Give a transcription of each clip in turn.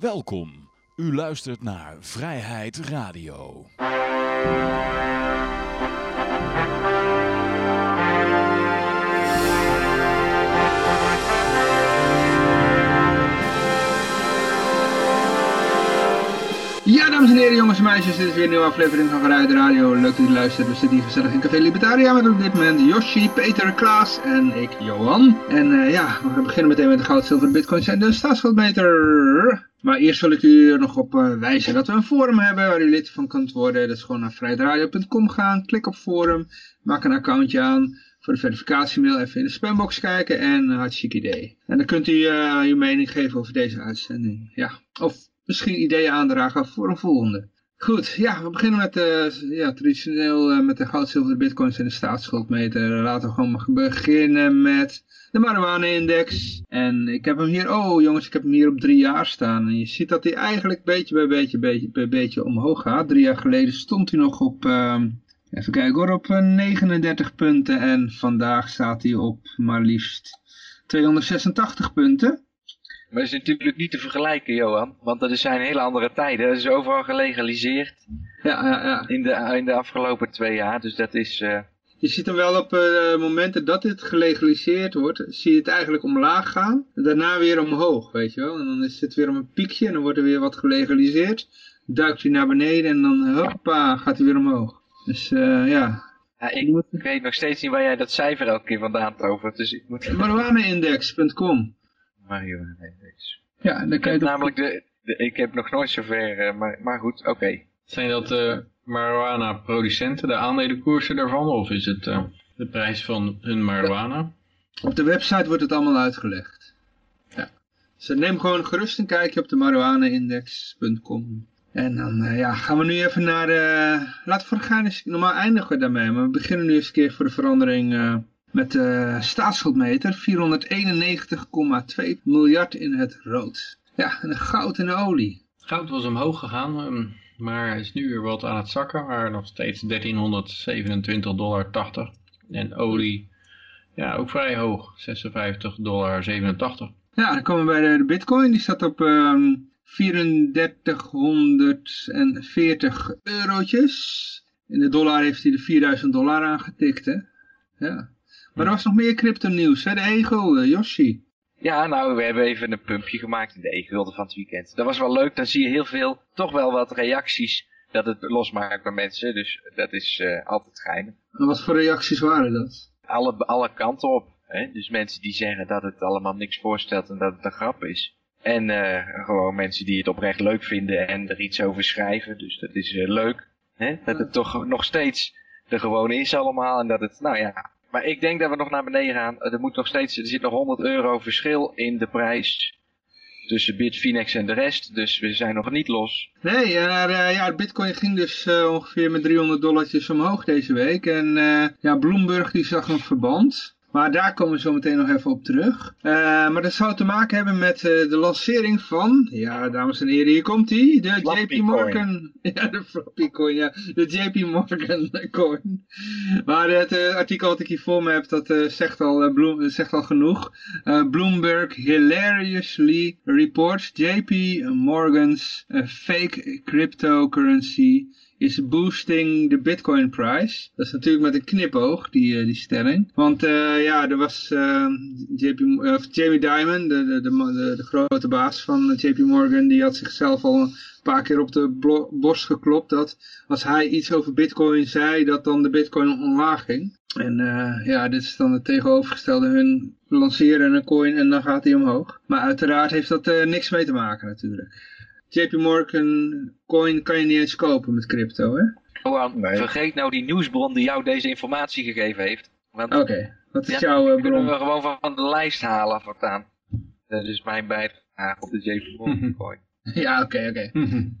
Welkom. U luistert naar Vrijheid Radio. Ja, dames en heren, jongens en meisjes, dit is weer een nieuwe aflevering van Vrijheid Radio. Leuk dat u luistert. We zitten hier gezellig in Café Libertaria met op dit moment Yoshi, Peter, Klaas en ik, Johan. En uh, ja, we beginnen meteen met de goud, zilver, bitcoins en de staatsschuldmeter. Maar eerst wil ik u er nog op uh, wijzen dat we een forum hebben waar u lid van kunt worden. Dat is gewoon naar vrijheidradio.com gaan, klik op forum, maak een accountje aan voor de verificatiemail even in de spambox kijken en uh, hartstikke idee. En dan kunt u uh, uw mening geven over deze uitzending. Ja, of misschien ideeën aandragen voor een volgende. Goed, ja, we beginnen met de, ja, traditioneel uh, met de goud, zilver, bitcoins en de staatsschuldmeter. Laten we gewoon beginnen met de marijuana-index. En ik heb hem hier, oh jongens, ik heb hem hier op drie jaar staan. En je ziet dat hij eigenlijk beetje bij beetje, beetje bij beetje omhoog gaat. Drie jaar geleden stond hij nog op, uh, even kijken hoor, op 39 punten. En vandaag staat hij op maar liefst 286 punten. Maar dat is natuurlijk niet te vergelijken, Johan. Want dat zijn hele andere tijden. Dat is overal gelegaliseerd. Ja, ja, ja. In de, in de afgelopen twee jaar. Dus dat is... Uh... Je ziet hem wel op uh, momenten dat dit gelegaliseerd wordt, zie je het eigenlijk omlaag gaan. Daarna weer omhoog, weet je wel. En dan is het weer om een piekje en dan wordt er weer wat gelegaliseerd. Duikt hij naar beneden en dan hoppa, gaat hij weer omhoog. Dus uh, ja, ja, ik, ik weet nog steeds niet waar jij dat cijfer elke keer vandaan tovert. Dus ik moet... Marijuanaindex.com Index. Ja, dan kan je Namelijk de, de, ik heb nog nooit zover, uh, maar, maar goed, oké. Okay. Zijn dat de uh, marijuana producenten, de aandelenkoersen daarvan, of is het uh, de prijs van hun marijuana? Op de website wordt het allemaal uitgelegd. Ja. Dus neem gewoon gerust een kijkje op de marijuanaindex.com. En dan ja, gaan we nu even naar de... Laten we voor gaan eens... Normaal eindigen we daarmee, maar we beginnen nu eens een keer voor de verandering met de staatsschuldmeter 491,2 miljard in het rood. Ja, en de goud en de olie. Goud was omhoog gegaan, maar is nu weer wat aan het zakken, maar nog steeds 1327,80 dollar. En olie, ja, ook vrij hoog, 56,87 dollar. Ja, dan komen we bij de bitcoin, die staat op um, 3440 eurotjes. In de dollar heeft hij de 4000 dollar aangetikt, hè. Ja. Maar er was nog meer crypto nieuws, hè? De Ego, uh, Yoshi. Ja, nou, we hebben even een pumpje gemaakt in de E-gulden van het weekend. Dat was wel leuk, dan zie je heel veel, toch wel wat reacties dat het losmaakt bij mensen. Dus dat is uh, altijd geinig. En wat voor reacties waren dat? Alle, alle kanten op. Hè? Dus mensen die zeggen dat het allemaal niks voorstelt en dat het een grap is. En uh, gewoon mensen die het oprecht leuk vinden en er iets over schrijven. Dus dat is uh, leuk. Hè? Dat het toch nog steeds er gewoon is allemaal. En dat het, nou ja, maar ik denk dat we nog naar beneden gaan. Er, moet nog steeds, er zit nog 100 euro verschil in de prijs tussen Bitfinex en de rest. Dus we zijn nog niet los. Nee, uh, ja, bitcoin ging dus uh, ongeveer met 300 dollartjes omhoog deze week. En ja, Bloomberg die zag een verband. Maar daar komen we zo meteen nog even op terug. Uh, maar dat zou te maken hebben met uh, de lancering van, ja dames en heren, hier komt hij, de JP Morgan, ja de Floppy coin, ja, de JP Morgan coin. Maar het uh, artikel wat ik hier voor me heb, dat zegt, al, Bloom, zegt al genoeg. Bloomberg hilariously reports JP Morgan's fake cryptocurrency is boosting de bitcoin price. Dat is natuurlijk met een knipoog, die, uh, die stelling. Want uh, ja, er was uh, JP, Jamie Dimon, de, de, de, de, grote baas van JP Morgan, die had zichzelf al een paar keer op de borst geklopt dat als hij iets over bitcoin zei, dat dan de bitcoin omlaag ging. En ja, dit is dan het tegenovergestelde. Hun lanceren een coin en dan gaat hij omhoog. Maar uiteraard heeft dat niks mee te maken natuurlijk. JP Morgan coin kan je niet eens kopen met crypto, hè? Johan, nee. vergeet nou die nieuwsbron die jou deze informatie gegeven heeft. Oké, okay. wat is ja, jouw uh, bron? kunnen we gewoon van de lijst halen voortaan. Dat is mijn bijdrage op de JP Morgan coin. ja, oké, okay, oké. Okay.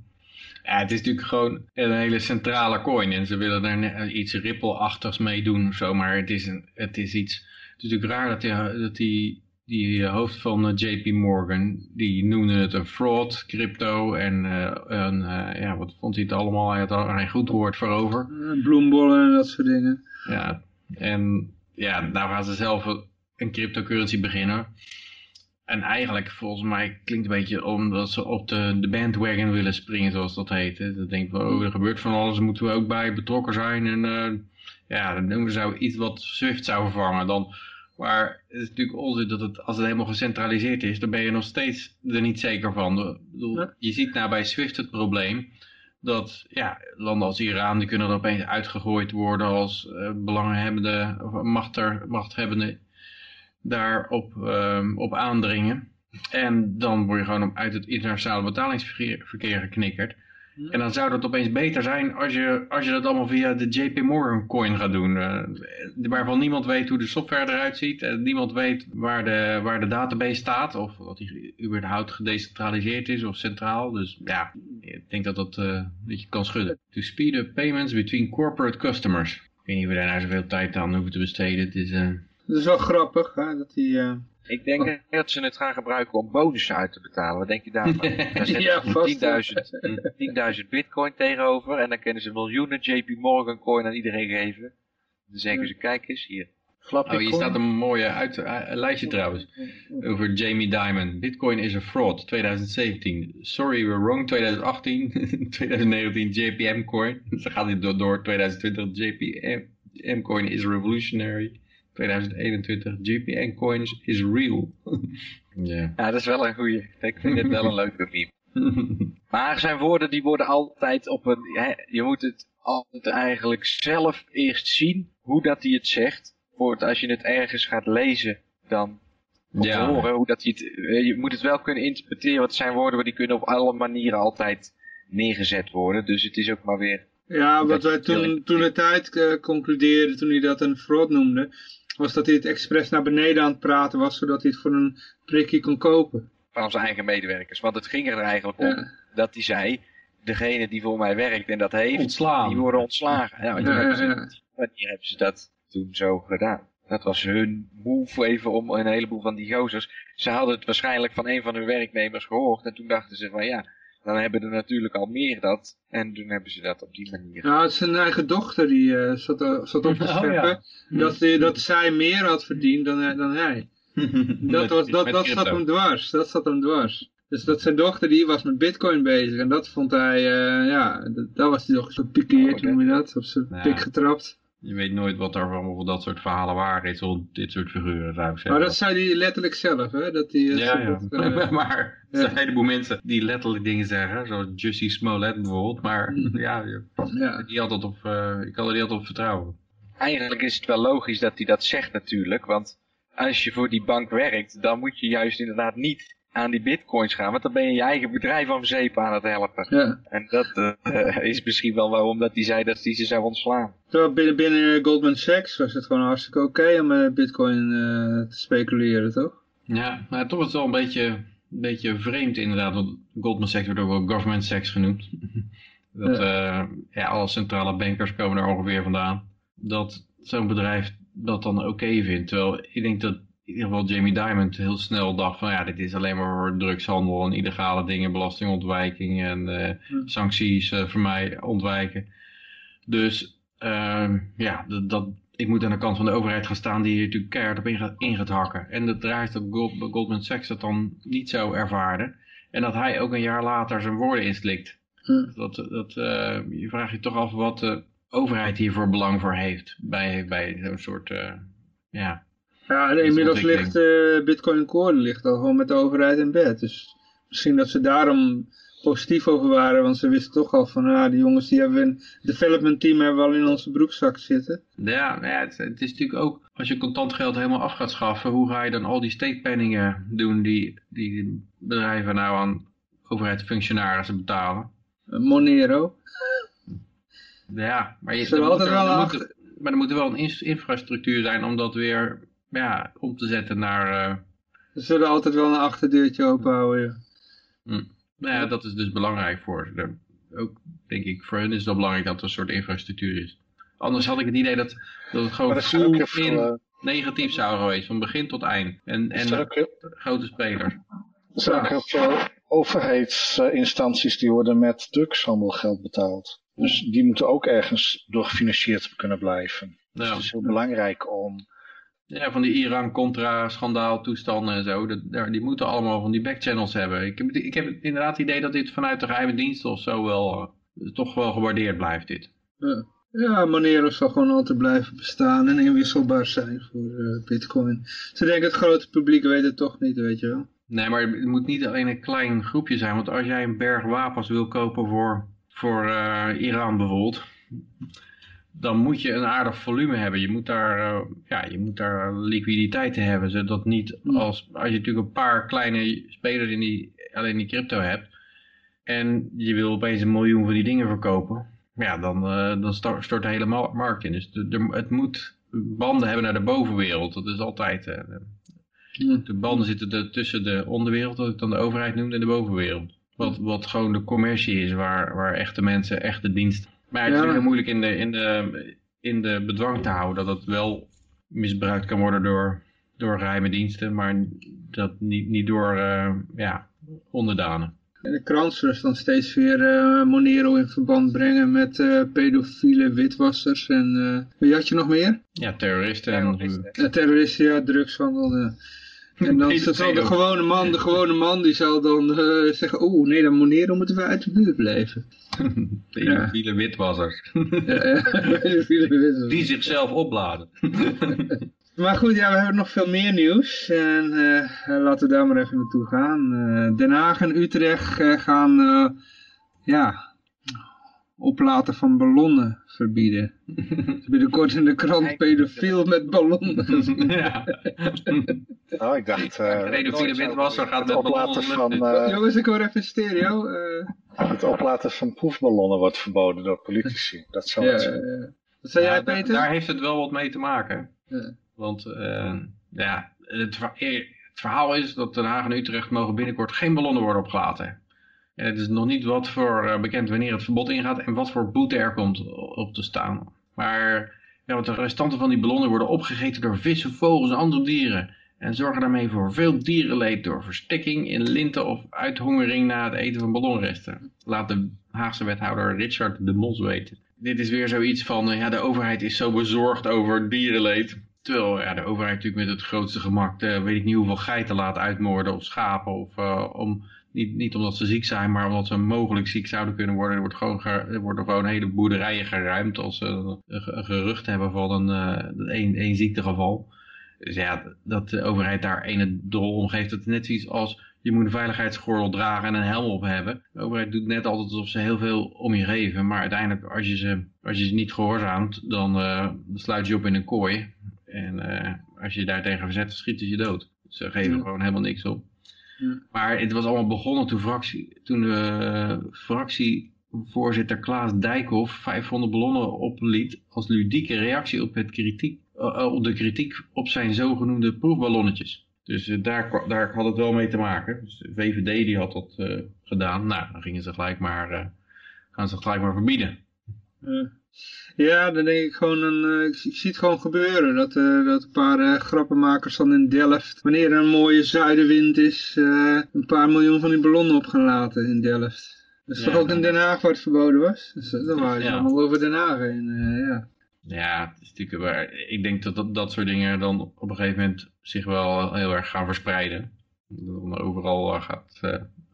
Ja, het is natuurlijk gewoon een hele centrale coin en ze willen daar iets Ripple-achtigs mee doen of zo, maar het is, een, het is iets, het is natuurlijk raar dat die, dat die die hoofd van JP Morgan, die noemde het een fraud, crypto en uh, een, uh, ja, wat vond hij het allemaal, hij had er een goed woord voor over. Bloembollen en dat soort dingen. Ja, en ja, nou gaan ze zelf een cryptocurrency beginnen. en eigenlijk, volgens mij, klinkt het een beetje omdat ze op de, de bandwagon willen springen, zoals dat heet. Dat denk ik, oh, er gebeurt van alles, daar moeten we ook bij betrokken zijn. En uh, ja, dan noemen ze iets wat Swift zou vervangen. Dan, maar het is natuurlijk onzin dat het, als het helemaal gecentraliseerd is, dan ben je nog steeds er niet zeker van. Bedoel, je ziet nou bij Swift het probleem dat ja, landen als Iran, die kunnen er opeens uitgegooid worden als uh, belanghebbende, of machter, machthebbende daarop um, op aandringen. En dan word je gewoon uit het internationale betalingsverkeer geknikkerd. En dan zou het opeens beter zijn als je, als je dat allemaal via de JP Morgan coin gaat doen. Uh, waarvan niemand weet hoe de software eruit ziet. En niemand weet waar de, waar de database staat. Of dat die überhaupt gedecentraliseerd is of centraal. Dus ja, ik denk dat dat, uh, dat je kan schudden. To speed up payments between corporate customers. Ik weet niet of we daar nou zoveel tijd aan hoeven te besteden. Het is... Uh, dat is wel grappig, hè, dat die... Uh... Ik denk oh. dat ze het gaan gebruiken om bonussen uit te betalen. Wat denk je daarvan? Daar zetten ja, 10.000 bitcoin tegenover en dan kunnen ze miljoenen JP Morgan coin aan iedereen geven. Dan zeggen ze, kijk eens, hier. oh, hier staat een mooie uit, uh, lijstje trouwens. Over Jamie Dimon. Bitcoin is a fraud, 2017. Sorry, we're wrong, 2018. 2019 JPM coin. Dan gaat hij door, door 2020 JPM coin is revolutionary. 2021, GPN coins is real. ja. ja, dat is wel een goeie. Ik vind het wel een leuke meme. maar zijn woorden die worden altijd op een... Hè, je moet het altijd eigenlijk zelf eerst zien hoe dat hij het zegt. Voor als je het ergens gaat lezen, dan ja. horen hoe dat hij het... Je moet het wel kunnen interpreteren, want zijn woorden die kunnen op alle manieren altijd neergezet worden. Dus het is ook maar weer... Ja, wat wij toen, toen de tijd uh, concludeerden, toen hij dat een fraud noemde, was dat hij het expres naar beneden aan het praten was, zodat hij het voor een prikje kon kopen. Van zijn eigen medewerkers. Want het ging er eigenlijk om dat hij zei, degene die voor mij werkt en dat heeft, Ontslaan. die worden ontslagen. Ja, ja, hebben ze, wanneer hebben ze dat toen zo gedaan? Dat was hun move even om een heleboel van die gozers. Ze hadden het waarschijnlijk van een van hun werknemers gehoord. En toen dachten ze van ja, dan hebben er natuurlijk al meer dat. En toen hebben ze dat op die manier. Ja, het is zijn eigen dochter die uh, zat, uh, zat op te oh, scheppen. dat, die, dat zij meer had verdiend dan, dan hij. dat, was, dat, dat zat hem dwars. Dat zat hem dwars. Dus dat zijn dochter die was met bitcoin bezig. En dat vond hij, ja, dat, was hij toch zo pikeerd, oh, noem je dat? Op zijn ja. pik getrapt. Je weet nooit wat er van dat soort verhalen waar is, of dit soort figuren zou ik zeggen. Maar dat zei hij letterlijk zelf, hè? Dat hij, eh, ja. Uh, maar er zijn een heleboel mensen die letterlijk dingen zeggen, zoals Jussie Smollett bijvoorbeeld. Maar mm. ja, ja. Die altijd op, uh, ik kan er niet altijd op vertrouwen. Eigenlijk is het wel logisch dat hij dat zegt natuurlijk, want als je voor die bank werkt, dan moet je juist inderdaad niet aan die bitcoins gaan. Want dan ben je je eigen bedrijf om zeep aan het helpen. Ja. En dat uh, is misschien wel waarom dat hij zei dat hij ze zou ontslaan. Zo, binnen, binnen Goldman Sachs was het gewoon hartstikke oké om met bitcoin uh, te speculeren, toch? Ja, maar toch is het wel een beetje, een beetje vreemd inderdaad. Want Goldman Sachs wordt ook wel government Sachs genoemd. dat, ja. Uh, ja, alle centrale bankers komen er ongeveer vandaan. Dat zo'n bedrijf dat dan oké vindt. Terwijl ik denk dat in ieder geval Jamie Dimond heel snel dacht van ja, dit is alleen maar drugshandel en illegale dingen, belastingontwijking en uh, sancties uh, voor mij ontwijken. Dus uh, ja, dat, ik moet aan de kant van de overheid gaan staan die hier natuurlijk keihard op in gaat, in gaat hakken. En dat draait dat Goldman Sachs dat dan niet zo ervaarde. En dat hij ook een jaar later zijn woorden inslikt. Hm. Dat, dat, je vraagt je toch af wat de overheid hiervoor belang voor heeft bij, bij zo'n soort ja, ja, en inmiddels ligt uh, Bitcoin Core ligt al gewoon met de overheid in bed. Dus misschien dat ze daarom positief over waren, want ze wisten toch al van, ah, die jongens die hebben een development team hebben we al in onze broekzak zitten. Ja, ja het, het, is natuurlijk ook, als je contant geld helemaal af gaat schaffen, hoe ga je dan al die steekpenningen doen die, die bedrijven nou aan overheidsfunctionarissen betalen? Monero. Ja, maar, je, er, moet er, er moet, maar er moet wel een infrastructuur zijn om dat weer ja, om te zetten naar... Uh... Ze zullen altijd wel een achterdeurtje openhouden, ja. Hm. Nou ja, dat is dus belangrijk voor ze. Ook, denk ik, voor hen is het wel belangrijk dat er een soort infrastructuur is. Anders had ik het idee dat, dat het gewoon full in uh... negatief zou geweest, van begin tot eind. En, en grote spelers. Er zijn ook heel veel overheidsinstanties die worden met drugshandel geld betaald. Dus die moeten ook ergens door gefinancierd kunnen blijven. Dus het is heel belangrijk om Ja, van die Iran-contra-schandaal toestanden en zo. Dat, die moeten allemaal van die backchannels hebben. Ik heb, ik heb inderdaad het idee dat dit vanuit de geheime diensten of zo wel eh, toch wel gewaardeerd blijft dit. Ja. Ja, Monero zal gewoon altijd blijven bestaan en inwisselbaar zijn voor eh, bitcoin. Ze denken het grote publiek weet het toch niet, weet je wel. Nee, maar het moet niet alleen een klein groepje zijn. Want als jij een berg wapens wil kopen voor, voor eh, Iran bijvoorbeeld, dan moet je een aardig volume hebben. Je moet daar, eh, ja, je moet daar liquiditeit hebben. Zodat niet als, als je natuurlijk een paar kleine spelers in die, alleen die crypto hebt. En je wil opeens een miljoen van die dingen verkopen. Ja, dan, eh, dan stort, de hele ma- markt in. Dus de, de- het moet banden hebben naar de bovenwereld. Dat is altijd... eh, de banden zitten er tussen de onderwereld, wat ik dan de overheid noemde, en de bovenwereld. Wat, wat gewoon de commercie is, waar, waar echte mensen, echte dienst. Maar het is Ja. heel moeilijk in de, in, de, in de bedwang te houden, dat het wel misbruikt kan worden door, door geheime diensten, maar dat niet, niet door eh, ja, onderdanen. En de zullen dan steeds weer eh, Monero in verband brengen met eh, pedofiele witwassers en eh, wie had je nog meer? Ja, terroristen. En, terroristen, ja, drugshandel. En dan zal de gewone man, de gewone man, die zal dan eh, zeggen, oeh, nee, dan Monero moeten we uit de buurt blijven. witwassers. Ja, witwassers. Die zichzelf opladen. Maar goed, ja, we hebben nog veel meer nieuws. En eh, laten we daar maar even naartoe gaan. Eh, Den Haag en Utrecht eh, gaan eh, ja, oplaten van ballonnen verbieden. Binnenkort in de krant pedofiel met ballonnen. ja. Nou, ik dacht... eh, Pedofiele witwasser gaat het met oplaten ballonnen. van, eh, Jongens, ik hoor even stereo. eh, het oplaten van proefballonnen wordt verboden door politici. Dat zou ja, het zijn. wat zei Ja, jij, Peter? Daar heeft het wel wat mee te maken. Ja. Want eh, ja, het verhaal is dat Den Haag en Utrecht mogen binnenkort geen ballonnen worden opgelaten. Het is nog niet wat voor eh, bekend wanneer het verbod ingaat en wat voor boete er komt op te staan. Maar ja, want de restanten van die ballonnen worden opgegeten door vissen, vogels en andere dieren. En zorgen daarmee voor veel dierenleed door verstikking in linten of uithongering na het eten van ballonresten. Laat de Haagse wethouder Richard de Mos weten. Dit is weer zoiets van, eh, ja, de overheid is zo bezorgd over dierenleed. Terwijl ja, de overheid natuurlijk met het grootste gemak, eh, weet ik niet hoeveel geiten laat uitmoorden of schapen. Of, om, niet, niet omdat ze ziek zijn, maar omdat ze mogelijk ziek zouden kunnen worden. Er, wordt gewoon ge- er worden gewoon hele boerderijen geruimd als ze een, ge- een gerucht hebben van een, eh, een, een ziektegeval. Dus ja, dat de overheid daar ene drol om geeft. Dat is net zoiets als je moet een veiligheidsgordel dragen en een helm op hebben. De overheid doet net altijd alsof ze heel veel om je geven. Maar uiteindelijk, als je ze, als je ze niet gehoorzaamt, dan eh, sluit je op in een kooi. En eh, als je daar tegen verzet, dan schieten ze je dood. Ze geven Ja. gewoon helemaal niks op. Ja. Maar het was allemaal begonnen toen, fractie, toen de eh, fractievoorzitter Klaas Dijkhoff 500 ballonnen opliet als ludieke reactie op, het kritiek, eh, eh, op de kritiek op zijn zogenoemde proefballonnetjes. Dus daar, daar had het wel mee te maken. Dus de VVD die had dat gedaan. Nou, dan gingen ze gelijk maar, gaan ze gelijk maar verbieden. Ja. Dan denk ik gewoon, een, eh, ik, zie- ik zie het gewoon gebeuren. Dat, eh, dat een paar eh, grappenmakers dan in Delft, wanneer er een mooie zuidenwind is, een paar miljoen van die ballonnen op gaan laten in Delft. Dat is Ja, toch ook in Den Haag waar het verboden was? Dus, dan waren ze Ja. allemaal over Den Haag heen. ja. Ja, het is natuurlijk, waar- ik denk dat, dat dat soort dingen dan op een gegeven moment zich wel heel erg gaan verspreiden. Dat dan overal, gaat,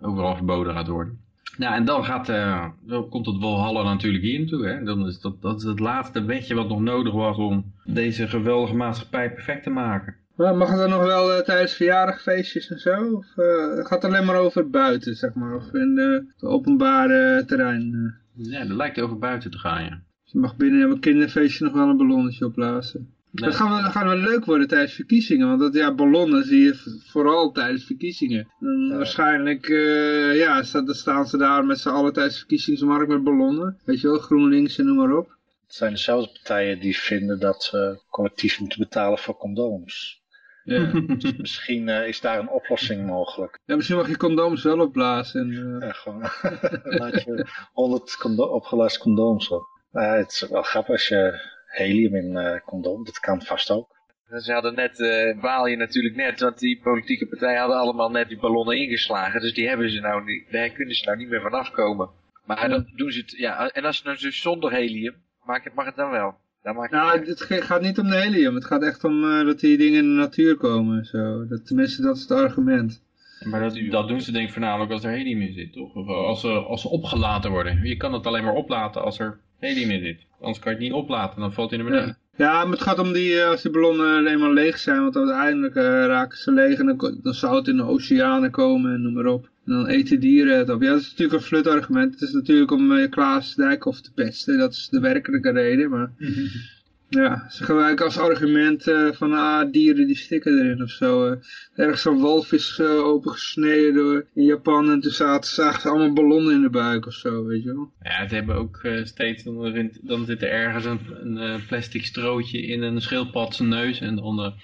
overal verboden gaat worden. Nou, en dan, gaat, eh, dan komt het Walhalla natuurlijk hier naartoe. Hè? Dan is dat, dat is het laatste wetje wat nog nodig was om deze geweldige maatschappij perfect te maken. Maar mag het dan nog wel eh, tijdens verjaardagfeestjes en zo? Of eh, gaat het alleen maar over buiten, zeg maar? Of in het openbare terrein? Ja, dat lijkt over buiten te gaan, ja. Dus je mag binnen een kinderfeestje nog wel een ballonnetje opblazen. Nee. Dat dat gaat wel leuk worden tijdens verkiezingen, want dat, ja, ballonnen zie je vooral tijdens verkiezingen. Ja. Waarschijnlijk eh, ja, dan staan ze daar met z'n allen tijdens de verkiezingsmarkt met ballonnen. Weet je wel, GroenLinks en noem maar op. Het zijn dezelfde partijen die vinden dat ze collectief moeten betalen voor condooms. Ja. Misschien eh, is daar een oplossing mogelijk. ja, misschien mag je condooms wel opblazen. En, eh, Ja, gewoon laat je 100 condo condooms op. Nou ja, het is wel grappig als je helium in eh condoom, dat kan vast ook. Ze hadden net, eh baal je natuurlijk net, want die politieke partijen hadden allemaal net die ballonnen ingeslagen. Dus die hebben ze nou niet, daar kunnen ze nou niet meer vanaf komen. Maar dan doen ze het, ja, en als ze nou dus zonder helium, mag het, mag het dan wel. Daar maak je Nou, het gaat niet om de helium. Het gaat echt om eh, dat die dingen in de natuur komen. en Zo. Dat, tenminste, dat is het argument. Maar dat, dat doen ze denk ik voornamelijk als er helium in zit, toch? Of als ze, als ze opgelaten worden. Je kan het alleen maar oplaten als er helium in zit. Anders kan je het niet oplaten, dan valt hij naar beneden. Ja. ja, maar het gaat om die, eh, als die ballonnen eenmaal leeg zijn. Want uiteindelijk eh, raken ze leeg en dan, zou het in de oceanen komen en noem maar op. En dan eten dieren het op. Ja, dat is natuurlijk een flutargument. Het is natuurlijk om eh, Klaas Dijkhoff te pesten. Dat is de werkelijke reden. Maar ja, ze gebruiken als argument eh, van ah, dieren die stikken erin of zo. eh. ergens zo'n walvis eh, opengesneden door in Japan en toen zaten, zagen ze allemaal ballonnen in de buik of zo, weet je wel. Ja, ze hebben ook steeds, dan, dan zit er ergens een, een plastic strootje in een schildpad zijn neus. En dan,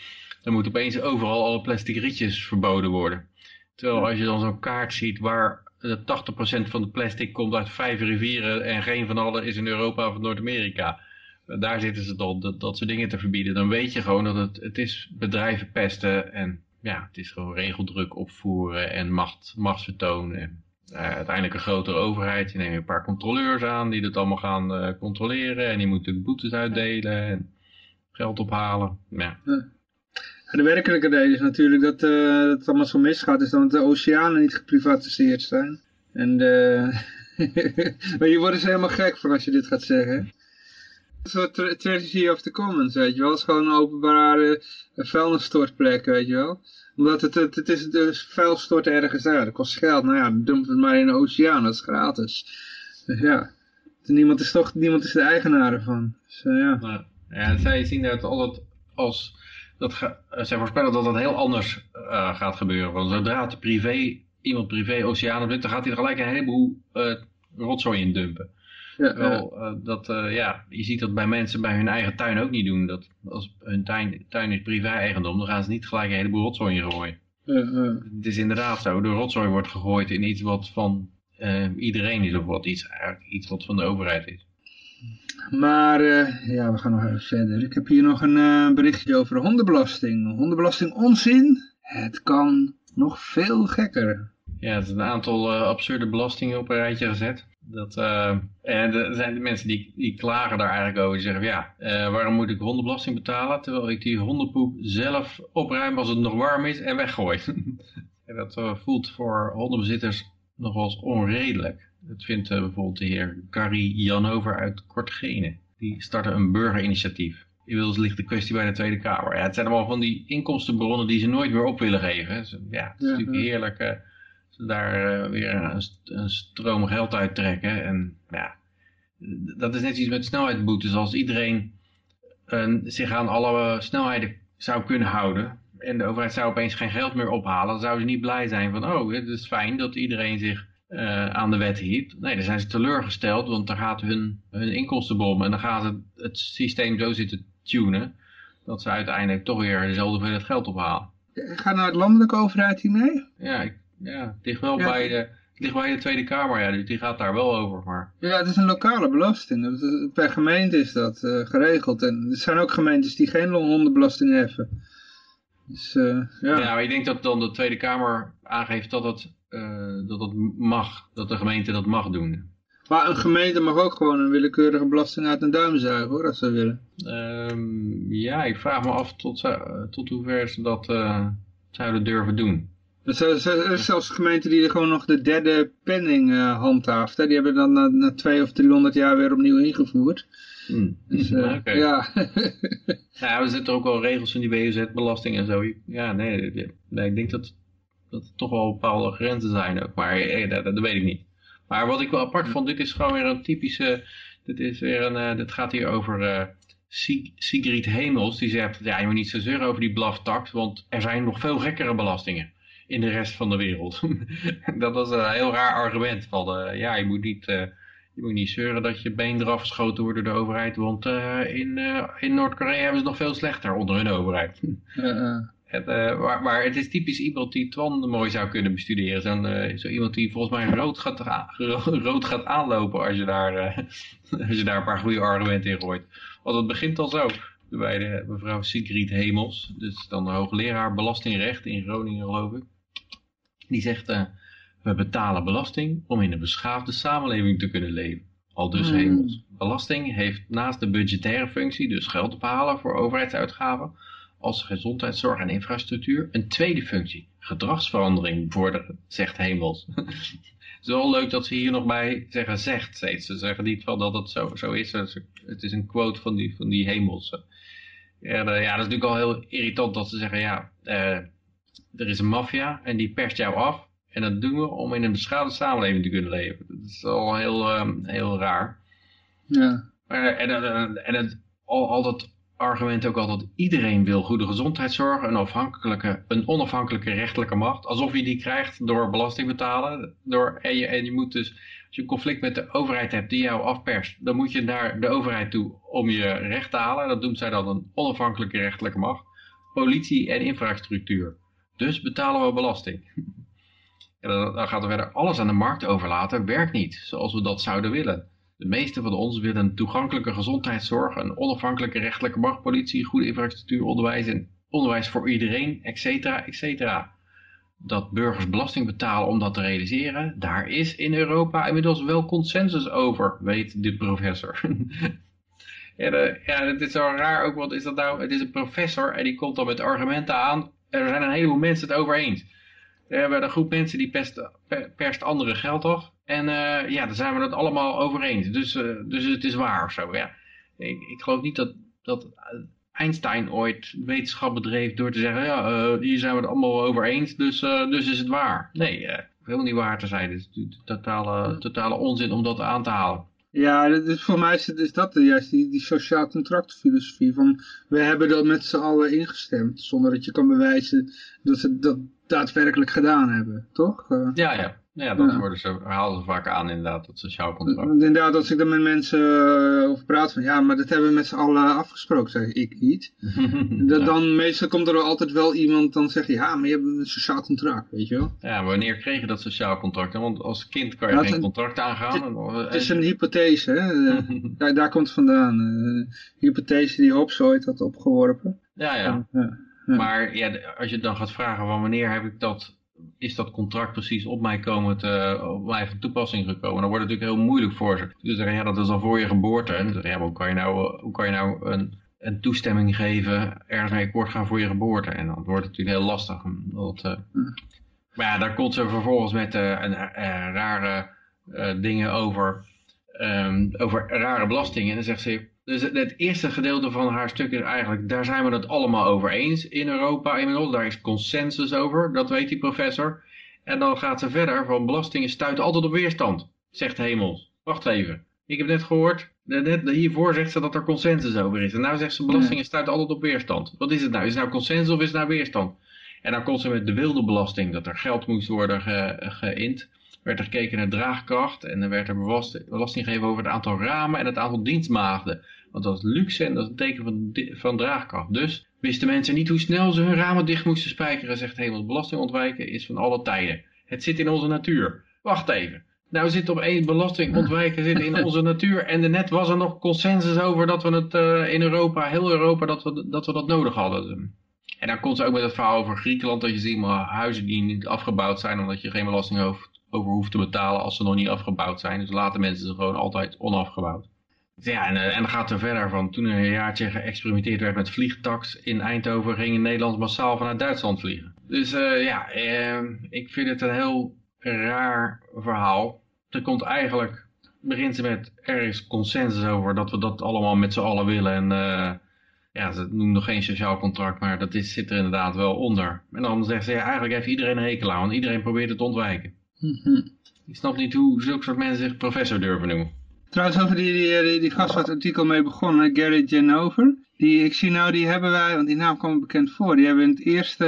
dan moet opeens overal alle plastic rietjes verboden worden. Terwijl als je dan zo'n kaart ziet waar eh, 80% van de plastic komt uit vijf rivieren en geen van alle is in Europa of Noord-Amerika. Daar zitten ze dan dat, dat soort dingen te verbieden. Dan weet je gewoon dat het, het is bedrijven pesten en ja, het is gewoon regeldruk opvoeren en macht, machtsvertoon. En eh, uiteindelijk een grotere overheid. Je neemt een paar controleurs aan die dat allemaal gaan eh, controleren. En die moeten boetes uitdelen en geld ophalen. Ja. De werkelijke reden is natuurlijk dat, eh, dat het allemaal zo misgaat, is dat de oceanen niet geprivatiseerd zijn. En maar je wordt dus helemaal gek van als je dit gaat zeggen. Soort tra- tragedy of the commons, weet je wel. Het is gewoon een openbare eh, vuilnisstortplek, weet je wel. Omdat het, het, het is dus vuil storten ergens uit. Dat kost geld. Nou ja, dump het maar in de oceaan, dat is gratis. Dus ja, niemand is toch niemand is de eigenaar ervan. Dus eh, ja. Nou, ja, zij zien dat altijd als... Dat ga, eh, zij voorspellen dat dat heel anders gaat gebeuren. Want zodra het privé, iemand privé oceanen doet, dan gaat hij er gelijk een heleboel rotzooi in dumpen. Ja, eh, dat, eh, ja, je ziet dat bij mensen bij hun eigen tuin ook niet doen. Dat als hun tuin, tuin is privé-eigendom, dan gaan ze niet gelijk een heleboel rotzooi in gooien. Het is inderdaad zo, de rotzooi wordt gegooid in iets wat van eh, iedereen is, of wat iets, eigenlijk iets wat van de overheid is. Maar ja, we gaan nog even verder. Ik heb hier nog een berichtje over de hondenbelasting. Hondenbelasting onzin? Het kan nog veel gekker. Ja, er zijn een aantal absurde belastingen op een rijtje gezet. Dat, eh, en er zijn de mensen die, die klagen daar eigenlijk over. Die zeggen, van, ja, eh, waarom moet ik hondenbelasting betalen? Terwijl ik die hondenpoep zelf opruim als het nog warm is en weggooi. en dat eh, voelt voor hondenbezitters nog wel eens onredelijk. Dat vindt bijvoorbeeld de heer Gary Janover uit Kortgene. Die startte een burgerinitiatief. Inmiddels ligt de kwestie bij de Tweede Kamer. Ja, het zijn allemaal van die inkomstenbronnen die ze nooit meer op willen geven. Ze- Ja, het is Ja, natuurlijk heerlijk daar eh, weer een, st- een stroom geld uit trekken. En ja, dat is net iets met snelheidsboetes. Als iedereen eh, zich aan alle snelheden zou kunnen houden en de overheid zou opeens geen geld meer ophalen, dan zouden ze niet blij zijn van, oh, het is fijn dat iedereen zich eh, aan de wet hield. Nee, dan zijn ze teleurgesteld, want dan gaat hun, hun inkomstenbom en dan gaan ze het systeem zo zitten tunen, dat ze uiteindelijk toch weer dezelfde hoeveelheid geld ophalen. Gaat nou de landelijke overheid hiermee? Ja, ik, ja het ligt wel Ja. bij de, het ligt bij de Tweede Kamer, ja, die gaat daar wel over, maar... Ja, het is een lokale belasting. Dat Per gemeente is dat eh, geregeld. En er zijn ook gemeentes die geen hondenbelasting heffen. Dus eh, ja. Ja, maar ik denk dat dan de Tweede Kamer aangeeft dat het, eh, dat het mag, dat de gemeente dat mag doen. Maar een gemeente mag ook gewoon een willekeurige belasting uit een duim zuigen hoor, als ze willen. Ehm, ja, ik vraag me af tot, tot hoever ze dat zouden durven doen. Dus er is- zelfs gemeenten die er gewoon nog de derde penning eh handhaaft. Hè. Die hebben dan na, na twee of 300 jaar weer opnieuw ingevoerd. Hm. Dus, eh, ja. Ja, er zitten ook wel regels in die WOZ-belasting en zo. Ja, nee, nee, nee, ik denk dat, dat er toch wel bepaalde grenzen zijn ook. Maar eh, dat, dat weet ik niet. Maar wat ik wel apart vond, dit is gewoon weer een typische... Dit, is weer een, eh, dit gaat hier over eh, Sig- Sigrid Hemels. Die zegt, ja, je moet niet zo zeuren over die blaftax, want er zijn nog veel gekkere belastingen in de rest van de wereld. dat was een heel raar argument. Van, eh, ja, je moet niet... eh, je moet niet zeuren dat je been eraf geschoten wordt door de overheid, want eh, in, in Noord-Korea hebben ze het nog veel slechter onder hun overheid. Het, eh, maar, maar het is typisch iemand die Twan mooi zou kunnen bestuderen. Zo'n, zo iemand die volgens mij rood gaat, rood gaat aanlopen als je, daar, als je daar een paar goede argumenten in gooit. Want het begint al zo bij de mevrouw Sigrid Hemels. Dus dan de hoogleraar belastingrecht in Groningen geloof ik. Die zegt, eh, we betalen belasting om in een beschaafde samenleving te kunnen leven. Al dus Hmm. hemels. Belasting heeft naast de budgettaire functie, dus geld ophalen voor overheidsuitgaven, als gezondheidszorg en infrastructuur, een tweede functie. Gedragsverandering bevorderen, zegt hemels. Het is wel leuk dat ze hier nog bij zeggen zegt steeds. Ze zeggen niet van dat het zo, zo is. Het is een quote van die, van die hemels. En, eh, ja, dat is natuurlijk al heel irritant dat ze zeggen, ja, eh, er is een maffia en die perst jou af. En dat doen we om in een beschaafde samenleving te kunnen leven. Dat is al heel, ehm, heel raar. Ja. Maar, en eh, en het, al, al dat argument ook altijd, iedereen wil goede gezondheidszorg, een, afhankelijke, een onafhankelijke rechtelijke macht. Alsof je die krijgt door belasting betalen. Door, en, je, en je moet dus, als je een conflict met de overheid hebt die jou afperst, dan moet je naar de overheid toe om je recht te halen. Dat noemt zij dan een onafhankelijke rechtelijke macht. Politie en infrastructuur. Dus betalen we belasting. En dan, gaat er verder alles aan de markt overlaten. Werkt niet zoals we dat zouden willen. De meeste van ons willen toegankelijke gezondheidszorg, een onafhankelijke rechtelijke macht, politie, goede infrastructuur, onderwijs en onderwijs voor iedereen, etc. etc. Dat burgers belasting betalen om dat te realiseren, daar is in Europa inmiddels wel consensus over, weet de professor. ja, ja, het is zo raar ook, wat is dat nou? Het is een professor en die komt dan met argumenten aan. Er zijn een heleboel mensen het over eens. We hebben een groep mensen die pest, per- perst anderen geld af. En eh, ja, daar zijn we het allemaal over eens. Dus, eh, dus het is waar of zo. Ja. Ik, ik geloof niet dat, dat Einstein ooit wetenschap bedreef door te zeggen, ja, eh, hier zijn we het allemaal over eens, dus, dus is het waar. Nee, helemaal niet waar te zijn. Het is totale, totale onzin om dat aan te halen. Ja, dat voor mij is, het, is dat juist die, die sociaal contractfilosofie van we hebben dat met z'n allen ingestemd zonder dat je kan bewijzen dat ze dat daadwerkelijk gedaan hebben, toch? Eh, Ja, ja. Ja, dat Ja. worden ze, halen ze vaak aan inderdaad, dat sociaal contract. inderdaad, als ik dan met mensen eh, over praat van ja, maar dat hebben we met z'n allen afgesproken, zeg ik niet. Dat, Ja. Dan meestal komt er altijd wel iemand dan zeggen ja, maar je hebt een sociaal contract, weet je wel. Ja, maar wanneer kreeg je dat sociaal contract? Want als kind kan je Ja, geen contract aangaan. En- Het is een hypothese, hè? Eh, daar, daar komt het vandaan. Eh, hypothese die Hobbes ooit had opgeworpen. Ja, ja. Maar ja, als je dan gaat vragen van wanneer heb ik dat, is dat contract precies op mij komen te, op van toepassing gekomen, dan wordt het natuurlijk heel moeilijk voor ze. Dus zeggen, ja, dat is al voor je geboorte. En zeggen, hoe kan je nou, hoe kan je nou een, een toestemming geven, ergens mee akkoord gaan voor je geboorte? En dan wordt het natuurlijk heel lastig. eh, Maar ja, daar komt ze vervolgens met eh, een, eh, rare dingen over, ehm, over rare belastingen. En dan zegt ze, dus het, eerste gedeelte van haar stuk is eigenlijk, daar zijn we het allemaal over eens in Europa inmiddels. Daar is consensus over, dat weet die professor. En dan gaat ze verder van belastingen stuiten altijd op weerstand, zegt Hemels. Wacht even, ik heb net gehoord, eh, net hiervoor zegt ze dat er consensus over is. En nou zegt ze belastingen stuiten altijd op weerstand. Wat is het nou? Is het nou consensus of is het nou weerstand? En dan komt ze met de wilde belasting, dat er geld moest worden ge, geïnd. Werd er gekeken naar draagkracht en dan werd er belast- belasting gegeven over het aantal ramen en het aantal dienstmaagden. Want dat is luxe en dat is een teken van, van draagkracht. Dus wisten mensen niet hoe snel ze hun ramen dicht moesten spijkeren, zegt Hemels. Belasting ontwijken is van alle tijden. Het zit in onze natuur. Wacht even. Nou zit opeens belasting ontwijken zit in onze natuur. En daarnet was er nog consensus over dat we het eh, in Europa, heel Europa, dat we, dat we dat nodig hadden. En dan komt ze ook met het verhaal over Griekenland, dat je ziet maar huizen die niet afgebouwd zijn, omdat je geen belasting over hoeft te betalen als ze nog niet afgebouwd zijn. Dus laten mensen ze gewoon altijd onafgebouwd. Ja, en, eh, en dan gaat er verder van, toen er een jaartje geëxperimenteerd werd met vliegtax in Eindhoven, gingen Nederlanders massaal vanuit Duitsland vliegen. Dus eh, ja, eh, ik vind het een heel raar verhaal. Er komt eigenlijk, begint ze met, er is consensus over dat we dat allemaal met z'n allen willen. En eh, ja, ze noemen nog geen sociaal contract, maar dat is, zit er inderdaad wel onder. En dan zegt ze, ja, eigenlijk heeft iedereen een hekel aan, want iedereen probeert het te ontwijken. Mhm. Ik snap niet hoe zulke soort mensen zich professor durven noemen. Trouwens, over die, die, die, die gast waar het artikel mee begon, hè, Gary Janover. Die, ik zie nou, die hebben wij, want die naam kwam bekend voor. Die hebben in het eerste,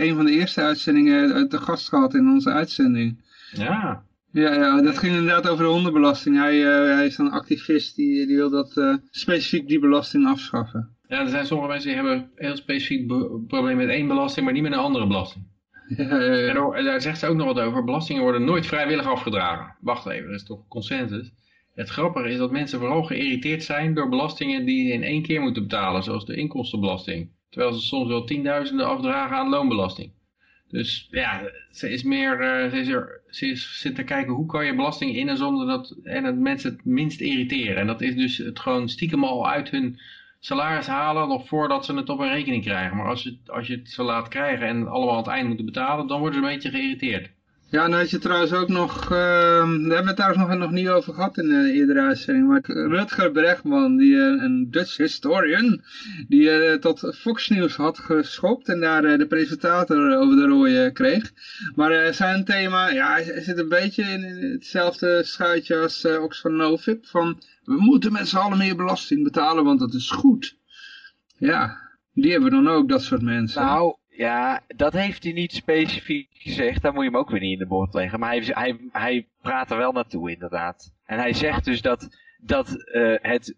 een van de eerste uitzendingen uit de gast gehad in onze uitzending. Ja, Ja, ja, dat ging inderdaad over de hondenbelasting. Hij, eh, hij is een activist die, die wil dat eh, specifiek die belasting afschaffen. Ja, er zijn sommige mensen die hebben heel specifiek probleem met één belasting, maar niet met een andere belasting. Ja, ja, ja. En daar- daar zegt ze ook nog wat over. Belastingen worden nooit vrijwillig afgedragen. Wacht even, dat is toch consensus? Het grappige is dat mensen vooral geïrriteerd zijn door belastingen die ze in één keer moeten betalen, zoals de inkomstenbelasting. Terwijl ze soms wel tienduizenden afdragen aan loonbelasting. Dus ja, ze is meer, uh, ze, is er, ze is, zit te kijken hoe kan je belasting innen zonder dat en het mensen het minst irriteren. En dat is dus het gewoon stiekem al uit hun salaris halen nog voordat ze het op een rekening krijgen. Maar als je, als je het ze laat krijgen en allemaal aan het eind moeten betalen, dan worden ze een beetje geïrriteerd. Ja, dan had je trouwens ook nog, uh, daar hebben we trouwens nog, nog niet over gehad in de eerdere uitzending, maar Rutger Bregman, die, uh, een Dutch historian, die uh, tot Fox News had geschopt en daar de presentator over de rooie kreeg. Maar zijn thema, ja, hij zit een beetje in, hetzelfde schuitje als Oxfam Novib, van we moeten met z'n allen meer belasting betalen, want dat is goed. Ja, die hebben dan ook, dat soort mensen. Nou, ja, dat heeft hij niet specifiek gezegd. Daar moet je hem ook weer niet in de boord leggen. Maar hij, hij, hij praat er wel naartoe, inderdaad. En hij zegt dus dat, dat uh, het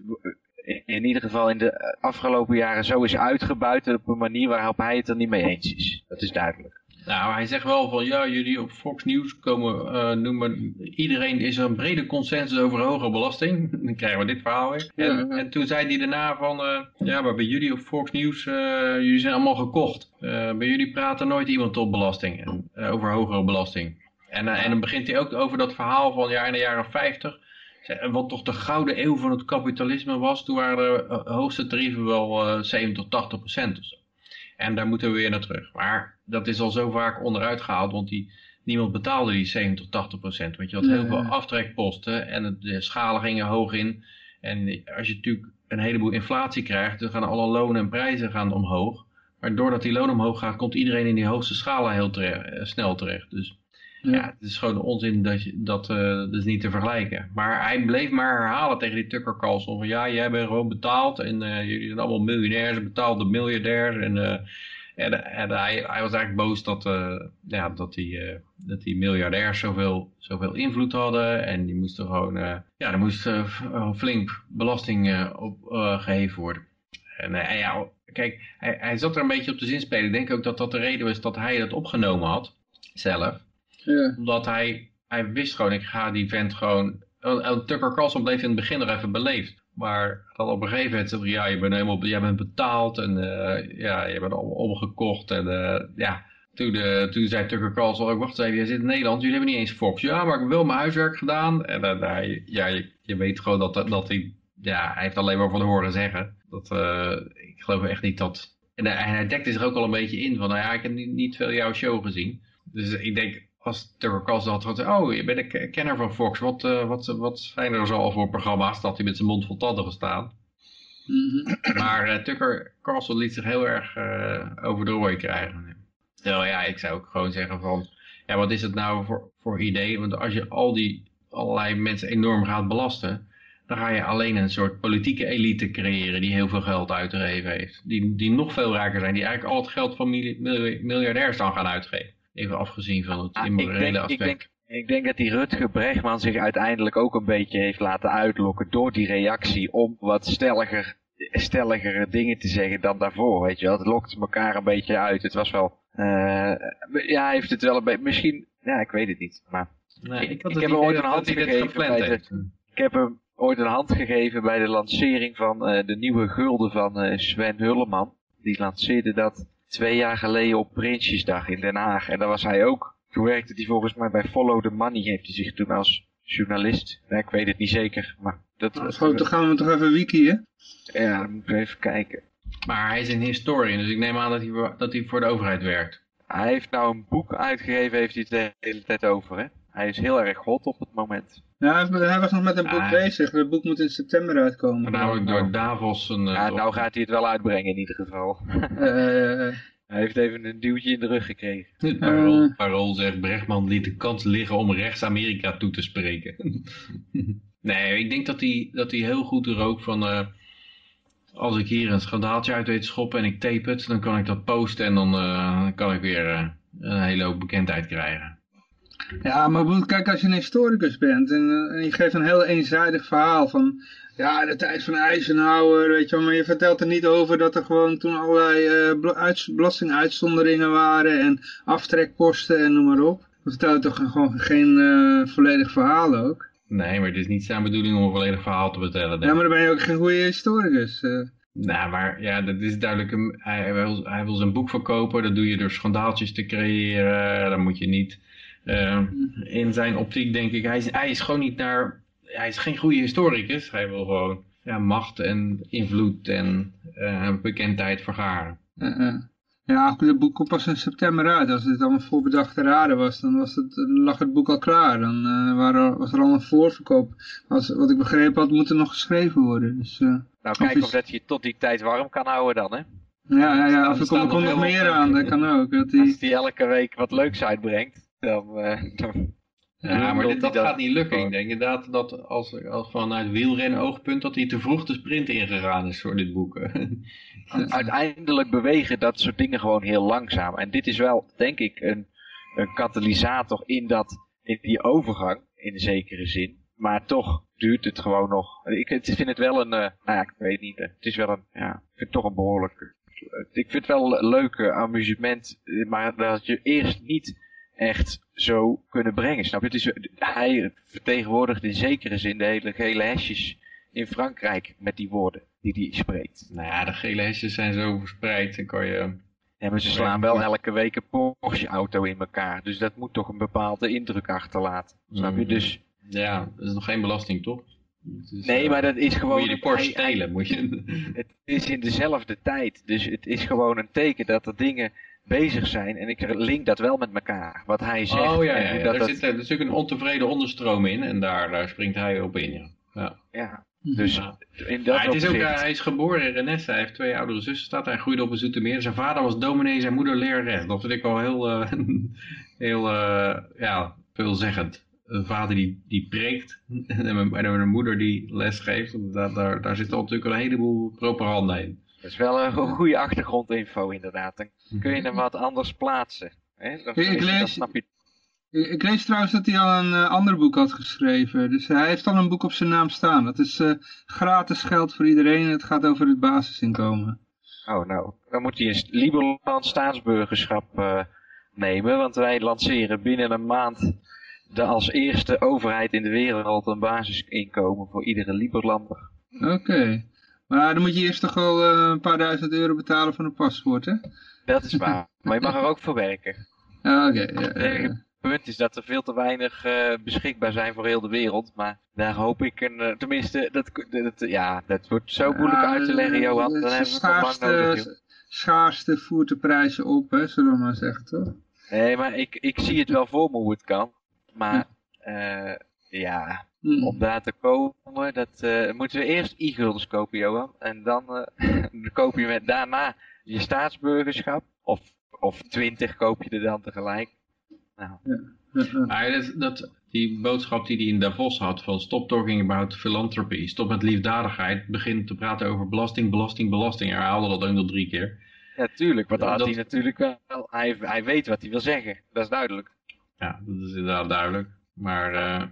in ieder geval in de afgelopen jaren zo is uitgebuit op een manier waarop hij het er niet mee eens is. Dat is duidelijk. Nou, hij zegt wel van ja, jullie op Fox News komen uh, noemen, iedereen is er een brede consensus over hogere belasting. Dan krijgen we dit verhaal weer. En, en toen zei hij daarna van, uh, ja, maar bij jullie op Fox News, uh, jullie zijn allemaal gekocht. bij jullie praten nooit iemand op belasting, en, over hogere belasting. En, en dan begint hij ook over dat verhaal van ja, in de jaren 50, wat toch de gouden eeuw van het kapitalisme was, toen waren de hoogste tarieven wel 7 tot 80 procent of zo. En daar moeten we weer naar terug. Maar dat is al zo vaak onderuit gehaald, want die, niemand betaalde die 70 tot 80 procent. Want je had heel veel aftrekposten en de schalen gingen hoog in. En als je natuurlijk een heleboel inflatie krijgt, dan gaan alle lonen en prijzen gaan omhoog. Maar doordat die loon omhoog gaat, komt iedereen in die hoogste schalen heel eh, snel terecht. Dus ja. het is gewoon onzin dat, je, dat, uh, dat is niet te vergelijken. Maar hij bleef maar herhalen tegen die Tucker Carlson van ja, jij bent gewoon betaald en uh, jullie zijn allemaal miljonairs, betaalde miljardairs. En, uh, en, en hij, hij, was eigenlijk boos dat, ja, dat, die, dat die miljardairs zoveel, zoveel invloed hadden en die moesten gewoon, ja, er moest flink belasting op geheven worden. En, ja, kijk, hij, hij zat er een beetje op te zinspelen. Ik denk ook dat dat de reden was dat hij het opgenomen had, zelf. Ja. Omdat hij, hij wist gewoon, ik ga die vent gewoon... Tucker Carlson bleef in het begin nog even beleefd. Maar dan op een gegeven moment ja, je bent jij bent betaald en uh, ja, je bent omgekocht. En uh, ja, toen, uh, toen zei Tucker Carlson ook, wacht even, jij zit in Nederland, jullie hebben niet eens Fox. Ja, maar ik heb wel mijn huiswerk gedaan. En dan, ja, je, je, weet gewoon dat, dat hij, ja, hij heeft alleen maar van horen zeggen. Dat, ik geloof echt niet dat... En hij, dekte zich ook al een beetje in van, nou ja, ik heb niet veel jouw show gezien. Dus ik denk, als Tucker Carlson had gezegd, oh, je bent een kenner van Fox, wat, uh, wat, wat zijn er zo al voor programma's, dat hij met zijn mond vol tanden gestaan. Mhm. Maar uh, Tucker Carlson liet zich heel erg uh, over de rooi krijgen. Nou ja, ik zou ook gewoon zeggen van, ja, wat is het nou voor, voor idee? Want als je al die allerlei mensen enorm gaat belasten, dan ga je alleen een soort politieke elite creëren die heel veel geld uitgegeven heeft. Die, die nog veel rijker zijn, die eigenlijk al het geld van miljardairs dan gaan uitgeven. Even afgezien van het ah, immorele aspect. Ik denk, ik denk dat die Rutger Bregman zich uiteindelijk ook een beetje heeft laten uitlokken door die reactie om wat stelliger, stelligere dingen te zeggen dan daarvoor, weet je wel. Het lokte elkaar een beetje uit. Het was wel, uh, ja, hij heeft het wel een beetje, misschien, ja, ik weet het niet, maar... Nee, ik, ik heb hem ooit een hand gegeven bij de, ik heb hem ooit een hand gegeven bij de lancering van uh, de nieuwe gulden van uh, Sven Hulleman. Die lanceerde dat twee jaar geleden op Prinsjesdag in Den Haag. En daar was hij ook. Toen werkte hij volgens mij bij Follow the Money. Heeft hij zich toen als journalist. Nee, ik weet het niet zeker. Maar dat, nou, goed, dan gaan we toch even wiki, hè? Ja, dan moeten we even kijken. Maar hij is een historian, dus ik neem aan dat hij, dat hij voor de overheid werkt. Hij heeft nou een boek uitgegeven, heeft hij het de hele tijd over, hè? Hij is heel erg hot op het moment. Ja, hij was nog met een boek bezig. Het boek moet in september uitkomen. Nou, door Davos. Een, ja, nou gaat hij het wel uitbrengen in ieder geval. Uh, hij heeft even een duwtje in de rug gekregen. Het parool, parool zegt, Brechtman liet de kans liggen om rechts Amerika toe te spreken. nee, ik denk dat hij, dat hij heel goed er ook van... Uh, als ik hier een schandaaltje uit weet schoppen en ik tape het, dan kan ik dat posten en dan uh, kan ik weer uh, een hele hoop bekendheid krijgen. Ja, maar kijk, als je een historicus bent en, en, je geeft een heel eenzijdig verhaal van, ja, de tijd van Eisenhower, weet je wel, maar je vertelt er niet over dat er gewoon toen allerlei uh, belastinguitzonderingen waren en aftrekposten en noem maar op. Dan je toch gewoon geen uh, volledig verhaal ook. Nee, maar het is niet zijn bedoeling om een volledig verhaal te vertellen. Ja, maar dan ben je ook geen goede historicus. Uh. Nou, maar ja, dat is duidelijk. Een, hij, wil, hij wil zijn boek verkopen. Dat doe je door schandaaltjes te creëren. Dat moet je niet. Uh, in zijn optiek denk ik, hij is, hij is gewoon niet naar... Hij is geen goede historicus. Hij wil gewoon ja, macht en invloed en uh, bekendheid vergaren. Uh, uh. Ja, het boek komt pas in september uit. Als het allemaal voorbedachte raden was, dan was het, lag het boek al klaar. Dan uh, waren, was er al een voorverkoop. Als, wat ik begrepen had, moet er nog geschreven worden. Dus, uh, nou, kijk of, dat je tot die tijd warm kan houden dan, hè? Ja, ja, ja of er komt, komt nog meer aan, dat kan ook. Dat die... Als die elke week wat leuks uitbrengt, dan... Uh, dan ja, maar dit, dat gaat niet lukken. Ik denk inderdaad dat als, als vanuit wielrennen oogpunt dat hij te vroeg de sprint ingegaan is voor dit boek. Uiteindelijk bewegen dat soort dingen gewoon heel langzaam. En dit is wel, denk ik, een, een katalysator in, dat, in die overgang, in zekere zin. Maar toch duurt het gewoon nog. Ik vind het wel een, uh, nou ja, ik weet niet. Het is wel een, ja, ik vind het toch een behoorlijk. Ik vind het wel een leuke amusement, maar dat je eerst niet echt zo kunnen brengen. Snap je? Het is, hij vertegenwoordigt in zekere zin de hele gele hesjes in Frankrijk met die woorden die hij spreekt. Nou ja, de gele hesjes zijn zo verspreid, dan kan je... Ja, maar ze slaan wel elke week een Porsche-auto in elkaar. Dus dat moet toch een bepaalde indruk achterlaten. Snap je? Mm. Dus... Ja, dat is nog geen belasting, toch? Dus, nee, uh, maar dat is gewoon... Moet je die Porsche stelen, moet je... Het is in dezelfde tijd. Dus het is gewoon een teken dat er dingen bezig zijn. En ik link dat wel met elkaar. Wat hij zegt. Oh ja, ja, ja. Dat, er zit er natuurlijk een ontevreden onderstroom in. En daar, daar springt hij op in, ja. Ja, ja dus in dat het is ook, uh, hij is geboren in Renesse. Hij heeft twee oudere zussen. Staat. Hij groeide op een Zoetermeer. Zijn vader was dominee, zijn moeder lerares. Dat vind ik wel heel, uh, heel uh, ja, veelzeggend. Een vader die, die preekt en een, en een moeder die les geeft. Daar, daar, daar zit natuurlijk een heleboel propaganda in. Dat is wel een goede achtergrondinfo inderdaad. Dan kun je hem wat anders plaatsen. Hè? Dan, ik, lees, snap je... ik lees trouwens dat hij al een uh, ander boek had geschreven. Dus hij heeft al een boek op zijn naam staan. Dat is uh, gratis geld voor iedereen. Het gaat over het basisinkomen. Oh nou, dan moet hij een Liberland staatsburgerschap uh, nemen. Want wij lanceren binnen een maand de als eerste overheid in de wereld een basisinkomen voor iedere Liberlander. Oké. Okay. Maar dan moet je eerst toch wel uh, een paar duizend euro betalen voor een paspoort, hè? Dat is waar. maar je mag er ook voor werken. Ah, oké. Okay, ja, ja, Het punt is dat er veel te weinig uh, beschikbaar zijn voor heel de wereld. Maar daar hoop ik een... Uh, tenminste, dat, dat, ja, dat wordt zo moeilijk uit te leggen, Johan. Dan hebben we het nodig. Schaarste voert de prijzen op, hè, zullen we maar zeggen, toch? Nee, maar ik, ik zie het wel voor me hoe het kan. Maar, ja, ja Mm. om daar te komen, dat uh, moeten we eerst e-guldens kopen, Johan. En dan uh, koop je met, daarna je staatsburgerschap. Of, of twintig koop je er dan tegelijk. Nou. Ja. Ja, dat, dat, die boodschap die hij in Davos had van stop talking about philanthropy, stop met liefdadigheid, begin te praten over belasting, belasting, belasting. Hij herhaalde dat ook nog drie keer. Ja, tuurlijk, want dat had hij natuurlijk wel. Hij, hij weet wat hij wil zeggen, dat is duidelijk. Ja, dat is inderdaad duidelijk. Maar uh,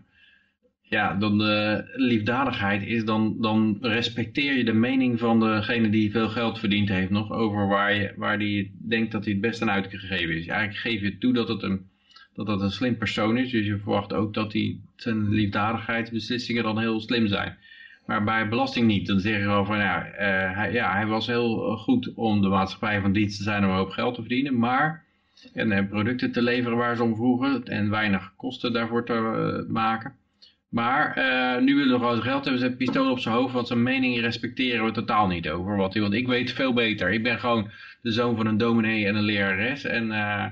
ja, dan de liefdadigheid is dan, dan respecteer je de mening van degene die veel geld verdiend heeft nog over waar, je, waar die denkt dat hij het best aan uitgegeven is. Eigenlijk geef je toe dat het een, dat het een slim persoon is, dus je verwacht ook dat hij zijn liefdadigheidsbeslissingen dan heel slim zijn. Maar bij belasting niet. Dan zeggen we wel van ja, uh, hij, ja, hij was heel goed om de maatschappij van dienst te zijn om een hoop geld te verdienen, maar en producten te leveren waar ze om vroegen en weinig kosten daarvoor te maken. Maar uh, nu willen we gewoon geld hebben, ze een pistool op zijn hoofd, want zijn mening respecteren we totaal niet over wat want ik weet veel beter. Ik ben gewoon de zoon van een dominee en een lerares en, uh,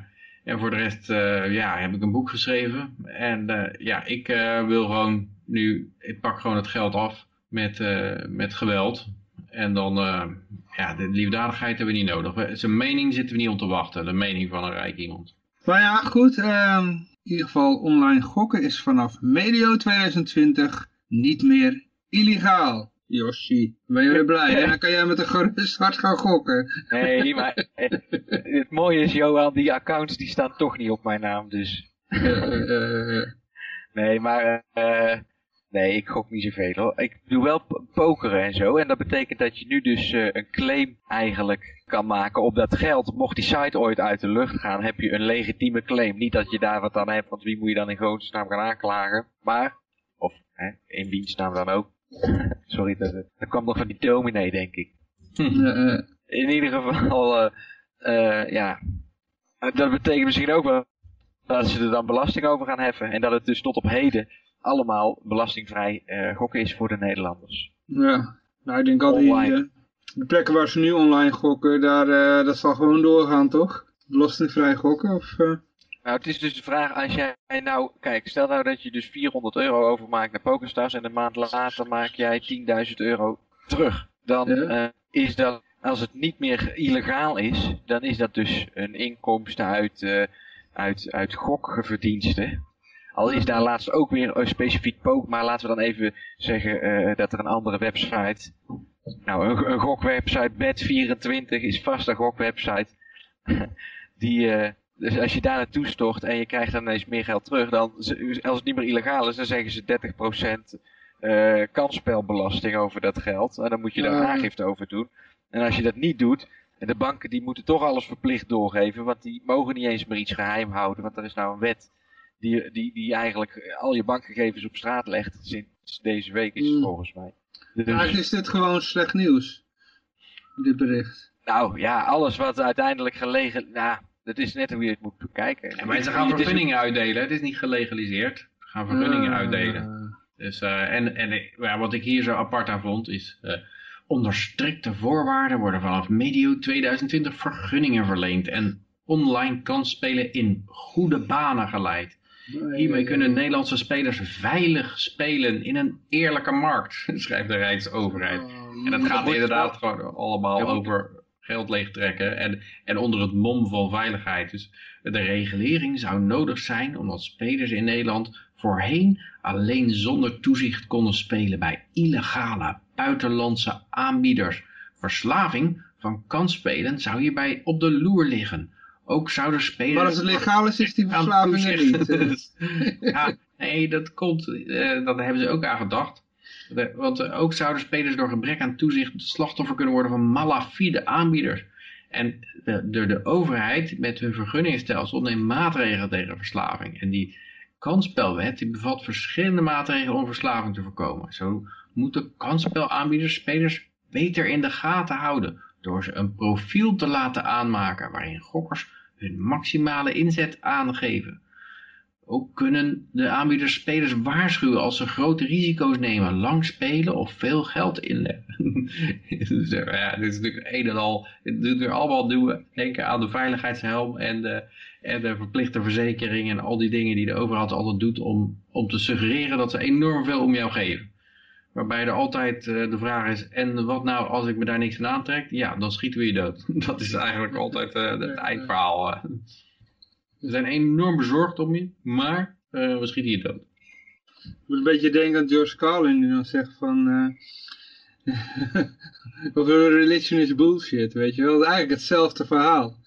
en voor de rest uh, ja, heb ik een boek geschreven. En ja, ik wil gewoon nu, ik pak gewoon het geld af met, met geweld. En dan, ja, de liefdadigheid hebben we niet nodig. Zijn mening zitten we niet om te wachten, de mening van een rijk iemand. Maar ja, goed, um in ieder geval online gokken is vanaf medio 2020 niet meer illegaal. Yoshi, ben je weer blij? En dan kan jij met een gerust hart gaan gokken. Nee, maar het mooie is, Johan, die accounts die staan toch niet op mijn naam, dus... nee, maar uh, Nee, ik gok niet zoveel hoor. Ik doe wel pokeren en zo. En dat betekent dat je nu dus uh, een claim eigenlijk kan maken op dat geld. Mocht die site ooit uit de lucht gaan, heb je een legitieme claim. Niet dat je daar wat aan hebt, want wie moet je dan in godsnaam gaan aanklagen. Maar, of hè, in wiens naam dan ook. Sorry, dat, dat kwam nog van die dominee denk ik. Eh, In ieder geval, eh, eh, ja, dat betekent misschien ook wel dat ze er dan belasting over gaan heffen. En dat het dus tot op heden allemaal belastingvrij eh, gokken is voor de Nederlanders. ja. Nou, ik denk al die de plekken waar ze nu online gokken, daar, eh, dat zal gewoon doorgaan, toch? Belastingvrij gokken? Of, eh, Nou, het is dus de vraag, als jij nou, kijk, stel nou dat je dus 400 euro overmaakt naar PokerStars en een maand later maak jij 10.000 euro terug. Dan Ja. eh, is dat, als het niet meer illegaal is, dan is dat dus een inkomsten uit, eh uit, uit gokverdiensten. Al is daar laatst ook weer een specifiek poker, maar laten we dan even zeggen dat er een andere website, nou een, een gockwebsite, Bet24 is vast een gokwebsite, die, eh, dus als je daar naartoe stort en je krijgt dan ineens meer geld terug, dan, als het niet meer illegaal is, dan zeggen ze 30% eh kansspelbelasting over dat geld. En dan moet je daar Ah. aangifte over doen. En als je dat niet doet, en de banken die moeten toch alles verplicht doorgeven, want die mogen niet eens meer iets geheim houden, want er is nou een wet die, die, die eigenlijk al je bankgegevens op straat legt. Sinds deze week is het Mm. volgens mij. Dus- Eigenlijk is dit gewoon slecht nieuws. Dit bericht. nou ja, alles wat uiteindelijk gelegen, nou, dat is net hoe je het moet bekijken. En mensen gaan Het is- vergunningen uitdelen. Het is niet gelegaliseerd. Ze gaan vergunningen Eh, uitdelen. Dus, eh, en en ja, wat ik hier zo apart aan vond is... eh, onder strikte voorwaarden worden vanaf medio 2020 vergunningen verleend... en online kansspelen in goede banen geleid. Hiermee kunnen Nederlandse spelers veilig spelen in een eerlijke markt, schrijft de Rijksoverheid. En dat gaat inderdaad gewoon allemaal over geld leegtrekken en, en onder het mom van veiligheid. Dus de regulering zou nodig zijn omdat spelers in Nederland voorheen alleen zonder toezicht konden spelen bij illegale buitenlandse aanbieders. Verslaving van kansspelen zou hierbij op de loer liggen. Ook zouden spelers... Maar als het legaal is, is die verslaving er niet. ja, nee, dat komt, eh daar hebben ze ook aan gedacht. Want ook zouden spelers door gebrek aan toezicht slachtoffer kunnen worden van malafide aanbieders. En de, de, de overheid met hun vergunningstelsel neemt maatregelen tegen verslaving. En die kansspelwet die bevat verschillende maatregelen om verslaving te voorkomen. Zo moeten kansspelaanbieders spelers beter in de gaten houden. Door ze een profiel te laten aanmaken waarin gokkers hun maximale inzet aangeven. Ook kunnen de aanbieders spelers waarschuwen als ze grote risico's nemen, lang spelen of veel geld inleggen. dus, eh, ja, dit is natuurlijk een en al, dit doet er allemaal doen, denken aan de veiligheidshelm en de, en de verplichte verzekering en al die dingen die de overheid altijd doet om, om te suggereren dat ze enorm veel om jou geven. Waarbij er altijd eh, de vraag is, en wat nou als ik me daar niks aan aantrek? Ja, dan schieten we je dood. Dat is eigenlijk altijd eh, het eindverhaal. We zijn enorm bezorgd om je, maar eh, we schieten je dood. Ik moet een beetje denken aan George Carlin die dan zegt van... eh over religion is bullshit, weet je wel. Is eigenlijk hetzelfde verhaal.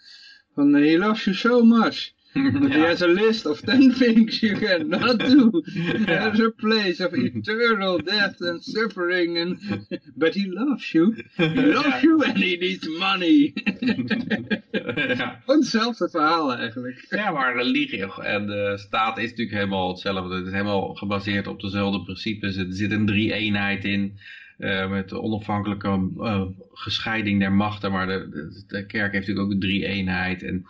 Van, he loves you so much. But he has a list of 10 things you cannot do. There's a place of eternal death and suffering. And... But he loves you. He loves you and he needs money. ja. Hetzelfde verhaal eigenlijk. ja, maar religie en de staat is natuurlijk helemaal hetzelfde. Het is helemaal gebaseerd op dezelfde principes. Er zit een drie-eenheid in. Eh, met de onafhankelijke eh, gescheiding der machten. Maar de, de, de kerk heeft natuurlijk ook een drie-eenheid. En,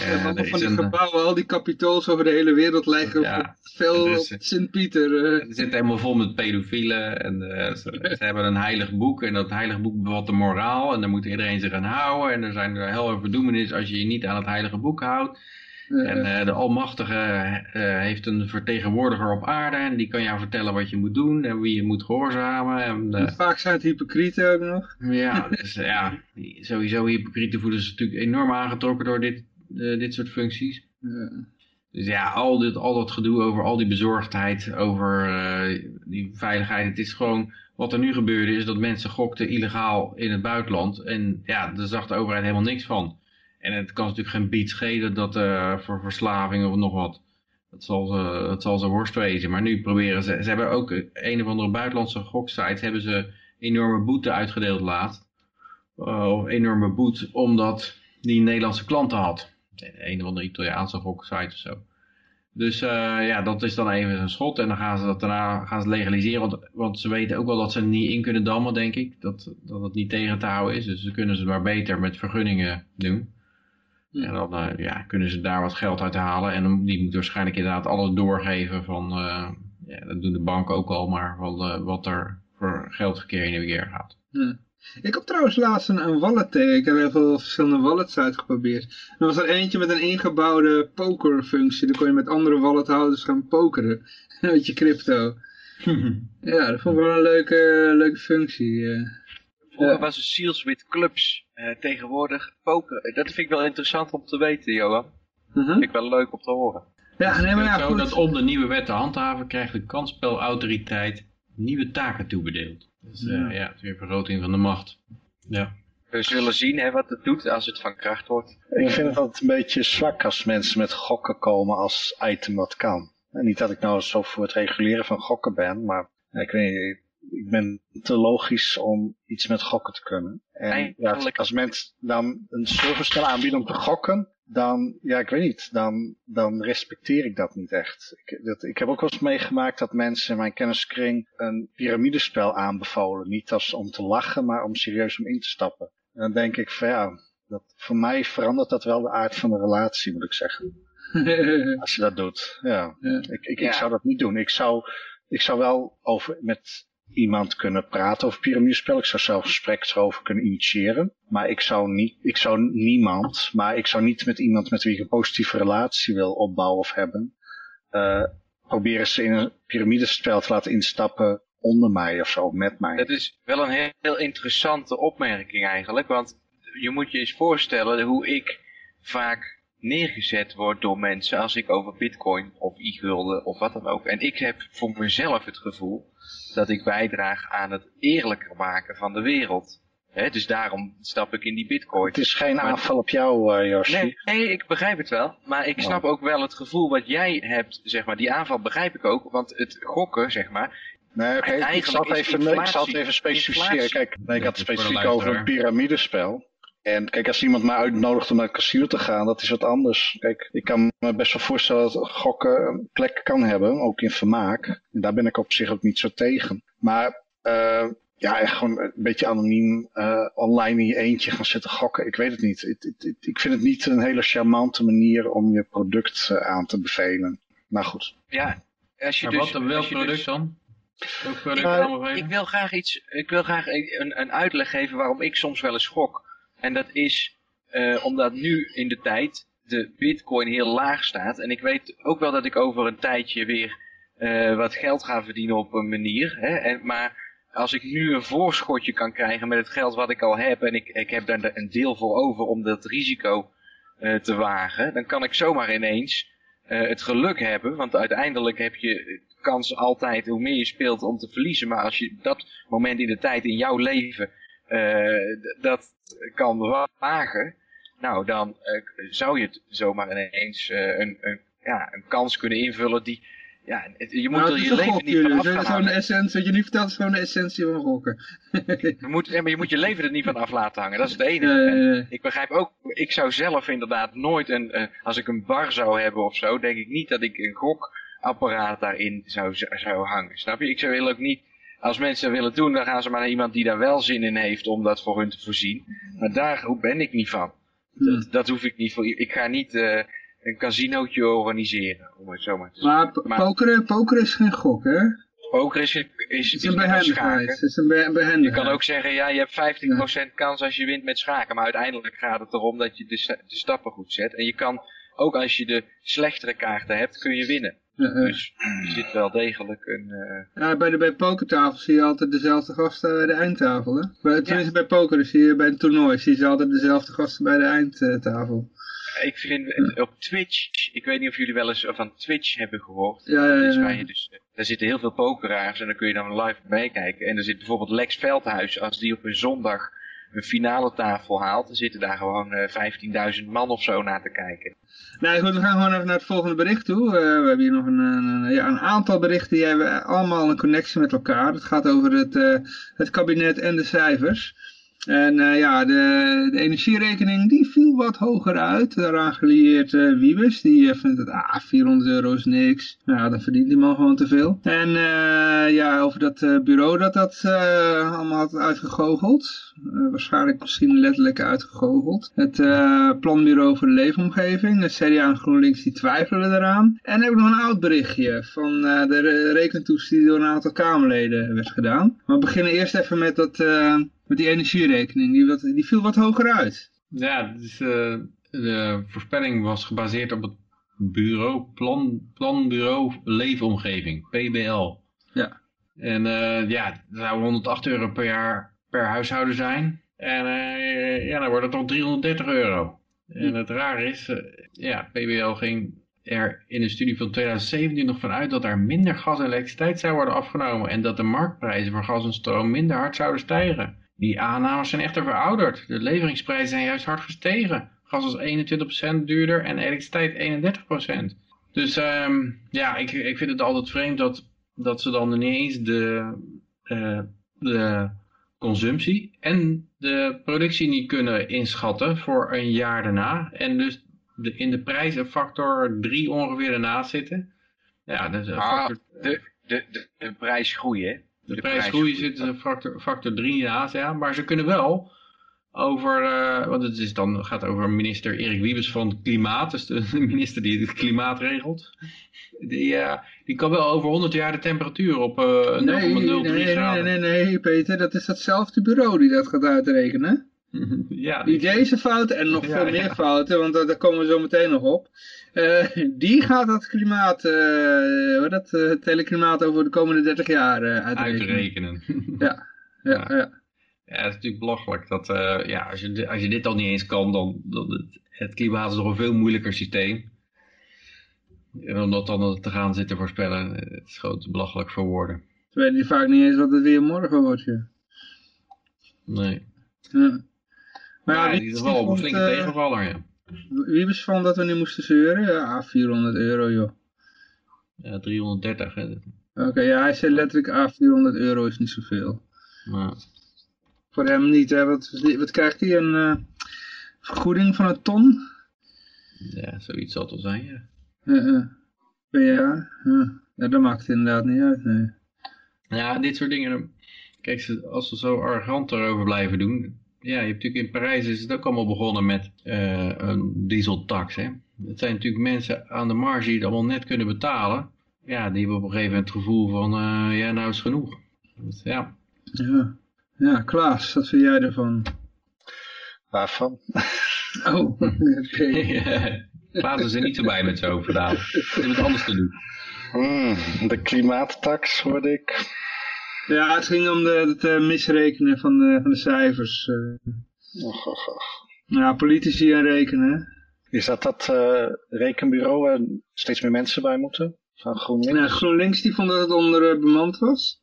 eh, allemaal er van die een, gebouwen, al die kapitools over de hele wereld lijken Ja, op veel op Sint-Pieter. eh. Het zit helemaal vol met pedofielen en eh, ze, ze hebben een heilig boek en dat heilige boek bevat de moraal en daar moet iedereen zich aan houden en er zijn er heel veel verdoemenis als je je niet aan het heilige boek houdt. En Eh, de Almachtige eh, heeft een vertegenwoordiger op aarde en die kan jou vertellen wat je moet doen en wie je moet gehoorzamen. En, eh, Vaak zijn het hypocrieten ook nog. ja, dus, ja, sowieso hypocrieten voelen zich natuurlijk enorm aangetrokken door dit, dit soort functies. Ja. Dus ja, al, dit, al dat gedoe over al die bezorgdheid, over die veiligheid. Het is gewoon, wat er nu gebeurde is dat mensen gokten illegaal in het buitenland. En ja, daar zag de overheid helemaal niks van. En het kan natuurlijk geen bied schelen dat eh, voor verslaving of nog wat. Dat zal, ze, dat zal ze worst wezen. Maar nu proberen ze, ze hebben ook een of andere buitenlandse goksites, hebben ze enorme boete uitgedeeld laat. Eh, of enorme boete, omdat die Nederlandse klanten had. Een of andere Italiaanse goksite of zo. Dus uh, ja, dat is dan even een schot. En dan gaan ze dat daarna gaan ze legaliseren. Want, want ze weten ook wel dat ze niet in kunnen dammen, denk ik. Dat, dat niet tegen te houden is. Dus dan kunnen ze maar beter met vergunningen doen. En dan uh, ja, kunnen ze daar wat geld uit halen. En die moet waarschijnlijk inderdaad alles doorgeven van... Uh, ja, dat doen de banken ook al, maar wat, wat er voor geldverkeer in de weer gaat. Ja. Ik heb trouwens laatst een, een wallet tegen. Ik heb heel veel verschillende wallets uitgeprobeerd. En er was er eentje met een ingebouwde pokerfunctie. Dan kon je met andere wallethouders gaan pokeren. met je crypto. ja, dat vond ik wel een leuke, leuke functie. Uh. Vroeger was er Seals with Clubs. Uh, tegenwoordig poker. Dat vind ik wel interessant om te weten, Johan. -huh. Vind ik wel leuk om te horen. Ja, nee, maar ja, zo dat om de nieuwe wet te handhaven krijgt de kansspelautoriteit nieuwe taken toebedeeld. Dus uh, ja. ja, het is weer vergroting van de macht. Ja. We zullen zien hè, wat het doet als het van kracht wordt. Ik vind het altijd een beetje zwak als mensen met gokken komen als item wat kan. En niet dat ik nou zo voor het reguleren van gokken ben, maar ik weet niet, ik ben te logisch om iets met gokken te kunnen. En ja, als mensen dan een service aanbieden om te gokken, dan, ja, ik weet niet, dan, dan respecteer ik dat niet echt. Ik, dat, ik heb ook wel eens meegemaakt dat mensen in mijn kenniskring een piramidespel aanbevolen. Niet als om te lachen, maar om serieus om in te stappen. En dan denk ik van ja, dat, voor mij verandert dat wel de aard van de relatie, moet ik zeggen. als je dat doet, ja. ja. Ik, ik, ja. ik zou dat niet doen. Ik zou, ik zou wel over, met iemand kunnen praten over piramidespel. Ik zou zelf gesprek erover kunnen initiëren. Maar ik zou niet, ik zou niemand, maar ik zou niet met iemand met wie ik een positieve relatie wil opbouwen of hebben, uh, proberen ze in een piramidespel te laten instappen onder mij of zo, met mij. Dat is wel een heel interessante opmerking eigenlijk, want je moet je eens voorstellen hoe ik vaak neergezet word door mensen als ik over bitcoin of e-gulden of wat dan ook. En ik heb voor mezelf het gevoel dat ik bijdraag aan het eerlijker maken van de wereld. He, dus daarom stap ik in die bitcoin. Het is geen maar, aanval op jou, uh, Yoshi. Nee, nee, ik begrijp het wel. Maar ik snap ook wel het gevoel wat jij hebt, zeg maar. Die aanval begrijp ik ook, want het gokken, zeg maar... Nee, oké, okay, ik, zal het even, ik zal het even specificeren. Kijk, nee, ik had het specifiek over een piramidespel. En kijk, als iemand mij uitnodigt om naar het casino te gaan, dat is wat anders. Kijk, ik kan me best wel voorstellen dat gokken een plek kan hebben, ook in vermaak. En daar ben ik op zich ook niet zo tegen. Maar uh, ja, echt gewoon een beetje anoniem uh, online in je eentje gaan zitten gokken. Ik weet het niet. Ik, ik, ik vind het niet een hele charmante manier om je product uh, aan te bevelen. Maar goed. Ja, als je maar dus, wat, welk product dus, dan? Product ik, ik, wil graag iets, ik wil graag een, een uitleg geven waarom ik soms wel eens gok. En dat is uh, omdat nu in de tijd de bitcoin heel laag staat. En ik weet ook wel dat ik over een tijdje weer uh, wat geld ga verdienen op een manier. Hè? En, maar als ik nu een voorschotje kan krijgen met het geld wat ik al heb. En ik, ik heb daar een deel voor over om dat risico uh, te wagen. Dan kan ik zomaar ineens het geluk hebben. Want uiteindelijk heb je kans altijd hoe meer je speelt om te verliezen. Maar als je dat moment in de tijd in jouw leven dat kan wagen, nou dan uh, zou je het zomaar ineens uh, een, een, ja, een kans kunnen invullen die, ja, het, je moet nou, er je leven gok, niet van af gaan hangen. Essentie, wat je nu vertelt is gewoon de essentie van gokken. je moet, ja, maar je moet je leven er niet van af laten hangen, dat is het enige. Uh, ik begrijp ook, ik zou zelf inderdaad nooit een, uh, als ik een bar zou hebben of zo, denk ik niet dat ik een gokapparaat daarin zou, zou hangen, snap je? Ik zou heel ook niet als mensen dat willen doen, dan gaan ze maar naar iemand die daar wel zin in heeft om dat voor hun te voorzien. Maar daar ben ik niet van. Dat, dat hoef ik niet voor. Ik ga niet uh, een casinootje organiseren, om het zo maar te maar, zeggen. Maar pokeren, pokeren is geen gok, hè? Poker is, is, is, is een behendigheid. Het is een behendigheid. Je kan ook zeggen, ja, je hebt 15% kans als je wint met schaken. Maar uiteindelijk gaat het erom dat je de, de stappen goed zet. En je kan, ook als je de slechtere kaarten hebt, kun je winnen. Dus er zit wel degelijk een... Uh... Ja, bij de bij pokertafel zie je altijd dezelfde gasten bij de eindtafel, hè? Bij, tenminste ja. bij poker zie je bij een toernooi zie je altijd dezelfde gasten bij de eindtafel. Ik vind op Twitch, ik weet niet of jullie wel eens van Twitch hebben gehoord. Ja, ja, ja. je dus, daar zitten heel veel pokeraars en dan kun je dan live meekijken. En er zit bijvoorbeeld Lex Veldhuis, als die op een zondag een finale tafel haalt, dan zitten daar gewoon uh, 15.000 man of zo naar te kijken. Nou goed, we gaan gewoon even naar het volgende bericht toe. Uh, we hebben hier nog een, een, ja, een aantal berichten die hebben allemaal een connectie met elkaar. Het gaat over het, uh, het kabinet en de cijfers. En uh, ja, de, de, energierekening die viel wat hoger uit. Daaraan gelieerd uh, Wiebes, die uh, vindt het, ah, 400 euro is niks. Nou, dan verdient die man gewoon te veel. En ja, over dat bureau dat dat allemaal had uitgegoocheld. waarschijnlijk misschien letterlijk uitgegoocheld. Het planbureau voor de leefomgeving, de CDA en GroenLinks, die twijfelen eraan. En heb ik nog een oud berichtje van de rekentoets die door een aantal Kamerleden werd gedaan. Maar we beginnen eerst even met dat met die energierekening, die, wat, die viel wat hoger uit. Ja, dus, uh, de voorspelling was gebaseerd op het bureau, plan, planbureau leefomgeving, PBL. Ja. En uh, ja, dat zou 108 euro per jaar per huishouden zijn. En uh, ja, dan wordt het toch 330 euro. En het raar is, ja, PBL ging er in een studie van 2017 nog vanuit dat er minder gas en elektriciteit zou worden afgenomen en dat de marktprijzen voor gas en stroom minder hard zouden stijgen. Die aannames zijn echter verouderd. De leveringsprijzen zijn juist hard gestegen. Gas is 21% duurder en elektriciteit 31%. Dus um, ja, ik, ik vind het altijd vreemd dat, dat ze dan ineens de, uh, de consumptie en de productie niet kunnen inschatten voor een jaar daarna. En dus de, in de prijs een factor 3 ongeveer ernaast zitten. Ja, dus ah, factor... de, de, de, de prijsgroei, hè? De, de prijsgroei zit een factor, factor 3 naast, ja. Maar ze kunnen wel over, uh, want het is dan, gaat over minister Erik Wiebes van Klimaat, dus de minister die het klimaat regelt. Die, uh, die kan wel over 100 jaar de temperatuur op uh, 0,03 nee, nee, graden. Nee, nee, nee, Peter, dat is datzelfde bureau die dat gaat uitrekenen. ja, die deze fouten en nog veel meer fouten, want daar komen we zo meteen nog op. Uh, die gaat het klimaat, uh, dat, uh, het hele klimaat over de komende 30 jaar uitrekenen. uitrekenen. ja, ja, ja. ja. Ja, het is natuurlijk belachelijk dat ja, als, je, als je dit al niet eens kan, dan, dan het, het klimaat is nog een veel moeilijker systeem. En om dat dan te gaan zitten voorspellen, het is gewoon te belachelijk voor woorden. Ze weten die vaak niet eens wat het weer morgen wordt, ja. Nee. Ja. Maar ja, in ieder geval een flinke tegenvaller, ja. Wie van dat we nu moesten zeuren? Ja, 400 euro joh. Ja, 330 hè. Oké, ja, hij zei letterlijk, ah, 400 euro is niet zoveel. Maar... Voor hem niet, hè. Wat, wat krijgt hij? Een uh, vergoeding van een ton? Ja, zoiets zal het wel zijn, ja. Uh, jaar? Ja. ja, dat maakt het inderdaad niet uit, nee. Ja, dit soort dingen, kijk, als ze zo arrogant erover blijven doen, ja, je hebt natuurlijk in Parijs is het ook allemaal begonnen met uh, een dieseltax. Hè? Het zijn natuurlijk mensen aan de marge die het allemaal net kunnen betalen. Ja, die hebben op een gegeven moment het gevoel van, uh, ja, nou is genoeg. Dus, ja. ja. Ja, Klaas, wat vind jij ervan? Waarvan? Oh, oké. Okay. Klaas is er niet zo bij met zo'n verhaal. Ze hebben het anders te doen. Hmm, de klimaattax hoorde ik. Ja, het ging om de, het uh, misrekenen van de, van de cijfers. Uh. Och, och, och. Ja, politici en rekenen. Is dat dat uh, rekenbureau waar steeds meer mensen bij moeten? Van GroenLinks? Ja, GroenLinks die vond dat het onder bemand was.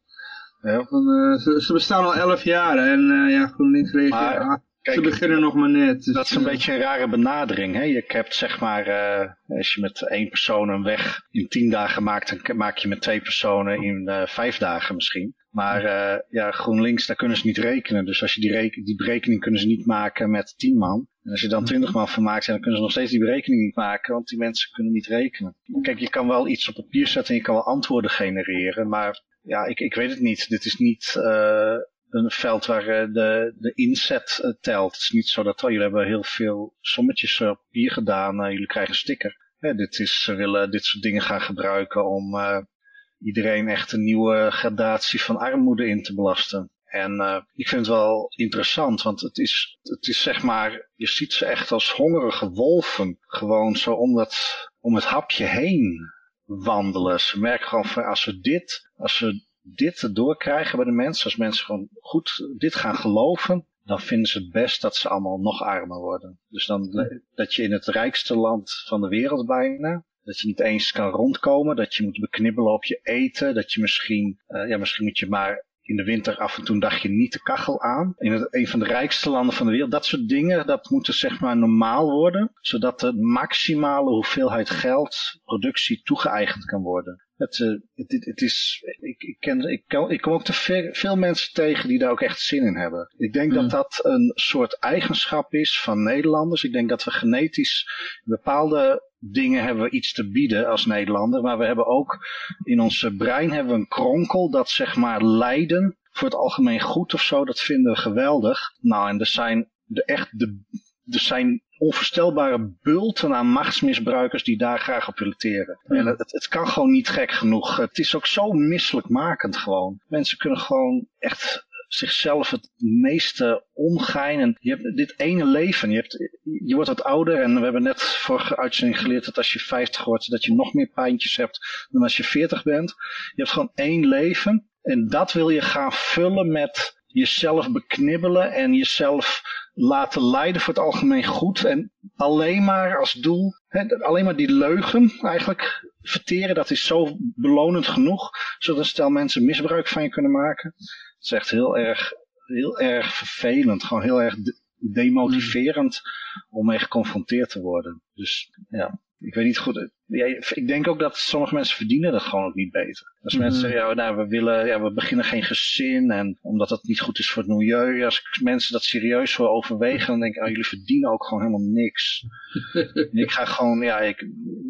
Ja. Van, ze, ze, bestaan al elf jaar en ja, GroenLinks reageert... Ah, ze beginnen nog maar net. Dus, dat is een beetje een rare benadering. Hè? Je hebt zeg maar, uh, als je met één persoon een weg in tien dagen maakt, dan maak je met twee personen in uh, vijf dagen misschien. Maar uh, ja, GroenLinks, daar kunnen ze niet rekenen. Dus als je die, reken die berekening kunnen ze niet maken met tien man. En als je dan twintig man van maakt, dan kunnen ze nog steeds die berekening niet maken, want die mensen kunnen niet rekenen. Kijk, je kan wel iets op papier zetten en je kan wel antwoorden genereren, maar ja, ik, ik weet het niet. Dit is niet uh, een veld waar de, de inzet uh, telt. Het is niet zo dat, oh, jullie hebben heel veel sommetjes op papier gedaan, uh, jullie krijgen een sticker. Ja, dit is, ze willen dit soort dingen gaan gebruiken om iedereen echt een nieuwe gradatie van armoede in te belasten. En uh, ik vind het wel interessant, want het is, het is zeg maar, je ziet ze echt als hongerige wolven. Gewoon zo om, dat, om het hapje heen wandelen. Ze merken gewoon van als we dit, als we dit doorkrijgen bij de mensen, als mensen gewoon goed dit gaan geloven, dan vinden ze het best dat ze allemaal nog armer worden. Dus dan dat je in het rijkste land van de wereld bijna, dat je niet eens kan rondkomen, dat je moet beknibbelen op je eten, dat je misschien, uh, ja, misschien moet je maar in de winter af en toe een dagje niet de kachel aan. In het, een van de rijkste landen van de wereld. Dat soort dingen, dat moet zeg maar normaal worden. Zodat de maximale hoeveelheid geld, productie toegeëigend kan worden. Het, uh, het, het, is, ik, ik, ken, ik, kan, ik kom ook te veel, veel mensen tegen die daar ook echt zin in hebben. Ik denk dat Hmm. dat een soort eigenschap is van Nederlanders. Ik denk dat we genetisch bepaalde dingen hebben we iets te bieden als Nederlander. Maar we hebben ook in ons brein hebben we een kronkel dat zeg maar lijden voor het algemeen goed of zo. Dat vinden we geweldig. Nou en er zijn de echt de, er zijn onvoorstelbare bulten aan machtsmisbruikers die daar graag op willen teren. Ja. En het, het kan gewoon niet gek genoeg. Het is ook zo misselijkmakend gewoon. Mensen kunnen gewoon echt zichzelf het meeste omgein. En je hebt dit ene leven. Je, hebt, je wordt wat ouder en we hebben net vorige uitzending geleerd dat als je 50 wordt, dat je nog meer pijntjes hebt dan als je 40 bent. Je hebt gewoon één leven. En dat wil je gaan vullen met jezelf beknibbelen en jezelf laten leiden voor het algemeen goed. En alleen maar als doel, hè, alleen maar die leugen eigenlijk verteren, dat is zo belonend genoeg, zodat stel mensen misbruik van je kunnen maken. Het is echt heel erg, heel erg vervelend, gewoon heel erg de- demotiverend om mee geconfronteerd te worden. Dus ja, ik weet niet goed. Ja, ik denk ook dat sommige mensen verdienen dat gewoon ook niet beter. Als mensen Mhm. zeggen, ja, nou, we willen, ja, we beginnen geen gezin en omdat dat niet goed is voor het milieu. Als ik mensen dat serieus zo overwegen, dan denk ik, oh, jullie verdienen ook gewoon helemaal niks. En ik ga gewoon, ja, ik,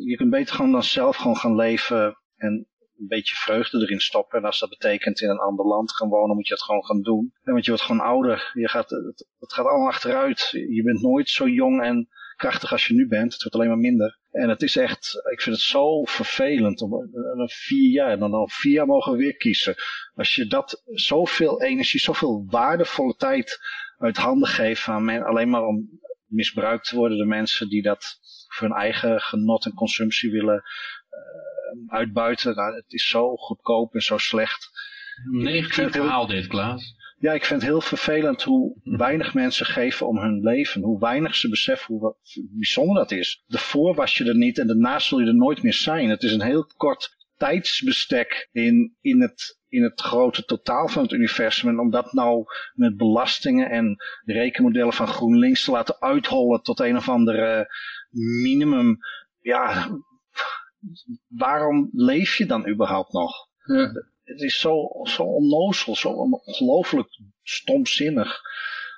je kunt beter gewoon dan zelf gewoon gaan leven en een beetje vreugde erin stoppen. En als dat betekent in een ander land gaan wonen, moet je dat gewoon gaan doen. Want je wordt gewoon ouder. Je gaat, het, het gaat allemaal achteruit. Je bent nooit zo jong en krachtig als je nu bent. Het wordt alleen maar minder. En het is echt, ik vind het zo vervelend om eh, vier jaar, en dan al vier jaar mogen we weer kiezen. Als je dat zoveel energie, zoveel waardevolle tijd uit handen geeft aan men, alleen maar om misbruikt te worden door mensen die dat voor hun eigen genot en consumptie willen eh, uitbuiten. Nou, het is zo goedkoop en zo slecht. Negatief verhaal dit, Klaas. Ja, ik vind het heel vervelend hoe weinig mensen geven om hun leven. Hoe weinig ze beseffen hoe bijzonder dat is. Daarvoor was je er niet en daarna zul je er nooit meer zijn. Het is een heel kort tijdsbestek in, in, het, in het grote totaal van het universum. En om dat nou met belastingen en de rekenmodellen van GroenLinks te laten uithollen tot een of andere minimum. Ja, waarom leef je dan überhaupt nog? Ja. Het is zo, zo onnozel, zo ongelooflijk stomzinnig.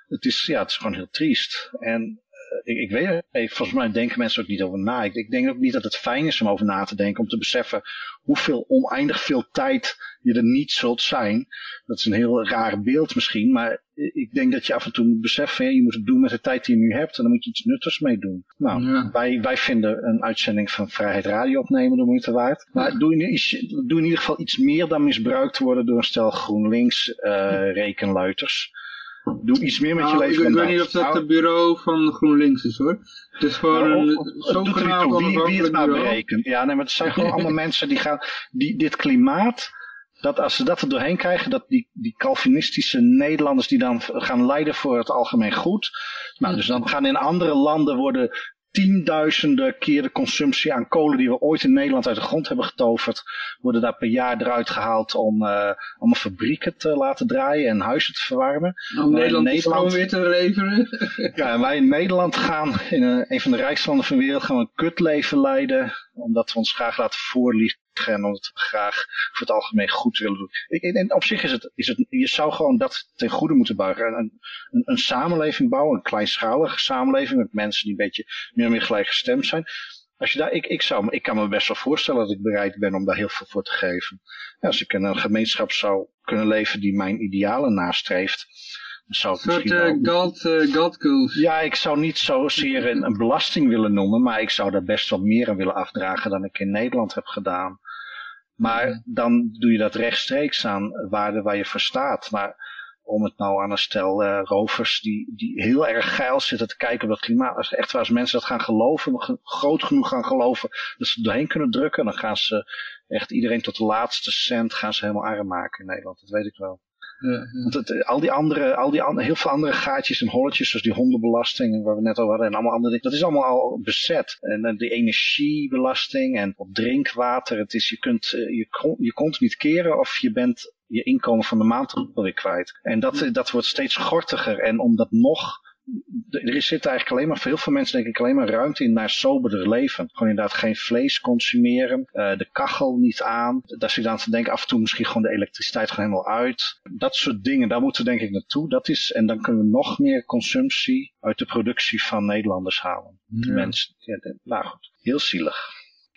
Het is, ja, het is gewoon heel triest. En ik, ik weet het, volgens mij denken mensen ook niet over na. Ik, ik, denk ook niet dat het fijn is om over na te denken, om te beseffen hoeveel oneindig veel tijd je er niet zult zijn. Dat is een heel raar beeld misschien, maar ik denk dat je af en toe moet beseffen, je moet het doen met de tijd die je nu hebt en dan moet je iets nuttigs mee doen. Nou, Ja. wij, wij vinden een uitzending van Vrijheid Radio opnemen de moeite waard. Maar doe, in, iets- doe in ieder geval iets meer dan misbruikt worden door een stel GroenLinks eh rekenluiters. Doe iets meer met je Nou, ik, leven ik weet niet of dat Nou, het bureau van GroenLinks is hoor. Het is gewoon nou, een zogenaamd wie, het maar bureau. berekent. Ja, nee, maar het zijn gewoon allemaal mensen die gaan, die dit klimaat, dat als ze dat er doorheen krijgen, dat die, die Calvinistische Nederlanders die dan gaan leiden voor het algemeen goed. Nou, dus dan gaan in andere landen worden tienduizenden keer de consumptie aan kolen die we ooit in Nederland uit de grond hebben getoverd, worden daar per jaar eruit gehaald om eh, allemaal fabrieken te laten draaien en huizen te verwarmen. Om Nederland, Nederland- weer te leveren. Ja, en wij in Nederland gaan, in een, een van de rijkste landen van de wereld, gaan we een kutleven leiden. Omdat we ons graag laten voorliegen en we graag voor het algemeen goed willen doen. En op zich is het, is het, je zou gewoon dat ten goede moeten buigen. Een, een, samenleving bouwen, een kleinschalige samenleving met mensen die een beetje meer en meer gelijkgestemd zijn. Als je daar, ik, ik, zou, ik kan me best wel voorstellen dat ik bereid ben om daar heel veel voor te geven. Ja, als ik in een gemeenschap zou kunnen leven die mijn idealen nastreeft, zou Een soort wel- God, eh, ja, ik zou niet zozeer een, een belasting willen noemen, maar ik zou daar best wel meer aan willen afdragen dan ik in Nederland heb gedaan. Maar dan doe je dat rechtstreeks aan waarden waar je voor staat. Maar om het nou aan een stel eh, rovers die, die heel erg geil zitten te kijken op dat klimaat. Als echt waar als mensen dat gaan geloven, ge- groot genoeg gaan geloven, dat ze er doorheen kunnen drukken, dan gaan ze echt iedereen tot de laatste cent gaan ze helemaal arm maken in Nederland. Dat weet ik wel. Want het, al die andere, al die andere, heel veel andere gaatjes en holletjes, zoals die hondenbelasting, en waar we net over hadden, en allemaal andere dingen, dat is allemaal al bezet. En eh, de energiebelasting en op drinkwater, het is, je kunt eh, je, kon, je kont niet keren of je bent je inkomen van de maand alweer kwijt. En dat, dat wordt steeds gortiger. En om dat nog er zit eigenlijk alleen maar, voor heel veel mensen denk ik alleen maar ruimte in naar soberder leven. Gewoon inderdaad geen vlees consumeren, uh, de kachel niet aan. Daar zit aan te denken af en toe misschien gewoon de elektriciteit gewoon helemaal uit. Dat soort dingen, daar moeten we denk ik naartoe. Dat is, en dan kunnen we nog meer consumptie uit de productie van Nederlanders halen. De mensen, ja, de, nou goed, heel zielig.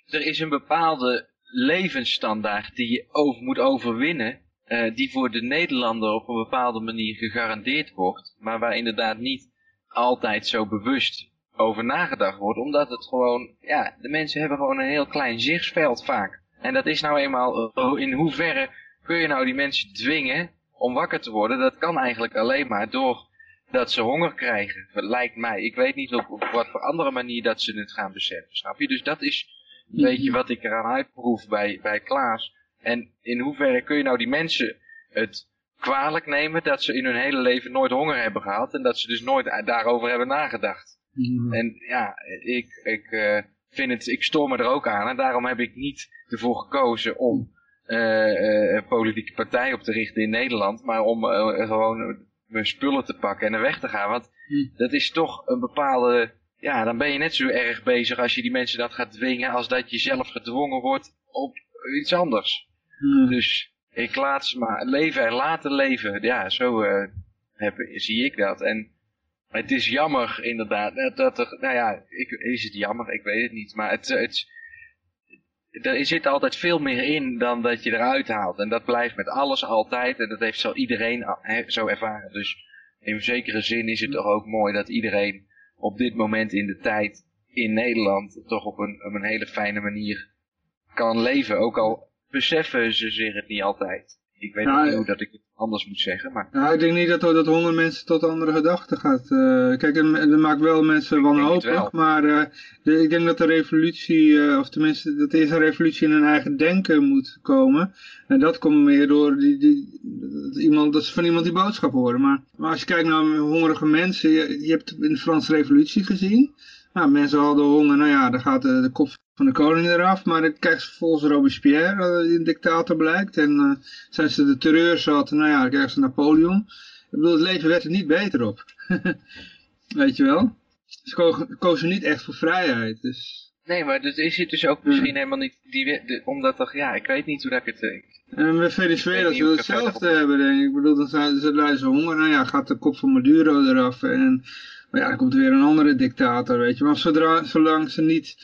Er is een bepaalde levensstandaard die je over, moet overwinnen. Uh, die voor de Nederlander op een bepaalde manier gegarandeerd wordt. Maar waar inderdaad niet altijd zo bewust over nagedacht wordt. Omdat het gewoon, ja, de mensen hebben gewoon een heel klein zichtsveld vaak. En dat is nou eenmaal, uh, in hoeverre kun je nou die mensen dwingen om wakker te worden? Dat kan eigenlijk alleen maar door dat ze honger krijgen, lijkt mij. Ik weet niet op, op wat voor andere manier dat ze het gaan beseffen, snap je? Dus dat is een beetje wat ik eraan uitproef bij, bij Klaas. En in hoeverre kun je nou die mensen het kwalijk nemen dat ze in hun hele leven nooit honger hebben gehad en dat ze dus nooit daarover hebben nagedacht. Mhm. En ja, ik, ik uh, vind het, ik stoor me er ook aan en daarom heb ik niet ervoor gekozen om uh, uh, een politieke partij op te richten in Nederland, maar om gewoon mijn spullen te pakken en er weg te gaan. Want mhm. dat is toch een bepaalde, ja, dan ben je net zo erg bezig als je die mensen dat gaat dwingen als dat je zelf gedwongen wordt op iets anders. Mhm. Dus ik laat ze maar leven en laten leven. Ja, zo uh, heb, zie ik dat. En het is jammer inderdaad dat er, nou ja, ik, is het jammer? Ik weet het niet. Maar het, het, er zit altijd veel meer in dan dat je eruit haalt. En dat blijft met alles altijd. En dat heeft zo iedereen zo ervaren. Dus in zekere zin is het toch ook mooi dat iedereen op dit moment in de tijd in Nederland toch op een, op een hele fijne manier kan leven. Ook al beseffen ze zich het niet altijd. Ik weet niet hoe dat ik het anders moet zeggen, maar... Ja, ik denk niet dat, dat honger mensen tot andere gedachten gaat. Uh, kijk, dat maakt wel mensen wanhopig, maar uh, de, ik denk dat de revolutie, uh, of tenminste dat er eerst een revolutie in hun eigen denken moet komen. En dat komt meer door die, die, dat, iemand, dat ze van iemand die boodschappen horen. Maar, maar als je kijkt naar hongerige mensen, je, je hebt in de Franse revolutie gezien... Nou, mensen hadden honger, nou ja, dan gaat de, de kop van de koning eraf. Maar dan krijgt ze volgens Robespierre, die een dictator blijkt. En uh, zijn ze de terreur zat, nou ja, dan krijgen ze Napoleon. Ik bedoel, het leven werd er niet beter op. Weet je wel? Ze kozen niet echt voor vrijheid, dus... Nee, maar dat is het dus ook misschien helemaal niet, die, omdat toch, ja, ik weet niet hoe dat ik het... denk. en met Venezuela zullen hetzelfde hebben, denk ik. Ik bedoel, dan zijn ze, ze honger, nou ja, gaat de kop van Maduro eraf en maar ja, dan komt er weer een andere dictator, weet je. Maar zodra, zolang ze niet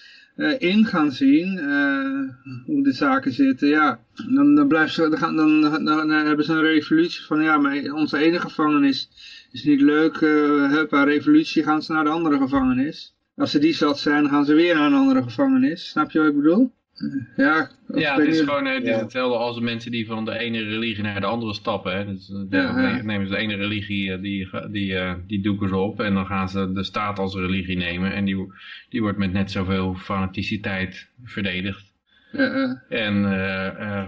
in gaan zien uh, hoe de zaken zitten, ja, dan, dan, blijft ze, dan, dan, dan, dan, hebben ze een revolutie van, ja, maar onze ene gevangenis is niet leuk, uh, hup, een revolutie, gaan ze naar de andere gevangenis. Als ze die zat zijn, gaan ze weer naar een andere gevangenis. Snap je wat ik bedoel? Ja, ja het is gewoon het is hetzelfde als de mensen die van de ene religie naar de andere stappen. Hè. Dus, ja, nemen ze de ene religie, eh, die, die, eh, die doeken ze op en dan gaan ze de staat als religie nemen. En die, die wordt met net zoveel fanaticiteit verdedigd. En uh,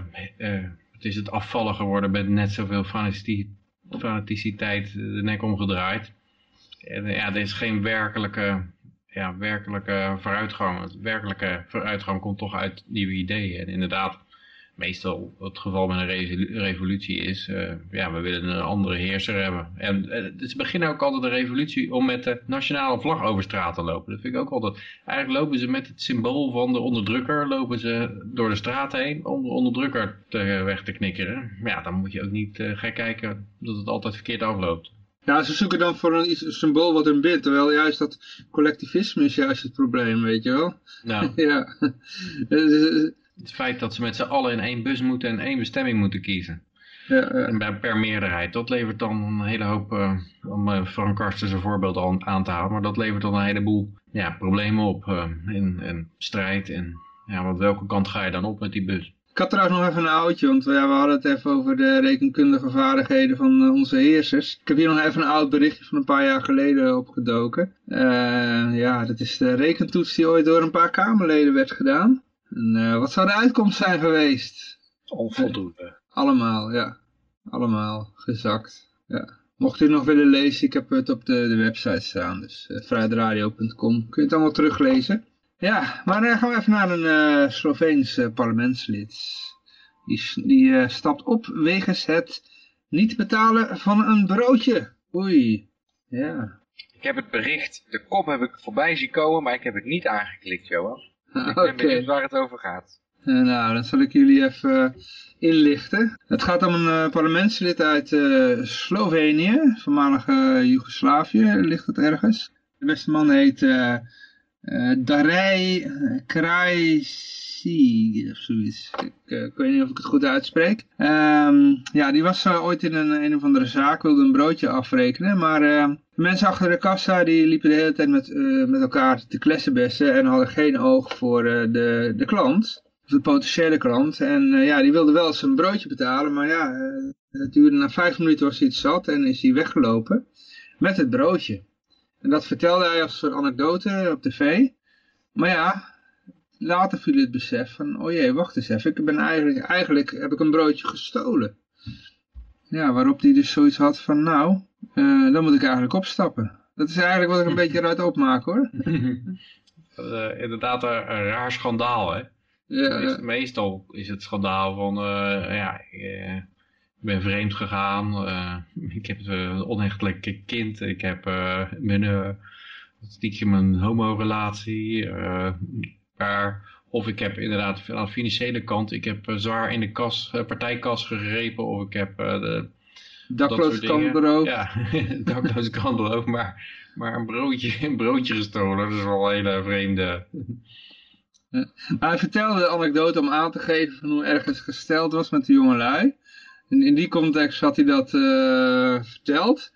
het is het afvallen geworden met net zoveel fanaticiteit de nek omgedraaid. En ja, er is geen werkelijke ja, werkelijke vooruitgang. Werkelijke vooruitgang komt toch uit nieuwe ideeën. En inderdaad, meestal het geval met een revolutie is, uh, ja, we willen een andere heerser hebben. En uh, ze beginnen ook altijd een revolutie om met de nationale vlag over straat te lopen. Dat vind ik ook altijd. Eigenlijk lopen ze met het symbool van de onderdrukker, lopen ze door de straat heen om de onderdrukker te, weg te knikkeren. Maar ja, dan moet je ook niet uh, kijken dat het altijd verkeerd afloopt. Ja, ze zoeken dan voor een, symbool wat hun bindt. Terwijl juist dat collectivisme is juist het probleem, weet je wel. Nou. ja. het feit dat ze met z'n allen in één bus moeten en één bestemming moeten kiezen. Ja, ja. Per meerderheid. Dat levert dan een hele hoop, uh, om uh, Frank Karsten zijn voorbeeld aan, aan, te halen, maar dat levert dan een heleboel ja, problemen op. En, en strijd en ja, want welke kant ga je dan op met die bus? Ik had trouwens nog even een oudje, want ja, we hadden het even over de rekenkundige vaardigheden van uh, onze heersers. Ik heb hier nog even een oud berichtje van een paar jaar geleden opgedoken. Uh, ja, dat is de rekentoets die ooit door een paar Kamerleden werd gedaan. En uh, wat zou de uitkomst zijn geweest? Onvoldoende. Allemaal, ja. Allemaal gezakt. Ja. Mocht u nog willen lezen, ik heb het op de, de website staan, dus vrijdradio.com. Kun je het allemaal teruglezen. Ja, maar dan gaan we even naar een uh, Sloveens uh, parlementslid. Die, die uh, stapt op wegens het niet betalen van een broodje. Oei, ja. Ik heb het bericht, de kop heb ik voorbij zien komen, maar ik heb het niet aangeklikt, Johan. Ik Oké. ben benieuwd waar het over gaat. Eh, nou, dan zal ik jullie even eh, inlichten. Het gaat om een eh, parlementslid uit eh, Slovenië, voormalige Joegoslavië, ligt het ergens. De beste man heet eh, Darij Krajci of zoiets. Ik, eh, ik weet niet of ik het goed uitspreek. Ehm, ja, die was eh, ooit in een, een of andere zaak, wilde een broodje afrekenen, maar... eh, de mensen achter de kassa die liepen de hele tijd met, met elkaar te klessenbessen en hadden geen oog voor de, de klant of de potentiële klant. En ja, die wilde wel zijn broodje betalen, maar ja, het duurde na vijf minuten was hij iets zat en is hij weggelopen met het broodje. En dat vertelde hij als een soort anekdote op tv. Maar ja, later viel het besef van, oh jee, wacht eens even, ik ben eigenlijk, eigenlijk heb ik een broodje gestolen. Ja, waarop hij dus zoiets had van, nou, eh, dan moet ik eigenlijk opstappen. Dat is eigenlijk wat ik een beetje eruit opmaak hoor. Eh, inderdaad een, een raar schandaal, hè? Ja, Meest- Meestal is het schandaal van, eh, ja, eh, ben vreemd gegaan, eh, ik heb een onechtelijk kind, ik heb uh, mijn, eh, stiekem een homorelatie, eh, maar, of ik heb inderdaad aan de financiële kant, ik heb eh, zwaar in de kas, eh, partijkas gegrepen, of ik heb eh, de, dakloos kantbureau. Ja, dakloos kantbureau, maar, maar een, broodje, een broodje gestolen, dat is wel een hele vreemde... Maar hij vertelde de anekdote om aan te geven van hoe erg het gesteld was met de jongelui. En in die context had hij dat eh, verteld.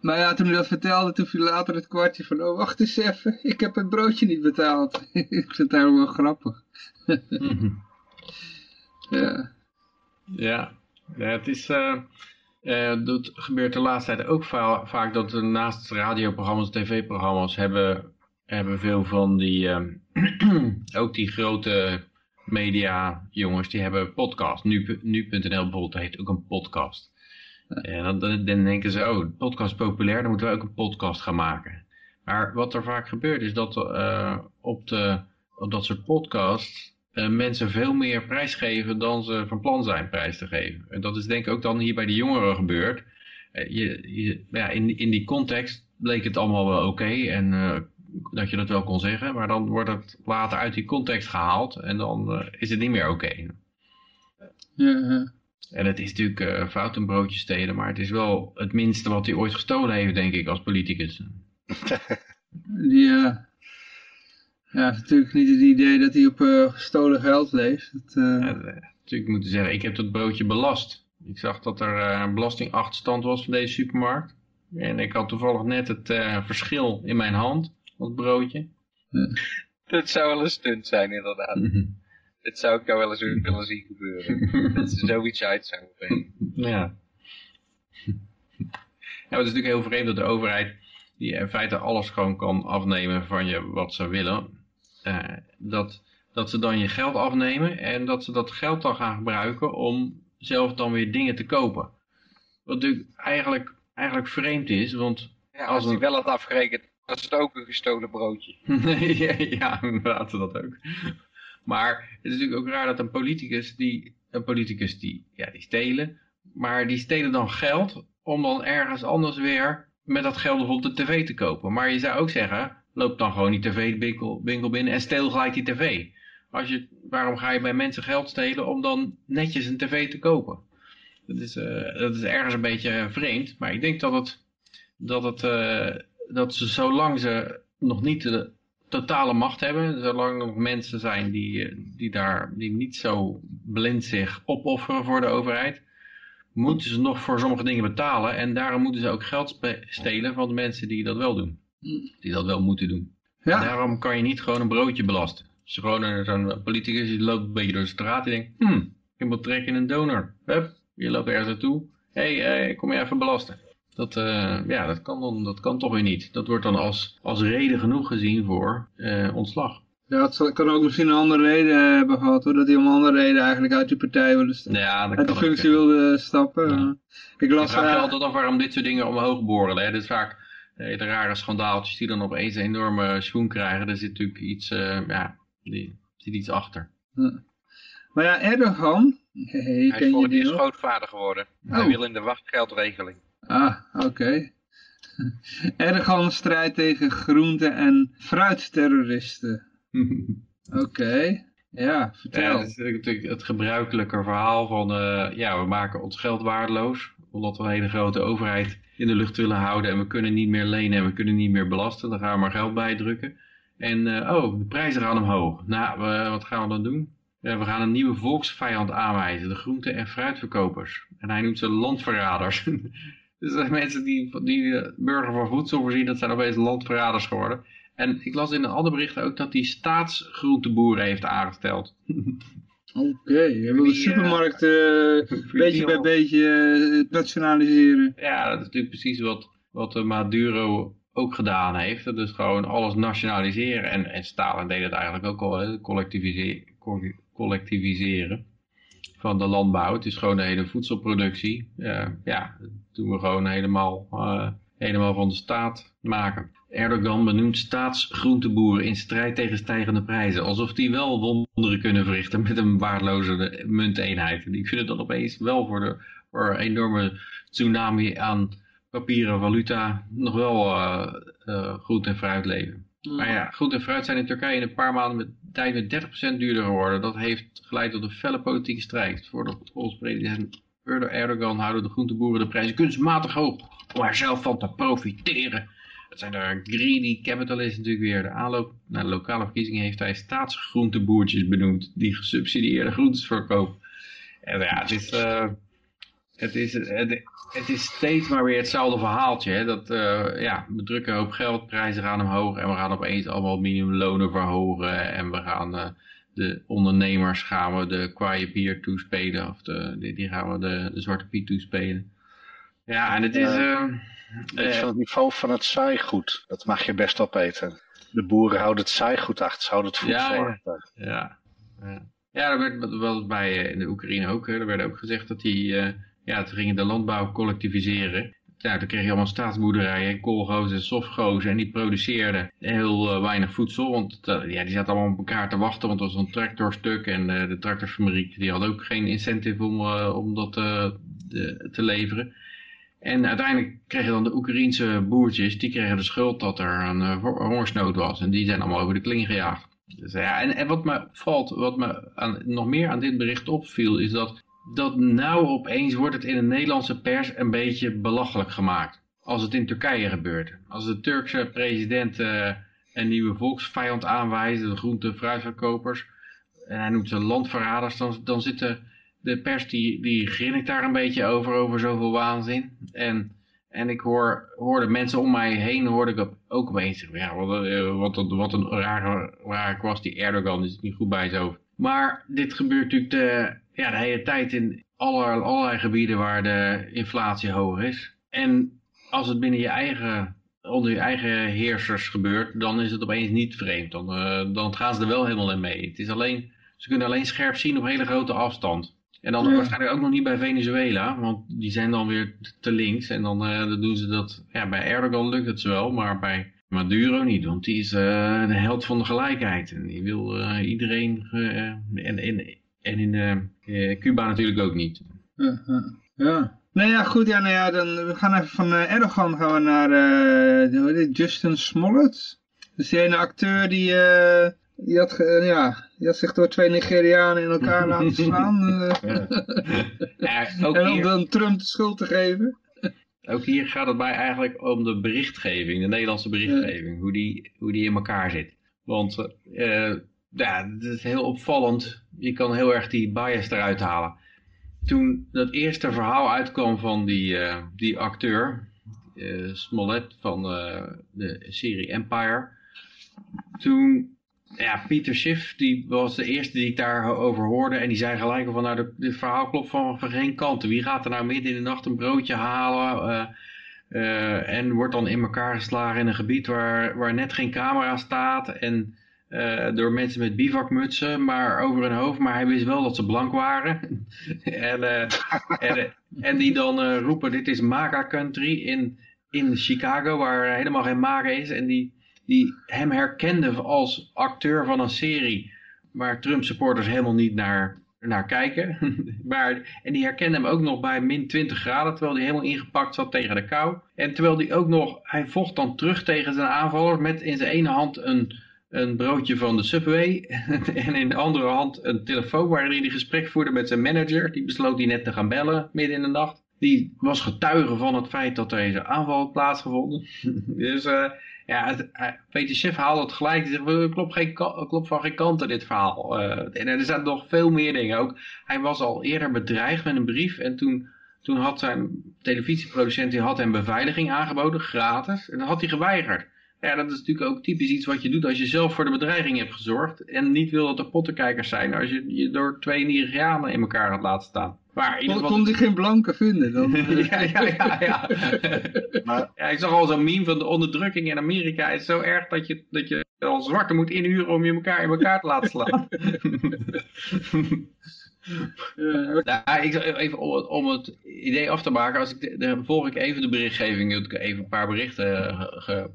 Maar ja, toen hij dat vertelde, toen viel later het kwartje van, oh wacht eens even, ik heb het broodje niet betaald. ik vind het eigenlijk wel grappig. ja. Ja, ja het is, eh, dat gebeurt de laatste tijd ook va- vaak dat er naast radioprogramma's, tv-programma's hebben, hebben veel van die, eh, ook die grote media jongens, die hebben podcast. Nu- Nu.nl bijvoorbeeld heeft ook een podcast. En dan, dan denken ze, oh, podcast is populair, dan moeten we ook een podcast gaan maken. Maar wat er vaak gebeurt is dat eh, op, de, op dat soort podcasts eh, mensen veel meer prijs geven dan ze van plan zijn prijs te geven. En dat is denk ik ook dan hier bij de jongeren gebeurd. Eh, je, je, ja, in, in die context bleek het allemaal wel oké en eh, dat je dat wel kon zeggen. Maar dan wordt het later uit die context gehaald en dan eh, is het niet meer oké. Ja, ja. En het is natuurlijk eh, fout een broodje stelen, maar het is wel het minste wat hij ooit gestolen heeft, denk ik, als politicus. Ja, heeft natuurlijk niet het idee dat hij op eh, gestolen geld leeft. Dat, eh, Ja, natuurlijk moeten zeggen, ik heb dat broodje belast. Ik zag dat er een belastingachterstand was van deze supermarkt. En ik had toevallig net het verschil in mijn hand, dat broodje. Dat zou wel een stunt zijn, inderdaad. Dat zou ik jou wel eens willen zien gebeuren. dat ze zoiets uit zou brengen. Ja. Ja, het is natuurlijk heel vreemd dat de overheid, die in feite alles gewoon kan afnemen van je wat ze willen, eh, dat, dat ze dan je geld afnemen en dat ze dat geld dan gaan gebruiken om zelf dan weer dingen te kopen. Wat natuurlijk eigenlijk, eigenlijk vreemd is, want Ja, Als als een- wel had afgerekend, was het ook een gestolen broodje. ja, inderdaad, dat ook. Maar het is natuurlijk ook raar dat een politicus, die, een politicus die, ja, die stelen, maar die stelen dan geld om dan ergens anders weer met dat geld bijvoorbeeld de tv te kopen. Maar je zou ook zeggen, loop dan gewoon die tv-winkel winkel binnen en steel gelijk die tv. Als je, waarom ga je bij mensen geld stelen om dan netjes een tv te kopen? Dat is, eh, dat is ergens een beetje vreemd, maar ik denk dat het, dat het, eh, dat ze zolang ze nog niet de totale macht hebben, zolang er nog mensen zijn die, eh, die daar, die niet zo blind zich opofferen voor de overheid, moeten ze nog voor sommige dingen betalen en daarom moeten ze ook geld stelen van de mensen die dat wel doen. Die dat wel moeten doen. ja. Daarom kan je niet gewoon een broodje belasten. Als je gewoon zo'n politicus die loopt een beetje door de straat en denkt, hmm, ik heb wat trek in een donor. Hup, je loopt ergens naartoe. Hé, hey, eh, kom je even belasten. Dat, eh, ja, dat, kan dan, dat kan toch weer niet. Dat wordt dan als, als reden genoeg gezien voor eh, ontslag. Ja, het kan ook misschien een andere reden hebben gehad hoor. Dat hij om een andere reden eigenlijk uit die partij wilde stappen. Ja, dat uit de ook, functie eh. wilde stappen. Ja. Ik Ik las... vraag je eh, altijd af waarom dit soort dingen omhoog borrelen. Hè? Dat is vaak eh, hele rare schandaaltjes die dan opeens een enorme schoen krijgen. Er zit natuurlijk iets, eh, ja, die, zit iets achter. Maar ja, Erdogan... Hey, Hij is voor je het die geworden. Oh. Hij wil in de wachtgeldregeling. Ah, oké. Erdogan strijdt tegen groente- en fruitterroristen. Oké, ja, vertel. Ja, dat is natuurlijk het gebruikelijke verhaal van, eh, ja, we maken ons geld waardeloos, omdat we een hele grote overheid in de lucht willen houden en we kunnen niet meer lenen en we kunnen niet meer belasten, dan gaan we maar geld bijdrukken. En, eh, oh, de prijzen gaan omhoog. Nou, wat gaan we dan doen? We gaan een nieuwe volksvijand aanwijzen, de groente- en fruitverkopers. En hij noemt ze landverraders. dus de mensen die, die de burger van voedsel voorzien, dat zijn opeens landverraders geworden. En ik las in een ander bericht ook dat hij staatsgroenteboeren heeft aangesteld. Oké, je wil de Die, eh, supermarkt eh, beetje bij beetje eh, nationaliseren. Ja, dat is natuurlijk precies wat, wat eh, Maduro ook gedaan heeft. Dat is gewoon alles nationaliseren. En, en Stalin deed het eigenlijk ook al, hè, collectiviseren van de landbouw. Het is gewoon de hele voedselproductie. Eh, ja, dat doen we gewoon helemaal, eh, helemaal van de staat maken. Erdogan benoemt staatsgroenteboeren in strijd tegen stijgende prijzen. Alsof die wel wonderen kunnen verrichten met een waardeloze munteenheid. Die kunnen dan opeens wel voor, de, voor een enorme tsunami aan papieren valuta nog wel eh, groente en fruit leven. Maar ja, groente en fruit zijn in Turkije in een paar maanden met tijd met 30% duurder geworden. Dat heeft geleid tot een felle politieke strijd. Voordat volgens president Erdogan houden de groenteboeren de prijzen kunstmatig hoog om er zelf van te profiteren. Dat zijn de greedy capitalists natuurlijk weer. De aanloop naar de lokale verkiezingen heeft hij staatsgroenteboertjes benoemd die gesubsidieerde groentes verkopen. En ja, het is, eh, het is, het, het is steeds maar weer hetzelfde verhaaltje. Hè? Dat, eh, ja, we drukken een hoop geld, prijzen gaan omhoog en we gaan opeens allemaal minimumlonen verhogen. En we gaan eh, de ondernemers gaan we de kwaaie pier toespelen. Of de, die, die gaan we de, de zwarte piet toespelen. Ja, en het is... Je eh, van het niveau van het zaaigoed? Dat mag je best opeten. De boeren houden het zaaigoed achter, ze houden het voedsel Ja, ja. achter. Ja, ja. ja er werd wel- bij in de Oekraïne ook. hè. Er werd ook gezegd dat die, ja, ze gingen de landbouw collectiviseren. Ja, dan kreeg je allemaal staatsboerderijen, koolgozen en softgozen. En die produceerden heel eh, weinig voedsel. Want eh, ja, die zaten allemaal op elkaar te wachten. Want er was een tractorstuk. En eh, de tractorfabriek die had ook geen incentive om, om dat de- te leveren. En uiteindelijk kregen dan de Oekraïense boertjes, die kregen de schuld dat er een ho- hongersnood was. En die zijn allemaal over de kling gejaagd. Dus ja, en, en wat me opvalt, wat me aan, nog meer aan dit bericht opviel, is dat, dat nou opeens wordt het in de Nederlandse pers een beetje belachelijk gemaakt. Als het in Turkije gebeurt. Als de Turkse president eh, een nieuwe volksvijand aanwijst, de groente- en fruitverkopers, en hij noemt ze landverraders, dan, dan zitten de pers die, die grinnikt daar een beetje over, over zoveel waanzin. En, en ik hoor, hoorde mensen om mij heen, hoorde ik ook opeens ja, wat, eh, wat, wat een rare, rare kwast die Erdogan, is niet goed bij hoofd. Maar dit gebeurt natuurlijk de, ja, de hele tijd in aller, allerlei gebieden waar de inflatie hoog is. En als het binnen je eigen, onder je eigen heersers gebeurt, dan is het opeens niet vreemd. Dan, eh, dan gaan ze er wel helemaal in mee. Het is alleen, ze kunnen alleen scherp zien op hele grote afstand. En dan Ja. waarschijnlijk ook nog niet bij Venezuela, want die zijn dan weer te links. En dan, eh, dan doen ze dat, ja, bij Erdogan lukt het wel, maar bij Maduro niet. Want die is eh, de held van de gelijkheid. En die wil iedereen, en, en, en in eh, eh, Cuba natuurlijk ook niet. Ja, ja. Nou ja, goed, ja, nou ja, dan, we gaan even van eh, Erdogan gaan we naar eh, het, Justin Smollett. Dus die ene acteur die, eh, die, had, eh, ja, die had zich door twee Nigerianen in elkaar laten slaan. eh, Ja, ook, en om hier, dan Trump de schuld te geven. ook hier gaat het mij eigenlijk om de berichtgeving, de Nederlandse berichtgeving, hoe, die, hoe die in elkaar zit. Want eh, ja, het is heel opvallend. Je kan heel erg die bias eruit halen. Toen dat eerste verhaal uitkwam van die, eh, die acteur, eh, Smollett van eh, de serie Empire, toen, ja, Pieter Schiff, die was de eerste die ik daarover hoorde en die zei gelijk van, nou, dit verhaal klopt van, van geen kanten. Wie gaat er nou midden in de nacht een broodje halen en wordt dan in elkaar geslagen in een gebied waar, waar net geen camera staat en eh, door mensen met bivakmutsen, maar over hun hoofd, maar hij wist wel dat ze blank waren. en, eh, eh, en die dan roepen, dit is MAGA country in, in Chicago, waar helemaal geen MAGA is. En die, die hem herkende als acteur van een serie waar Trump supporters helemaal niet naar naar kijken. maar, en die herkende hem ook nog bij min 20 graden, terwijl hij helemaal ingepakt zat tegen de kou. En terwijl hij ook nog, hij vocht dan terug tegen zijn aanvaller met in zijn ene hand een, een broodje van de Subway. en in de andere hand een telefoon waarin hij gesprek voerde met zijn manager. Die besloot hij net te gaan bellen midden in de nacht. Die was getuige van het feit dat er deze aanval had plaatsgevonden. dus uh, ja, het, Peter Schiff haalde het gelijk. Hij zegt, klopt, geen, klopt van geen kant in dit verhaal. En er zijn nog veel meer dingen. Ook, hij was al eerder bedreigd met een brief. En toen, toen had zijn televisieproducent die had hem beveiliging aangeboden, gratis. En dat had hij geweigerd. Ja, dat is natuurlijk ook typisch iets wat je doet als je zelf voor de bedreiging hebt gezorgd. En niet wil dat er pottenkijkers zijn als je je door twee Nigerianen in elkaar gaat laten staan. Maar in Kon, kon hij geen blanke vinden dan? ja, ja, ja. ja. maar... ja ik zag al zo'n meme van de onderdrukking in Amerika. Het is zo erg dat je, dat je al zwarte moet inhuren om je elkaar in elkaar te laten slaan. Uh, nou, ik, even om het, om het, idee af te maken, als ik, dan volg ik even de berichtgeving, ik even een paar berichten ge,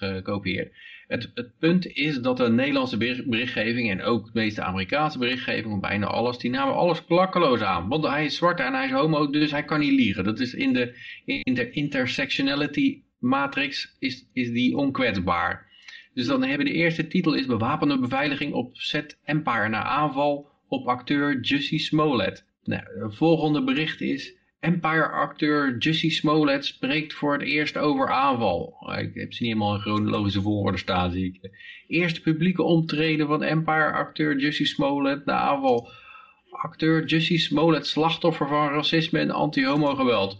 gekopieerd. Het, het, punt is dat de Nederlandse berichtgeving en ook de meeste Amerikaanse berichtgeving, bijna alles, die namen alles klakkeloos aan. Want hij is zwart en hij is homo, dus hij kan niet liegen. Dat is in de, in de intersectionality matrix is, is die onkwetsbaar. Dus dan hebben de eerste titel is bewapende beveiliging op set Empire na aanval op acteur Jussie Smollett. Nou, het volgende bericht is Empire-acteur Jussie Smollett spreekt voor het eerst over aanval. Ik heb ze niet helemaal in chronologische volgorde staan, zie ik. Eerste publieke optreden van Empire-acteur Jussie Smollett na aanval. Acteur Jussie Smollett slachtoffer van racisme en anti-homo geweld.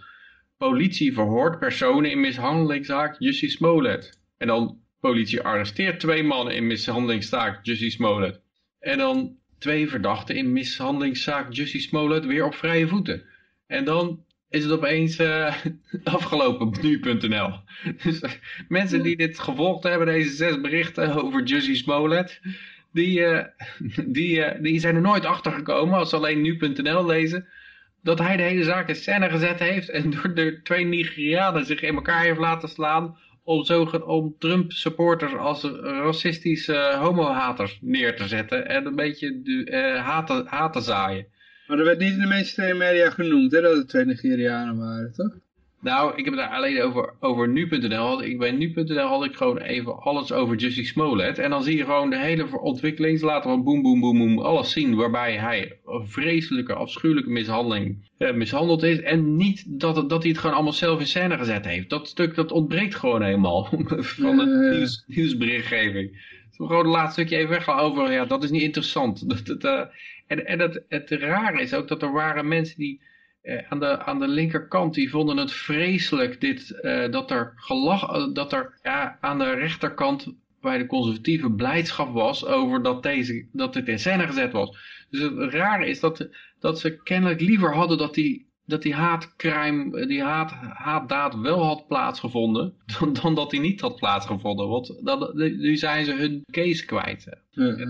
Politie verhoort personen in mishandelingszaak Jussie Smollett. En dan politie arresteert twee mannen in mishandelingszaak Jussie Smollett. En dan twee verdachten in mishandelingszaak Jussie Smollett weer op vrije voeten. En dan is het opeens uh, afgelopen op nu.nl. Dus uh, mensen die dit gevolgd hebben, deze zes berichten over Jussie Smollett, die, uh, die, die zijn er nooit achter gekomen als ze alleen nu.nl lezen, dat hij de hele zaak in scène gezet heeft en door de twee Nigerianen zich in elkaar heeft laten slaan om, zo, om Trump supporters als racistische homo-haters neer te zetten en een beetje haat, haat te zaaien. Maar er werd niet in de mainstream media genoemd hè, dat het twee Nigerianen waren, toch? Nou, ik heb het daar alleen over, over nu.nl. Ik bij nu.nl had ik gewoon even alles over Jussie Smollett. En dan zie je gewoon de hele ontwikkeling. Laten we boem, boem, boem, boem, alles zien. Waarbij hij een vreselijke, afschuwelijke mishandeling eh, mishandeld is. En niet dat, dat hij het gewoon allemaal zelf in scène gezet heeft. Dat stuk dat ontbreekt gewoon helemaal van de nieuws, nieuwsberichtgeving. Dus gewoon het laatste stukje even weg over. Ja, dat is niet interessant. Dat, dat, uh, en, en het, het rare is ook dat er waren mensen die eh, aan, de, aan de linkerkant, die vonden het vreselijk dit, eh, dat er, gelach, eh, dat er ja, aan de rechterkant bij de conservatieve blijdschap was over dat, deze, dat dit in scène gezet was. Dus het rare is dat, dat ze kennelijk liever hadden dat die dat die haatcrime, die haat, haatdaad wel had plaatsgevonden, dan, dan dat die niet had plaatsgevonden. Want dan, nu zijn ze hun case kwijt.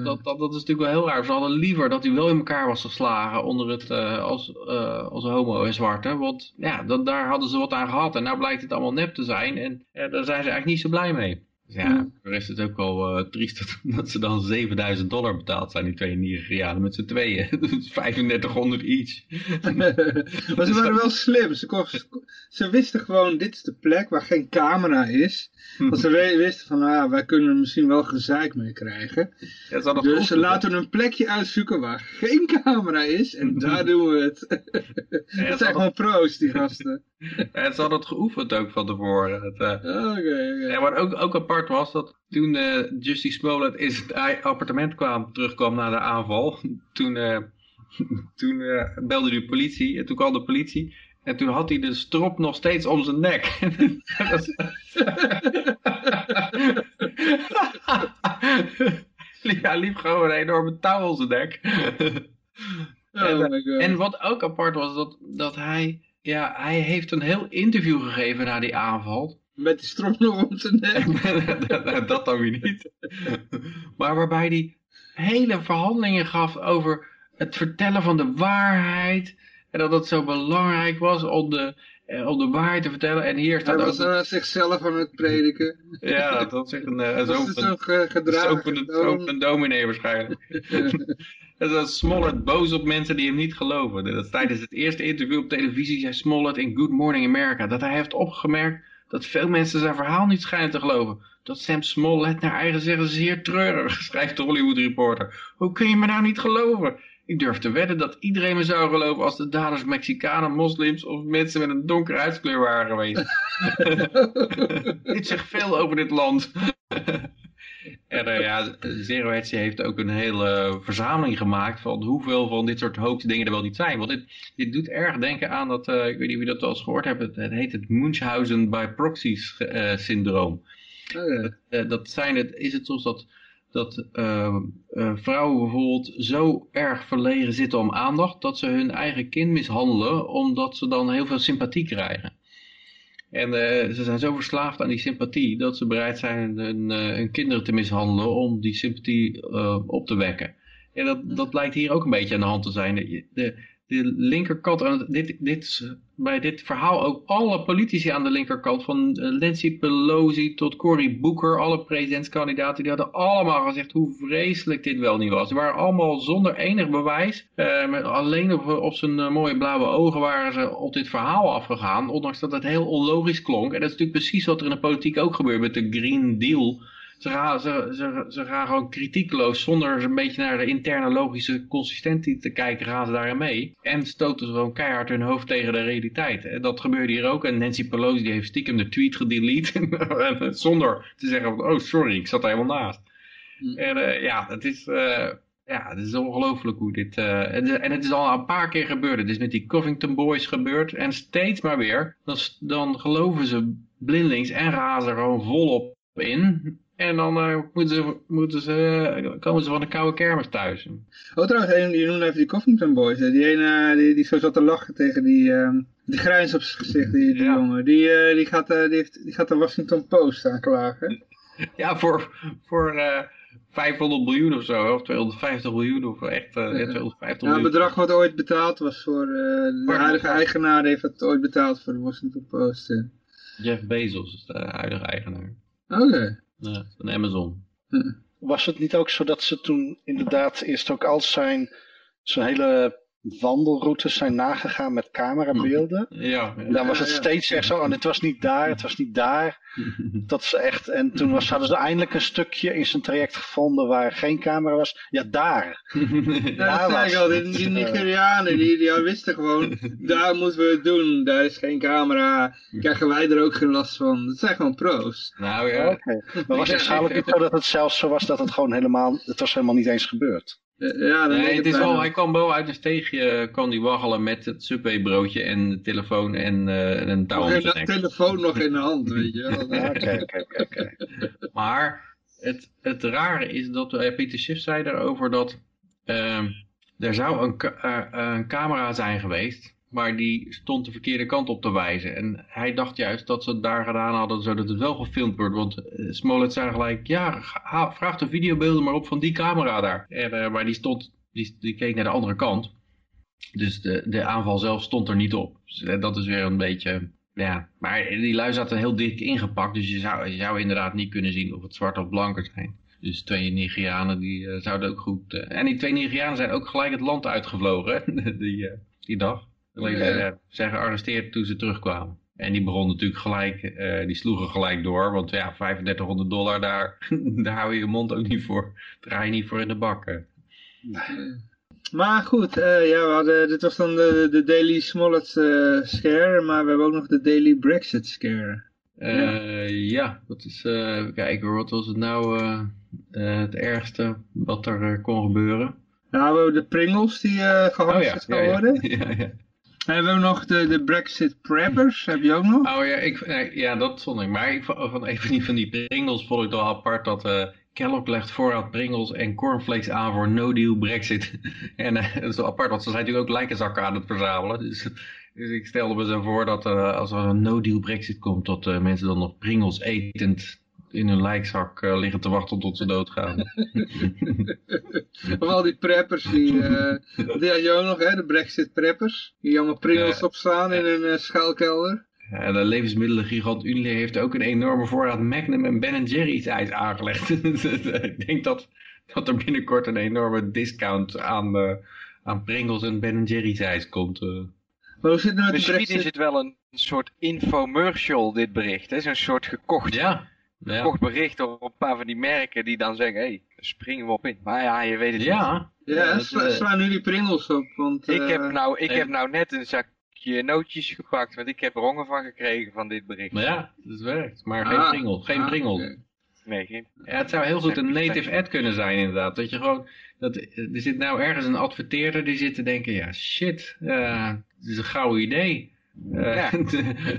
Dat, dat, dat, is natuurlijk wel heel raar. Ze hadden liever dat hij wel in elkaar was geslagen onder het, uh, als, uh, als homo en zwarte. Want ja, dat, daar hadden ze wat aan gehad. En nou blijkt het allemaal nep te zijn. En daar zijn ze eigenlijk niet zo blij mee. Dus ja, voor is het ook wel uh, triest dat, ze dan 7000 dollar betaald zijn, die twee Nigerianen met z'n tweeën. 3500 each. maar ze waren wel slim. Ze, ze, wisten gewoon, dit is de plek waar geen camera is. Want ze wisten van, ah, wij kunnen er misschien wel gezeik mee krijgen. Ja, dus ze laten een plekje uitzoeken waar geen camera is. En daar doen we het. dat zijn gewoon pro's, die gasten. En ze hadden het geoefend ook van tevoren. Uh... okay, okay. Ja, maar ook, ook apart was dat toen uh, Justy Smollett in het appartement kwam, terugkwam na de aanval, toen, uh, toen belde de politie en toen kwam de politie en toen had hij de strop nog steeds om zijn nek. ja, liep gewoon een enorme touw om zijn nek. oh en, en wat ook apart was, dat, dat hij ja, hij heeft een heel interview gegeven na die aanval. Met die strop nog om zijn nek. dat dan weer niet. maar waarbij hij hele verhandelingen gaf over het vertellen van de waarheid. En dat het zo belangrijk was om de, eh, om de waarheid te vertellen. En hier staat Hij was ook... zichzelf aan het prediken. Ja, dat was echt een, uh, zo open, gedragen. Open, open dominee waarschijnlijk. En dan Smollett boos op mensen die hem niet geloven. Dat is tijdens het eerste interview op televisie zei Smollett in Good Morning America dat hij heeft opgemerkt dat veel mensen zijn verhaal niet schijnen te geloven. Dat Sam Smollett naar eigen zeggen zeer treurig, schrijft de Hollywood Reporter. Hoe kun je me nou niet geloven? Ik durf te wedden dat iedereen me zou geloven als de daders Mexicanen, moslims of mensen met een donkere huidskleur waren geweest. dit zegt veel over dit land. En uh, ja, Zero Hedge heeft ook een hele verzameling gemaakt van hoeveel van dit soort hoax-dingen er wel niet zijn. Want dit, dit doet erg denken aan dat, uh, ik weet niet wie dat al eens gehoord hebt, het, het heet het Munchausen by proxy uh, syndroom. Oh, ja. dat zijn het, is het soms dat dat uh, vrouwen bijvoorbeeld zo erg verlegen zitten om aandacht dat ze hun eigen kind mishandelen omdat ze dan heel veel sympathie krijgen. En uh, ze zijn zo verslaafd aan die sympathie dat ze bereid zijn hun, hun kinderen te mishandelen om die sympathie op te wekken. En dat, dat lijkt hier ook een beetje aan de hand te zijn. De, de linkerkant, en dit, dit, bij dit verhaal ook alle politici aan de linkerkant, van Nancy Pelosi tot Cory Booker, alle presidentskandidaten, die hadden allemaal gezegd hoe vreselijk dit wel niet was. Ze waren allemaal zonder enig bewijs, eh, met alleen op, op zijn mooie blauwe ogen waren ze op dit verhaal afgegaan, ondanks dat het heel onlogisch klonk. En dat is natuurlijk precies wat er in de politiek ook gebeurt met de Green Deal ze gaan, ze, ze, ze gaan gewoon kritiekloos, zonder een beetje naar de interne logische consistentie te kijken, gaan ze daarin mee. En stoten ze gewoon keihard hun hoofd tegen de realiteit. En dat gebeurde hier ook. En Nancy Pelosi die heeft stiekem de tweet gedelete, zonder te zeggen, van, oh sorry, ik zat er helemaal naast. Hm. En uh, ja, het is... Uh, ja, het is ongelooflijk hoe dit... Uh, en het is al een paar keer gebeurd. Het is met die Covington Boys gebeurd. En steeds maar weer. Dan, dan geloven ze blindelings en razen er gewoon volop in. En dan uh, moeten ze, moeten ze, uh, komen ze van een koude kermis thuis. Oh trouwens, je noemde even die Covington Boys. Hè? Die ene die, die zo zat te lachen tegen die, uh, die grijns op zijn gezicht, die, die ja. jongen. Die, die, gaat, die, heeft, die gaat de Washington Post aanklagen. Ja, voor, voor 500 miljoen of zo, of 250 miljoen, of echt uh, 250 miljoen. Ja, het bedrag wat ooit betaald was voor, de huidige eigenaar heeft het ooit betaald voor de Washington Post. Jeff Bezos is de huidige eigenaar. Oké. Okay. Ja, van Amazon. Was het niet ook zo dat ze toen inderdaad eerst ook al zijn, zijn hele wandelroutes zijn nagegaan met camerabeelden. Ja, En dan was het steeds echt zo, en het was niet daar, het was niet daar. Dat ze echt, en toen was, hadden ze eindelijk een stukje in zijn traject gevonden waar geen camera was. Ja, daar. Ja, dat zei ik al, die, die Nigerianen, die, die wisten gewoon, daar moeten we het doen, daar is geen camera, krijgen wij er ook geen last van. Dat zijn gewoon pro's. Nou ja. Oké, maar was het eigenlijk niet zo dat het zelfs zo was dat het gewoon helemaal, het was helemaal niet eens gebeurd? Ja, nee, het is wel, hij kwam wel uit een steegje, kon hij waggelen met het Subway broodje en de telefoon en uh, een touw. Nog de telefoon nog in de hand, weet je Oké, oké, oké. Maar het, het rare is dat uh, Pieter Schiff zei erover dat uh, er zou een, uh, een camera zijn geweest maar die stond de verkeerde kant op te wijzen. En hij dacht juist dat ze het daar gedaan hadden zodat het wel gefilmd wordt. Want uh, Smollett zei gelijk, ja, vraag de videobeelden maar op van die camera daar. En, uh, maar die, stond, die, die keek naar de andere kant. Dus de, de aanval zelf stond er niet op. Dus, uh, dat is weer een beetje... Ja, maar die lui zaten heel dik ingepakt. Dus je zou, je zou inderdaad niet kunnen zien of het zwart of blanker zijn. Dus twee Nigerianen die zouden ook goed... en die twee Nigerianen zijn ook gelijk het land uitgevlogen die, die dag. Alleen zijn gearresteerd toen ze terugkwamen. En die begon natuurlijk gelijk, uh, die sloegen gelijk door. Want ja, 3500 dollar, daar, daar hou je je mond ook niet voor. Draai je niet voor in de bakken. Maar goed, uh, ja, we hadden, dit was dan de, de Daily Smollett uh, scare. Maar we hebben ook nog de Daily Brexit scare. Ja. ja, dat is, even kijken wat was het nou het ergste wat er kon gebeuren? Nou, we hebben de Pringles die gehamsterd oh, ja, gaan worden. Ja, ja. Hebben we nog de, de Brexit preppers, heb je ook nog? Oh ja, ik, ja dat vond ik. Maar van even van die Pringles vond ik wel apart dat uh, Kellogg legt voorraad Pringles en cornflakes aan voor no deal Brexit. en uh, dat is wel apart, want ze zijn natuurlijk ook lijkenzakken aan het verzamelen. Dus, dus ik stelde me zo voor dat als er een no deal Brexit komt, dat mensen dan nog Pringles etend in hun lijkzak uh, liggen te wachten tot ze doodgaan. of al die preppers, die, uh, die had je ook nog, hè, de brexit preppers. Die allemaal pringels uh, opstaan in een schuilkelder. Ja, de levensmiddelengigant Unilever heeft ook een enorme voorraad Magnum en Ben Jerry's ijs aangelegd. ik denk dat, dat er binnenkort een enorme discount aan, uh, aan Pringles en Ben Jerry's ijs komt. Uh. Maar hoe zit het nou met Misschien is het wel een soort infomercial, dit bericht. hè? Zo'n soort gekocht, Ja, ja. gekocht bericht op een paar van die merken die dan zeggen, hé, hey, springen we op in. Maar ja, je weet het niet. ja. Ja, dat, sla, eh, slaan nu die pringels op, want... Ik, eh, heb nou, ik heb nou net een zakje nootjes gepakt, want ik heb er honger van gekregen van dit bericht. Maar ja, het werkt. Maar ah, geen Pringles, geen ah, Pringles. oké. Nee, geen... Ja, het zou heel goed een native ad kunnen zijn inderdaad. Dat je gewoon, dat, er zit nou ergens een adverteerder die zit te denken, ja shit, eh het is een gouden idee. Eh, Ja.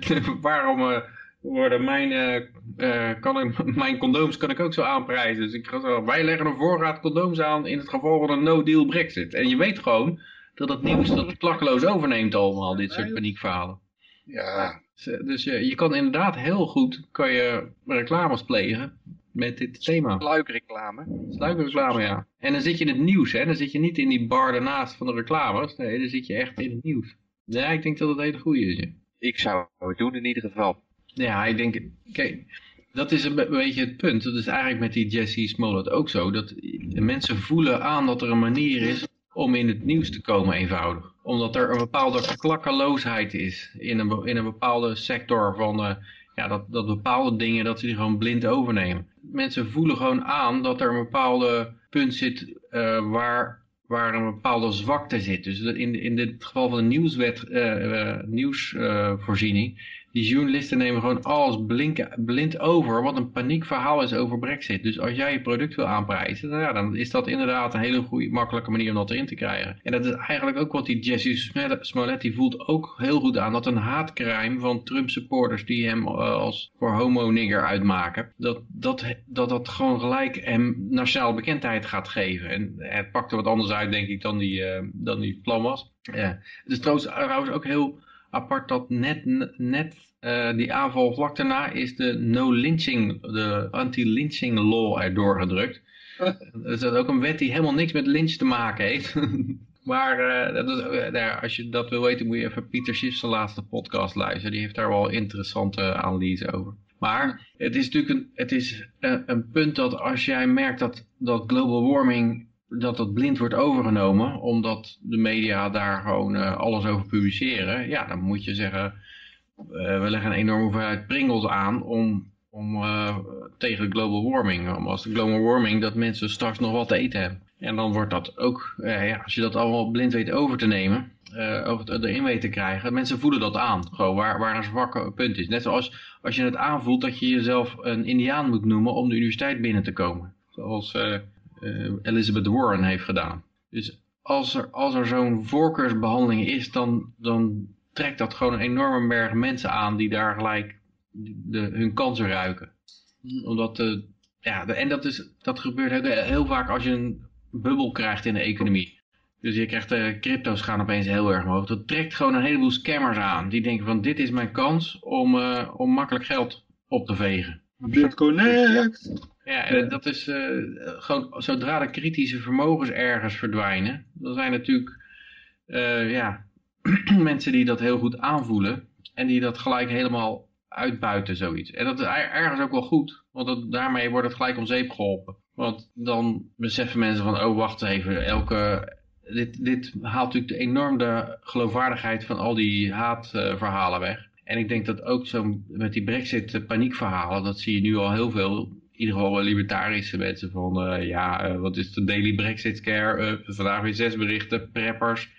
waarom eh, worden mijn, eh, eh, kan ik, mijn condooms kan ik ook zo aanprijzen? Dus ik ga zo, wij leggen een voorraad condooms aan in het geval van een no-deal brexit. En je weet gewoon dat het nieuws dat klakkeloos overneemt allemaal, dit soort paniekverhalen. Ja, Dus, eh, Dus je, je kan inderdaad heel goed kan je reclames plegen met dit thema. Sluikreclame. Sluikreclame, ja. En dan zit je in het nieuws, hè. Dan zit je niet in die bar daarnaast van de reclames. Nee, dan zit je echt in het nieuws. Ja, ik denk dat het hele goede is, ja. Ik zou het doen in ieder geval. Ja, ik denk, kijk, dat is een be- beetje het punt. Dat is eigenlijk met die Jesse Smollett ook zo. Dat mensen voelen aan dat er een manier is om in het nieuws te komen eenvoudig. Omdat er een bepaalde klakkeloosheid is in een, in een bepaalde sector van, eh, ja, dat, dat bepaalde dingen, dat ze die gewoon blind overnemen. Mensen voelen gewoon aan dat er een bepaalde punt zit eh, waar, waar een bepaalde zwakte zit. Dus in, in dit geval van de nieuwswet, eh, nieuwsvoorziening, die journalisten nemen gewoon alles blind over wat een paniekverhaal is over brexit. Dus als jij je product wil aanprijzen, nou ja, dan is dat inderdaad een hele goede, makkelijke manier om dat erin te krijgen. En dat is eigenlijk ook wat die Jesse Smollett- die voelt ook heel goed aan, dat een haatcrime van Trump supporters die hem eh, als voor homo-nigger uitmaken, dat dat, dat dat gewoon gelijk hem nationale bekendheid gaat geven. En het pakte wat anders uit, denk ik, dan die, eh, dan die plan was. Ja. Het is trouwens ook heel apart dat net, net eh, die aanval vlak daarna is de no-lynching, de anti-lynching law er doorgedrukt. Dus dat is ook een wet die helemaal niks met lynch te maken heeft. maar eh, dat is, eh, nou, als je dat wil weten moet je even Pieter Schiff's laatste podcast luisteren. Die heeft daar wel interessante analyse over. Maar het is natuurlijk een, het is, een punt dat als jij merkt dat, dat global warming dat dat blind wordt overgenomen, omdat de media daar gewoon eh, alles over publiceren, ja, dan moet je zeggen, eh, we leggen een enorme hoeveelheid pringels aan om, om eh, tegen global warming, om als de global warming dat mensen straks nog wat te eten hebben. En dan wordt dat ook, ja, als je dat allemaal blind weet over te nemen, over erin weet te krijgen, mensen voelen dat aan, gewoon waar, waar een zwakke punt is. Net zoals als je het aanvoelt dat je jezelf een indiaan moet noemen om de universiteit binnen te komen. Zoals eh, eh, Elizabeth Warren heeft gedaan. Dus als er, als er zo'n voorkeursbehandeling is, dan, dan trekt dat gewoon een enorme berg mensen aan die daar gelijk de, hun kansen ruiken. Omdat, eh, ja, de- en dat, is, dat gebeurt ook heel vaak als je een bubbel krijgt in de economie. Dus je krijgt, de crypto's gaan opeens heel erg omhoog. Dat trekt gewoon een heleboel scammers aan. Die denken van dit is mijn kans om, eh, om makkelijk geld op te vegen. BitConnect. Ja, en dat is eh, gewoon zodra de kritische vermogens ergens verdwijnen, dan zijn natuurlijk eh, ja, mensen die dat heel goed aanvoelen en die dat gelijk helemaal uitbuiten zoiets. En dat is er- ergens ook wel goed, want dat, daarmee wordt het gelijk om zeep geholpen. Want dan beseffen mensen van, oh wacht even, elke, dit, dit haalt natuurlijk de enorme geloofwaardigheid van al die haatverhalen weg. En ik denk dat ook zo met die brexit eh, paniekverhalen, dat zie je nu al heel veel, in ieder geval wel libertarische mensen van, eh, ja, eh, wat is de daily brexit scare, vandaag weer zes berichten, preppers,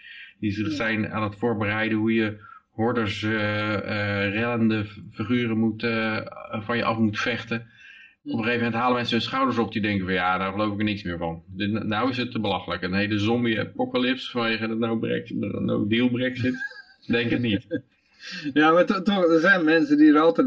die zich zijn aan het voorbereiden hoe je hoorders, eh rellende figuren moet, van je af moet vechten. Op een gegeven moment halen mensen hun schouders op die denken van ja, daar geloof ik er niks meer van. Dit, nou is het te belachelijk. Een hele zombie apocalypse vanwege de no, brexit, de no deal brexit. Denk het niet. Ja, maar to- toch, er zijn mensen die er altijd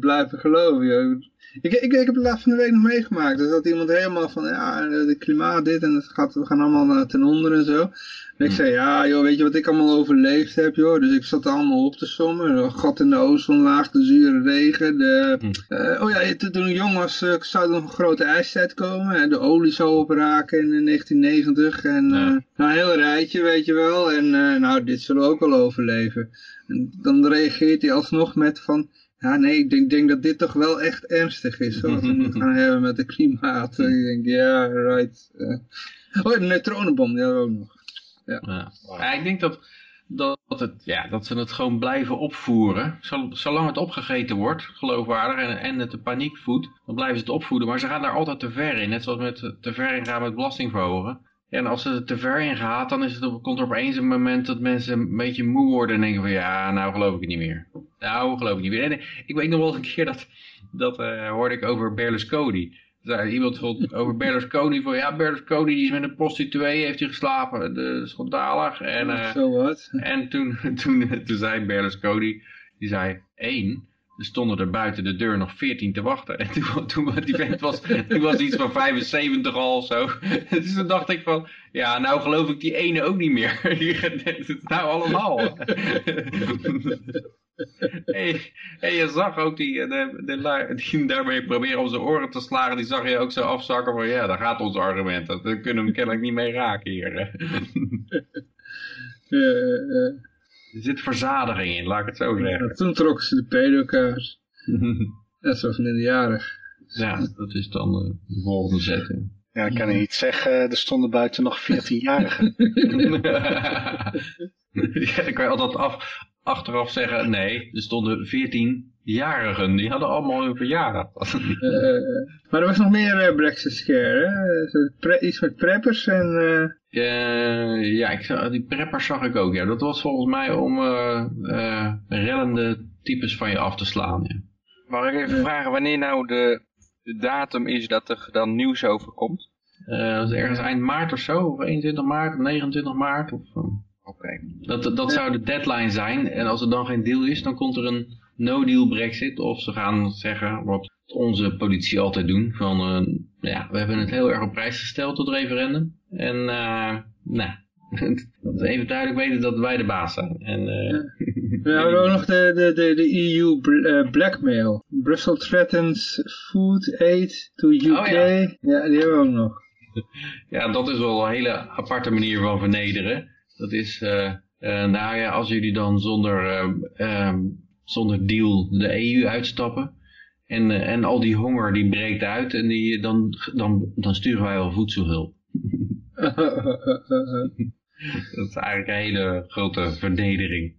blijven geloven. Ik, ik, ik heb het laatst van de week nog meegemaakt. Dus dat iemand helemaal van, ja, het klimaat dit en het gaat, we gaan allemaal eh, ten onder en zo. En ik zei, ja joh, weet je wat ik allemaal overleefd heb joh. Dus ik zat er allemaal op te sommen. Een gat in de ozonlaag, de zure regen. De, eh, oh ja, toen ik jong was eh, zou er nog een grote ijstijd komen. En de olie zou opraken in 1990. En Ja. nou, een heel rijtje weet je wel. En nou, dit zullen we ook wel overleven. En dan reageert hij alsnog met van, Ja, nee, ik denk, denk dat dit toch wel echt ernstig is, wat we nu gaan hebben met de klimaat. Ik denk, ja, right. eh. Oh, de neutronenbom, die we ook nog. Ja. Ja, ik denk dat, dat, het, ja, dat ze het gewoon blijven opvoeren. Zol- Zolang het opgegeten wordt, geloofwaardig, en, en het de paniek voedt, dan blijven ze het opvoeden. Maar ze gaan daar altijd te ver in. Net zoals met te ver ingaan met belasting verhogen. En als ze er te ver in gaat, dan is het op, komt er opeens een moment dat mensen een beetje moe worden en denken van ja, nou geloof ik het niet meer. Nou geloof ik niet meer. En ik weet nog wel eens een keer dat, dat eh, hoorde ik over Berlusconi. Zei iemand vond over Berlusconi van ja, Berlusconi die is met een prostituee, heeft hij geslapen. Is schandalig. En, eh, Zo wat. en toen, toen, toen zei Berlusconi, die zei één. Er stonden er buiten de deur nog 14 te wachten. En toen, toen die vent was, die was iets van 75 al zo. Dus toen dacht ik van, ja, nou geloof ik die ene ook niet meer. Nou allemaal. Hey, je zag ook die, eh, de, die daarmee proberen om zijn oren te slagen. Die zag je ook zo afzakken van, ja, daar gaat ons argument. We kunnen hem kennelijk niet mee raken hier. Eh, Er zit verzadiging in, laat ik het zo zeggen. ja, toen trokken ze de pedokaart. Net zoals minderjarig. Ja, dat is dan eh, de volgende zet. ja. Ja, ik kan niet zeggen, er stonden buiten nog 14-jarigen. ja, dan kan je altijd af, achteraf zeggen, nee, er stonden 14-jarigen, die hadden allemaal hun verjaardag. Eh, eh, maar er was nog meer eh, Brexit scare, hè? Eh, iets met preppers en... eh, Eh, ja, ik, zag- die preppers zag ik ook, ja. Dat was volgens mij om eh eh, rellende types van je af te slaan, ja. Mag ik even vragen wanneer nou de, de datum is dat er dan nieuws over komt? Eh, dat is ergens eind maart of zo, of 21 maart, of 29 maart. Of, Oké. dat, dat zou de deadline zijn. En als er dan geen deal is, dan komt er een no-deal brexit. Of ze gaan zeggen, wat onze politie altijd doen, van eh, ja, we hebben het heel erg op prijs gesteld tot referendum. En eh nou, dat we even duidelijk weten dat wij de baas zijn. En, eh, We hebben ook nog de, de, de, de EU bl- blackmail. Brussel threatens food aid to UK. Oh, ja. ja. die hebben we ook nog. Ja, dat is wel een hele aparte manier van vernederen. Dat is, eh, eh, nou ja, als jullie dan zonder, eh, ehm, zonder deal de EU uitstappen. En, eh, en al die honger die breekt uit en die, dan, dan, dan sturen wij wel voedselhulp. Dat is eigenlijk een hele grote vernedering.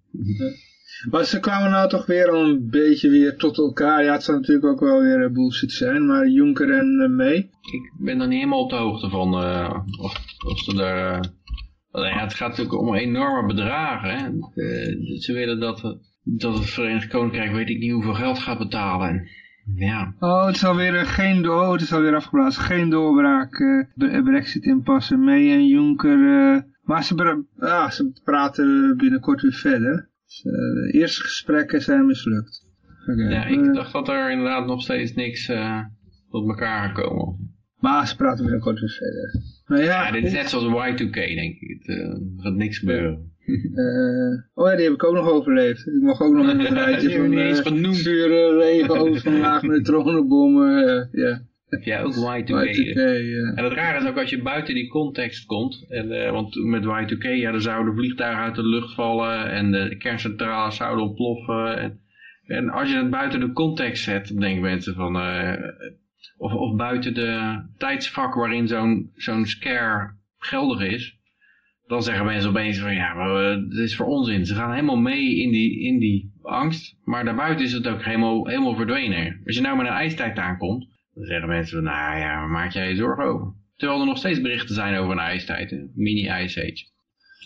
maar ze kwamen nou toch weer al een beetje weer tot elkaar. Ja, het zou natuurlijk ook wel weer bullshit zijn, maar Juncker en May. Ik ben er niet helemaal op de hoogte van of, of ze er... nou ja, het gaat natuurlijk om enorme bedragen. Hè. Eh, ze willen dat, dat het Verenigd Koninkrijk weet ik niet hoeveel geld gaat betalen. En, ja, Oh, het is alweer eh, geen oh, het is alweer afgeblazen. Geen doorbraak, bre- brexit inpassen, May en Juncker. maar ze, ah, ze praten binnenkort weer verder. Dus, de eerste gesprekken zijn mislukt. Ja ik dacht dat er inderdaad nog steeds niks tot elkaar gekomen. Maar ze praten binnenkort weer verder. Nou ja, Ja, dit is net zoals Y2K, denk ik. Het, eh, er gaat niks gebeuren. eh, oh ja, die heb ik ook nog overleefd. Ik mag ook nog het rijtje van niet eens eh, genoemd. regen, overlaag, neutronenbommen. eh, ja, Ja, ook Y2K. Y2K, ja. En het rare is ook als je buiten die context komt, en, want met Y2K, ja, er zouden vliegtuigen uit de lucht vallen en de kerncentrales zouden ontploffen. En, en als je het buiten de context zet, dan denken mensen van, of, of buiten de tijdsvak waarin zo'n zo'n scare geldig is, dan zeggen mensen opeens van, ja, maar, eh, dit is voor onzin. Ze gaan helemaal mee in die, in die angst, maar daarbuiten is het ook helemaal, helemaal verdwenen. Als je nou met een ijstijd aankomt, dan zeggen mensen van, nou ja, waar maak jij je zorgen over? Terwijl er nog steeds berichten zijn over een ijstijd, mini-ice age.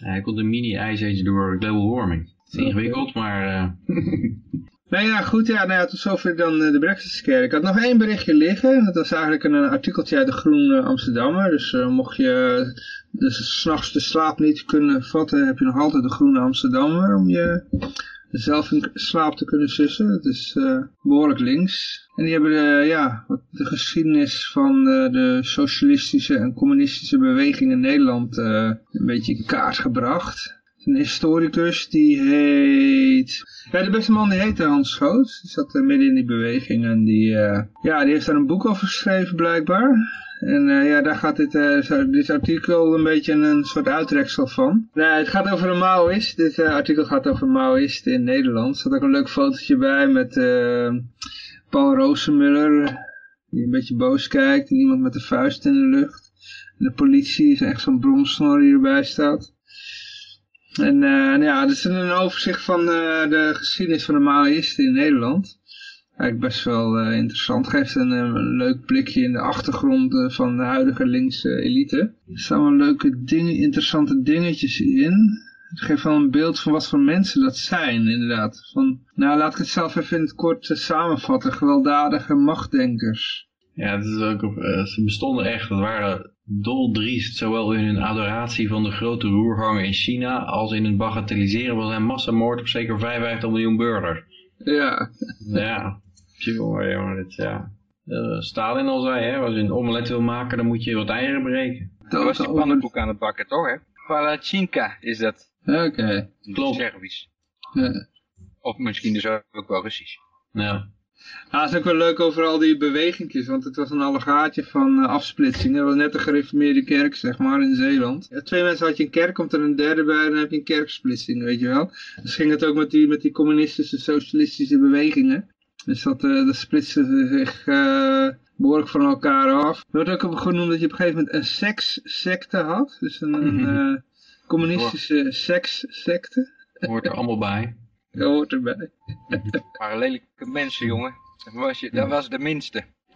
Hij komt een mini-ice age door global warming. Het is ingewikkeld, maar... eh, Nou ja, goed, ja, nou ja, tot zover dan eh, de Brexit scare. Ik had nog één berichtje liggen. Dat was eigenlijk een, eh, artikeltje uit de Groene Amsterdammer. Dus eh, mocht je dus s'nachts de slaap niet kunnen vatten, heb je nog altijd de Groene Amsterdammer om je zelf in slaap te kunnen sussen. Het is eh, behoorlijk links. En die hebben de, ja, de geschiedenis van eh, de socialistische en communistische beweging in Nederland eh, een beetje in kaart gebracht. Een historicus die heet... Ja, de beste man die heette Hans Schoot. Die zat eh, midden in die beweging en die, eh, ja, die heeft daar een boek over geschreven blijkbaar. En eh, ja, daar gaat dit, eh, dit artikel een beetje een soort uitreksel van. Nou, het gaat over een Maoïst. Dit eh, artikel gaat over Maoïsten in Nederland. Er staat ook een leuk fotootje bij met eh, Paul Rosemuller. Die een beetje boos kijkt. En iemand met de vuist in de lucht. En de politie is echt zo'n bromsnor die erbij staat. En eh, nou ja, dit is een overzicht van eh, de geschiedenis van de Maoïsten in Nederland. Eigenlijk best wel eh, interessant. Geeft een, leuk blikje in de achtergrond van de huidige linkse elite. Er staan wel leuke dingen, interessante dingetjes in. Het geeft wel een beeld van wat voor mensen dat zijn, inderdaad. Van, nou, laat ik het zelf even in het kort samenvatten. Gewelddadige machtdenkers. Ja, het is ook, ze bestonden echt, het waren doldriest, zowel in hun adoratie van de grote roergangen in China, als in het bagatelliseren van zijn massamoord op zeker 55 miljoen burgers. Ja, Ja, jongen, jongen, dit, ja. Eh, Stalin al zei, hè, als je een omelet wil maken, dan moet je wat eieren breken. Dat was die pannenkoek aan het bakken, toch, hè? Palachinka is dat. Oké. Klopt. Servisch. Ja. Of misschien dus ook wel Russisch. Ja. Ja, het is ook wel leuk over al die bewegingjes, want het was een allegaatje van eh, afsplitsingen. Dat was net een gereformeerde kerk, zeg maar, in Zeeland. Ja, twee mensen had je een kerk, komt er een derde bij, dan heb je een kerksplitsing, weet je wel. Dus ging het ook met die, met die communistische, socialistische bewegingen. Dus dat, eh dat splitste zich eh, behoorlijk van elkaar af. Er wordt ook genoemd dat je op een gegeven moment een sekssecte had. Dus een, communistische sekssecte. Hoort er allemaal bij. Dat hoort erbij. Maar lelijke mensen, jongen. Dat was, je, dat was de minste.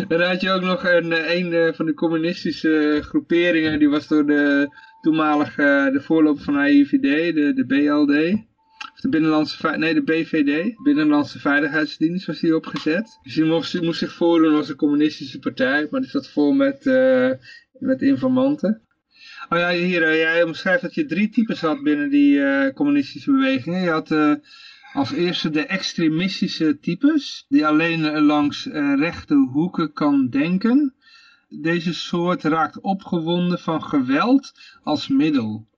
en dan had je ook nog een, eh, een eh, van de communistische groeperingen, die was door de toenmalige, eh, de voorloper van AIVD, de, de BLD. Of de Binnenlandse, nee de BVD, Binnenlandse Veiligheidsdienst was die opgezet. Dus die moest, die moest zich voordoen als een communistische partij, maar die zat vol met, met informanten. Oh ja, hier, eh, jij omschrijft dat je drie types had binnen die eh, communistische bewegingen. Je had eh, als eerste de extremistische types, die alleen langs rechte hoeken kan denken. Deze soort raakt opgewonden van geweld als middel.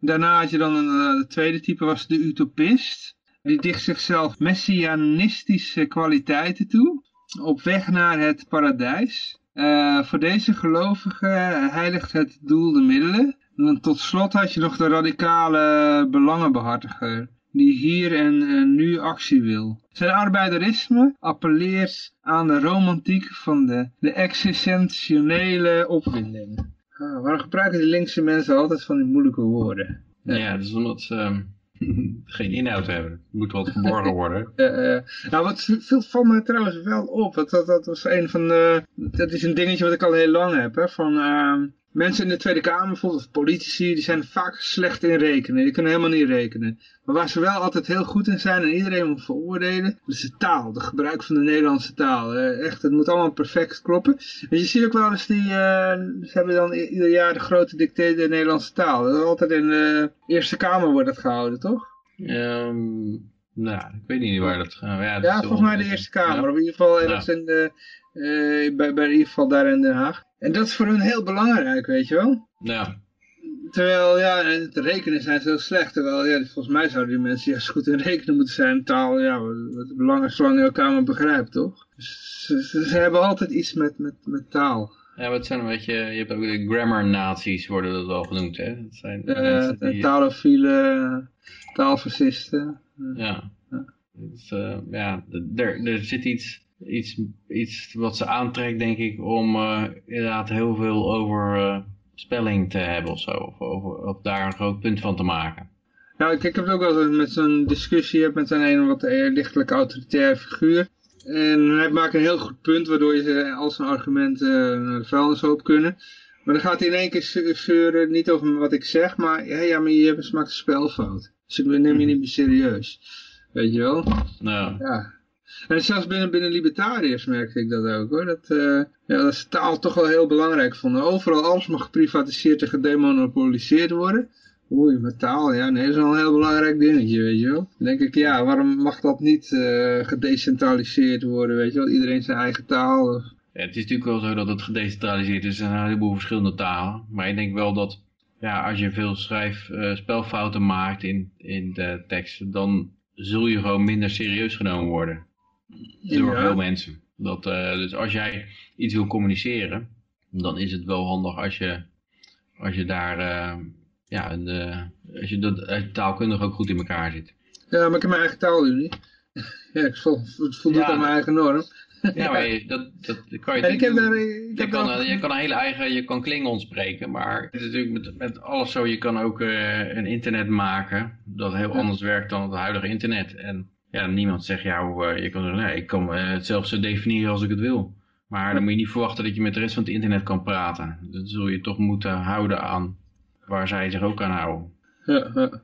Daarna had je dan een tweede type, was de utopist. Die dicht zichzelf messianistische kwaliteiten toe, op weg naar het paradijs. Eh, voor deze gelovigen heiligt het doel de middelen. En tot slot had je nog de radicale belangenbehartiger die hier en nu actie wil. Zijn arbeiderisme appelleert aan de romantiek van de, de existentiële opwinding. Ah, waarom gebruiken de linkse mensen altijd van die moeilijke woorden? Ja, dat is omdat ze ehm, geen inhoud hebben. Moet wat verborgen worden. Eh, nou, wat viel van me trouwens wel op. Dat, dat, dat was een van de. Dat is een dingetje wat ik al heel lang heb. Hè, van ehm, mensen in de Tweede Kamer, bijvoorbeeld of politici, die zijn vaak slecht in rekenen. Die kunnen helemaal niet rekenen. Maar waar ze wel altijd heel goed in zijn en iedereen moet veroordelen, is de taal. De gebruik van de Nederlandse taal. Eh, echt, het moet allemaal perfect kloppen. En je ziet ook wel eens die. eh, ze hebben dan ieder jaar de grote dictator de Nederlandse taal. Dat is altijd in de Eerste Kamer wordt dat gehouden, toch? Ehm, nou, ik weet niet waar dat gaat. Ja, Ja, volgens mij de Eerste Kamer. Ja. Of in ieder geval ergens in de, eh, bij, bij in ieder geval daar in Den Haag. En dat is voor hun heel belangrijk, weet je wel. Ja, Terwijl, ja, het rekenen zijn heel slecht. Terwijl, ja, volgens mij zouden die mensen juist goed in rekenen moeten zijn. Taal, ja, wat het belang is zolang je elkaar maar begrijpt, toch? Dus ze, ze, ze hebben altijd iets met, met, met taal. ja maar het zijn een beetje, je hebt ook de grammar nazi's worden dat wel genoemd, hè. Dat zijn mensen die, taalfascisten. ja. Het is, eh, ja, er, er zit iets, iets, iets wat ze aantrekt, denk ik, om eh, inderdaad heel veel over eh, spelling te hebben of zo. Of, over, of daar een groot punt van te maken. Nou, ik, ik heb het ook wel eens met zo'n discussie hebt met zo'n een wat eer lichtelijk autoritair figuur. En hij maakt een heel goed punt, waardoor je ze al zijn argumenten naar de vuilnishoop kunnen. Maar dan gaat hij in één keer ze- zeuren, niet over wat ik zeg, maar ja, ja maar je hebt maakt een spelfout. Dus ik neem je niet meer serieus. Weet je wel? Nou, Ja. En zelfs binnen, binnen libertariërs merkte ik dat ook hoor. Dat, eh, ja, ze taal toch wel heel belangrijk vonden. Overal alles mag geprivatiseerd en gedemonopoliseerd worden. Oei, met taal, ja, nee, is wel een heel belangrijk dingetje, weet je wel. Dan denk ik, ja, waarom mag dat niet eh, gedecentraliseerd worden, weet je wel. Iedereen zijn eigen taal. Het is natuurlijk wel zo dat het gedecentraliseerd is en een heleboel verschillende talen. Maar ik denk wel dat ja, als je veel schrijf, eh, spelfouten maakt in, in de tekst, dan zul je gewoon minder serieus genomen worden. Door Ja. veel mensen. Dat, eh, dus als jij iets wil communiceren, dan is het wel handig als je, als je daar, eh, ja, eh, als je dat taalkundig ook goed in elkaar zit. Ja, maar ik heb mijn eigen taal nu niet. Ja, ik vol, voldoet Ja. aan mijn eigen norm. Ja, maar je- dat, dat kan je En ik niet heb doen. daar... Ik Je heb kan, daar- je kan een hele eigen, je kan Klingon spreken, maar het is natuurlijk met, met alles zo, je kan ook een internet maken dat heel anders werkt dan het huidige internet. En ja, niemand zegt jou, eh, je kan zeggen, nee, ik kan eh, het zelf zo definiëren als ik het wil. Maar dan moet je niet verwachten dat je met de rest van het internet kan praten. Dat zul je toch moeten houden aan waar zij zich ook aan houden. Ja, ja.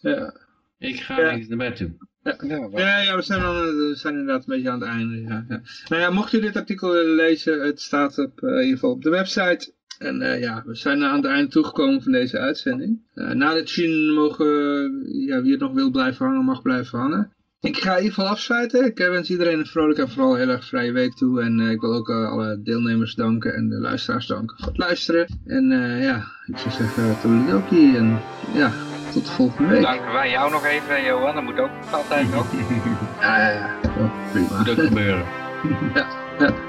Ja. Ik ga Ja. niet naar bed toe. Ja, Ja, ja, we zijn, dan, we zijn inderdaad een beetje aan het einde. Ja, ja. Nou ja, mocht u dit artikel willen lezen, het staat op, eh, in ieder geval op de website. En eh, ja, we zijn aan het einde toegekomen van deze uitzending. Eh, na de chin mogen, eh, ja, wie het nog wil blijven hangen, mag blijven hangen. Ik ga in ieder geval afsluiten. Ik eh, wens iedereen een vrolijke en vooral heel erg vrije week toe. En eh, ik wil ook eh, alle deelnemers danken en de luisteraars danken voor het luisteren. En eh, ja, ik zou zeggen, toedeledokie en ja, tot de volgende week. Danken wij jou nog even, Johan. Dat moet ook altijd nog. Ja, ja, ja. Oh, prima. Moet ook gebeuren.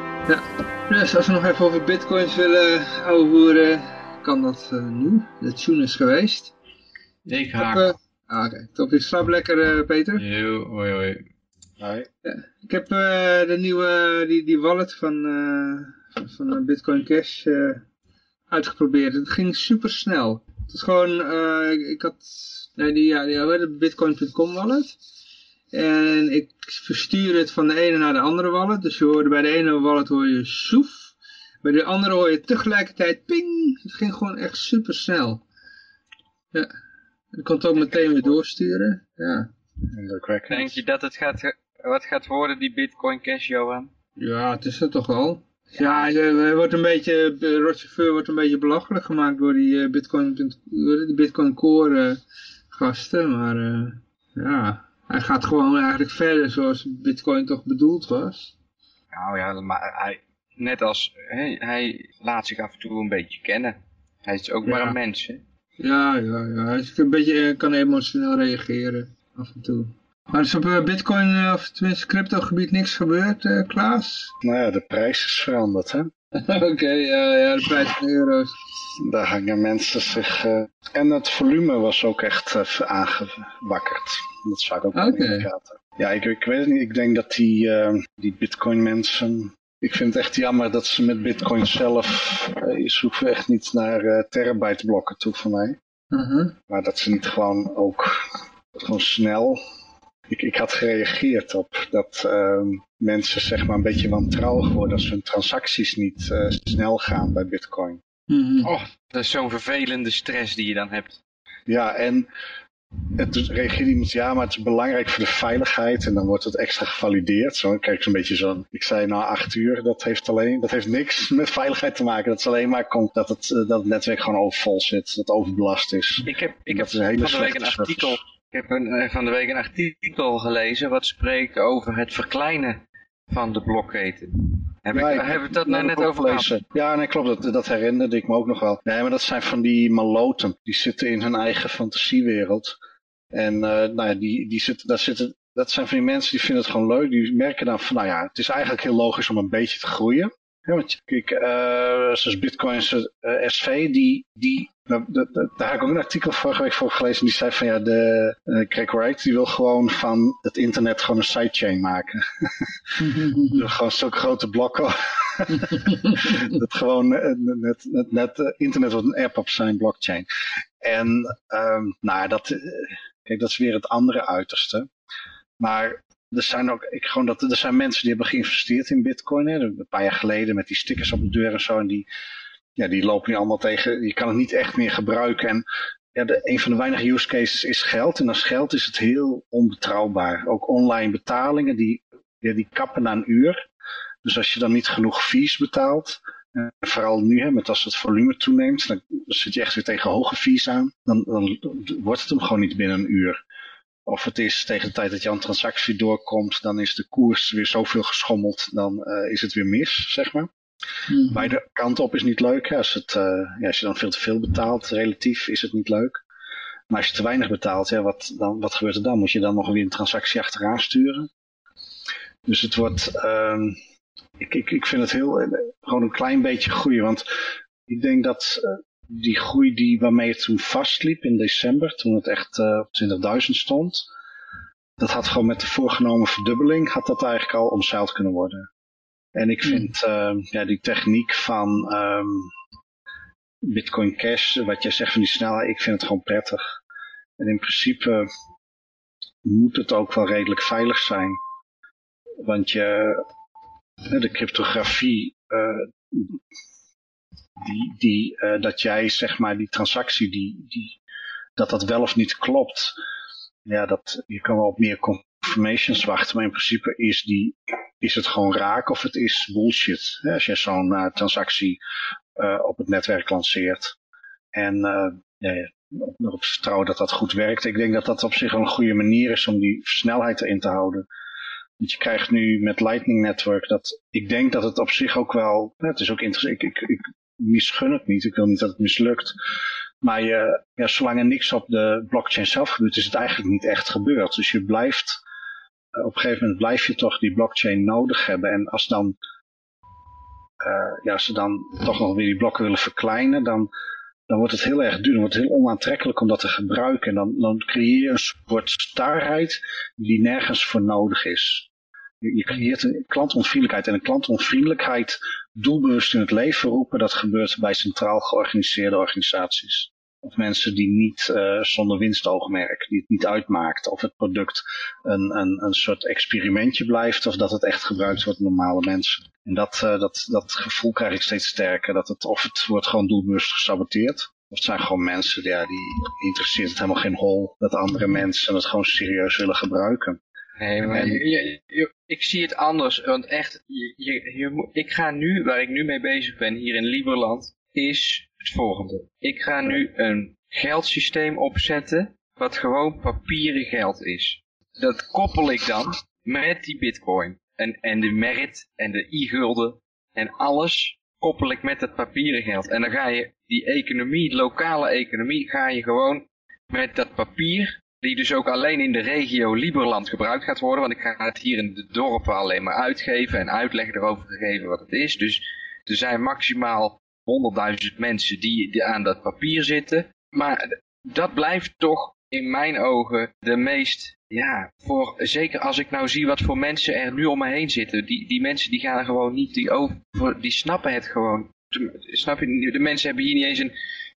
Dus als we nog even over bitcoins willen ouwehoeren, kan dat nu. De tune is geweest. Ik haak. Ah, Oké, top. Je slaapt lekker, eh, Peter. Yo, hoi hoi. Nee. Ik heb eh, de nieuwe, die, die wallet van, eh, van, van Bitcoin Cash eh, uitgeprobeerd. Het ging super snel. Het is gewoon, eh, ik, had, nee, die, ja, die? Bitcoin.com wallet. En ik verstuur het van de ene naar de andere wallet. Dus je hoorde bij de ene wallet hoor je soef. Bij de andere hoor je tegelijkertijd ping. Het ging gewoon echt super snel. Ja. Ik kon het ook meteen weer doorsturen. Ja. Denk je dat het gaat, wat gaat worden, die Bitcoin Cash, Johan? Ja, het is er toch wel. Ja, hij wordt een beetje, Rochefeur wordt een beetje belachelijk gemaakt door die eh, Bitcoin, die Bitcoin Core eh, gasten. Maar eh, ja, hij gaat gewoon eigenlijk verder zoals Bitcoin toch bedoeld was. Nou ja, maar hij, net als, hè, hij laat zich af en toe een beetje kennen. Hij is ook maar een mens, hè. Ja, ja, ja. Hij is een beetje, eh, kan emotioneel reageren af en toe. Maar is op eh, Bitcoin, eh, of tenminste crypto gebied niks gebeurd, eh, Klaas? Nou ja, de prijs is veranderd, hè. Oké, ja, ja, de prijs van euro's. Daar hangen mensen zich... En het volume was ook echt uh, aangewakkerd. Dat zou ik ook wel in de gaten. Ja, ik, ik weet het niet. Ik denk dat die, die bitcoin mensen... Ik vind het echt jammer dat ze met bitcoin zelf... eh, je zoekt echt niet naar eh terabyte blokken toe van mij. Mhm. Maar dat ze niet gewoon ook gewoon snel. Ik, ik had gereageerd op dat ehm, mensen zeg maar een beetje wantrouwig worden als hun transacties niet eh, snel gaan bij Bitcoin. Mhm. Oh, dat is zo'n vervelende stress die je dan hebt. Ja, en het reageert iemand, ja, maar het is belangrijk voor de veiligheid en dan wordt het extra gevalideerd. Zo, kijk ik zo'n beetje zo. Ik zei na acht uur, dat heeft alleen, dat heeft niks met veiligheid te maken. Dat is alleen maar komt dat het, dat het netwerk gewoon overvol zit, dat het overbelast is. Ik heb, ik Dat heb een hele van de week een artikel, ik heb een, eh, van de week een artikel gelezen wat spreekt over het verkleinen van de blokketen. Heb ik, Ja, ik- dat nou net heb over gehad? Ja, nee, klopt. Dat, dat herinnerde ik me ook nog wel. Nee, maar dat zijn van die maloten. Die zitten in hun eigen fantasiewereld. En eh, nou ja, die, die zitten, daar zitten, dat zijn van die mensen die vinden het gewoon leuk. Die merken dan van, nou ja, het is eigenlijk heel logisch om een beetje te groeien. Ja, want kijk, eh, zoals Bitcoin's eh, SV, die, die daar, daar, heb ik ook een artikel vorige week voor gelezen. Die zei van ja, de eh, Craig Wright die wil gewoon van het internet gewoon een sidechain maken. Gewoon zulke grote blokken. dat gewoon eh, net, net, net eh, internet wordt een app op zijn blockchain. En ehm, nou dat, eh, kijk, dat is weer het andere uiterste. Maar er zijn ook, ik, gewoon dat, er zijn mensen die hebben geïnvesteerd in bitcoin. Hè, een paar jaar geleden met die stickers op de deur en zo. En die, ja, die lopen nu allemaal tegen. Je kan het niet echt meer gebruiken. En ja, de, een van de weinige use cases is geld. En als geld is het heel onbetrouwbaar. Ook online betalingen, die, ja, die kappen na een uur. Dus als je dan niet genoeg fees betaalt, en vooral nu, hè, met als het volume toeneemt, dan, zit je echt weer tegen hoge fees aan. Dan, dan wordt het hem gewoon niet binnen een uur. Of het is tegen de tijd dat je een transactie doorkomt, dan is de koers weer zoveel geschommeld, dan uh, is het weer mis, zeg maar. Mhm. Beide kanten op is niet leuk. Hè. Als, het, uh, ja, als je dan veel te veel betaalt, relatief is het niet leuk. Maar als je te weinig betaalt, ja, wat, dan, wat gebeurt er dan? Moet je dan nog weer een transactie achteraan sturen? Dus het wordt, um, ik, ik, ik vind het heel, eh, gewoon een klein beetje groeien. Want ik denk dat die groei die, waarmee het toen vastliep in december, toen het echt uh, op 20.000 stond, dat had gewoon met de voorgenomen verdubbeling, had dat eigenlijk al omzeild kunnen worden. En ik vind mm. ja, die techniek van um, Bitcoin Cash, wat jij zegt van die snelheid, ik vind het gewoon prettig. En in principe moet het ook wel redelijk veilig zijn. Want je, de cryptografie, uh, die, die, uh, dat jij zeg maar die transactie, die, die, dat dat wel of niet klopt. Ja, dat, je kan wel op meer confirmations wachten, maar in principe is, die, is het gewoon raak of het is bullshit. Als je zo'n uh, transactie op het netwerk lanceert. En ja, op vertrouwen dat dat goed werkt. Ik denk dat dat op zich een goede manier is om die snelheid erin te houden. Want je krijgt nu met Lightning Network dat, ik denk dat het op zich ook wel, het is ook interessant, ik, ik, ik misgun het niet, ik wil niet dat het mislukt. Maar ja, zolang er niks op de blockchain zelf gebeurt, is het eigenlijk niet echt gebeurd. Dus je blijft, eh, op een gegeven moment blijf je toch die blockchain nodig hebben. En als dan, uh, ja, als ze dan toch nog weer die blokken willen verkleinen, dan dan wordt het heel erg duur, dan wordt het heel onaantrekkelijk om dat te gebruiken. En dan, dan creëer je een soort starheid die nergens voor nodig is. Je, je creëert een klantonvriendelijkheid en een klantonvriendelijkheid doelbewust in het leven roepen, dat gebeurt bij centraal georganiseerde organisaties. Of mensen die niet uh, zonder winstoogmerk, die het niet uitmaakt of het product een, een, een soort experimentje blijft of dat het echt gebruikt wordt door normale mensen. En dat, uh, dat, dat gevoel krijg ik steeds sterker, dat het, of het wordt gewoon doelbewust gesaboteerd. Of het zijn gewoon mensen ja, die interesseert het helemaal geen hol dat andere mensen het gewoon serieus willen gebruiken. Nee, maar je, je, ik zie het anders, want echt, ik ga nu, waar ik nu mee bezig ben, hier in Liberland, is het volgende. Ik ga nu een geldsysteem opzetten wat gewoon papieren geld is. Dat koppel ik dan met die bitcoin. En, en de merit en de i-gulden en alles koppel ik met het papieren geld. En dan ga je die economie, lokale economie, ga je gewoon met dat papier, die dus ook alleen in de regio Liberland gebruikt gaat worden, want ik ga het hier in de dorpen alleen maar uitgeven en uitleg erover geven wat het is. Dus er zijn maximaal 100.000 mensen die, die aan dat papier zitten. Maar dat blijft toch in mijn ogen de meest, ja, voor, zeker als ik nou zie wat voor mensen er nu om me heen zitten. Die, die mensen die gaan gewoon niet, die, over, die snappen het gewoon. Snap je, de mensen hebben hier niet eens een,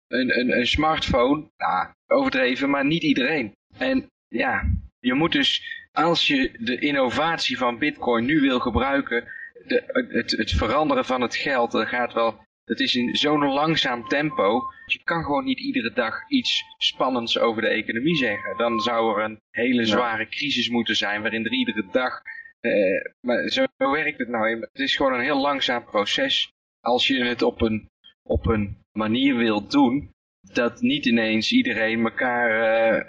een, een, een smartphone. Nou, overdreven, maar niet iedereen. En ja, je moet dus, als je de innovatie van bitcoin nu wil gebruiken, de, het, het veranderen van het geld, dat gaat wel het is in zo'n langzaam tempo. Je kan gewoon niet iedere dag iets spannends over de economie zeggen. Dan zou er een hele zware crisis moeten zijn waarin er iedere dag... Uh, maar zo werkt het nou. Het is gewoon een heel langzaam proces. Als je het op een, op een manier wilt doen, dat niet ineens iedereen elkaar uh,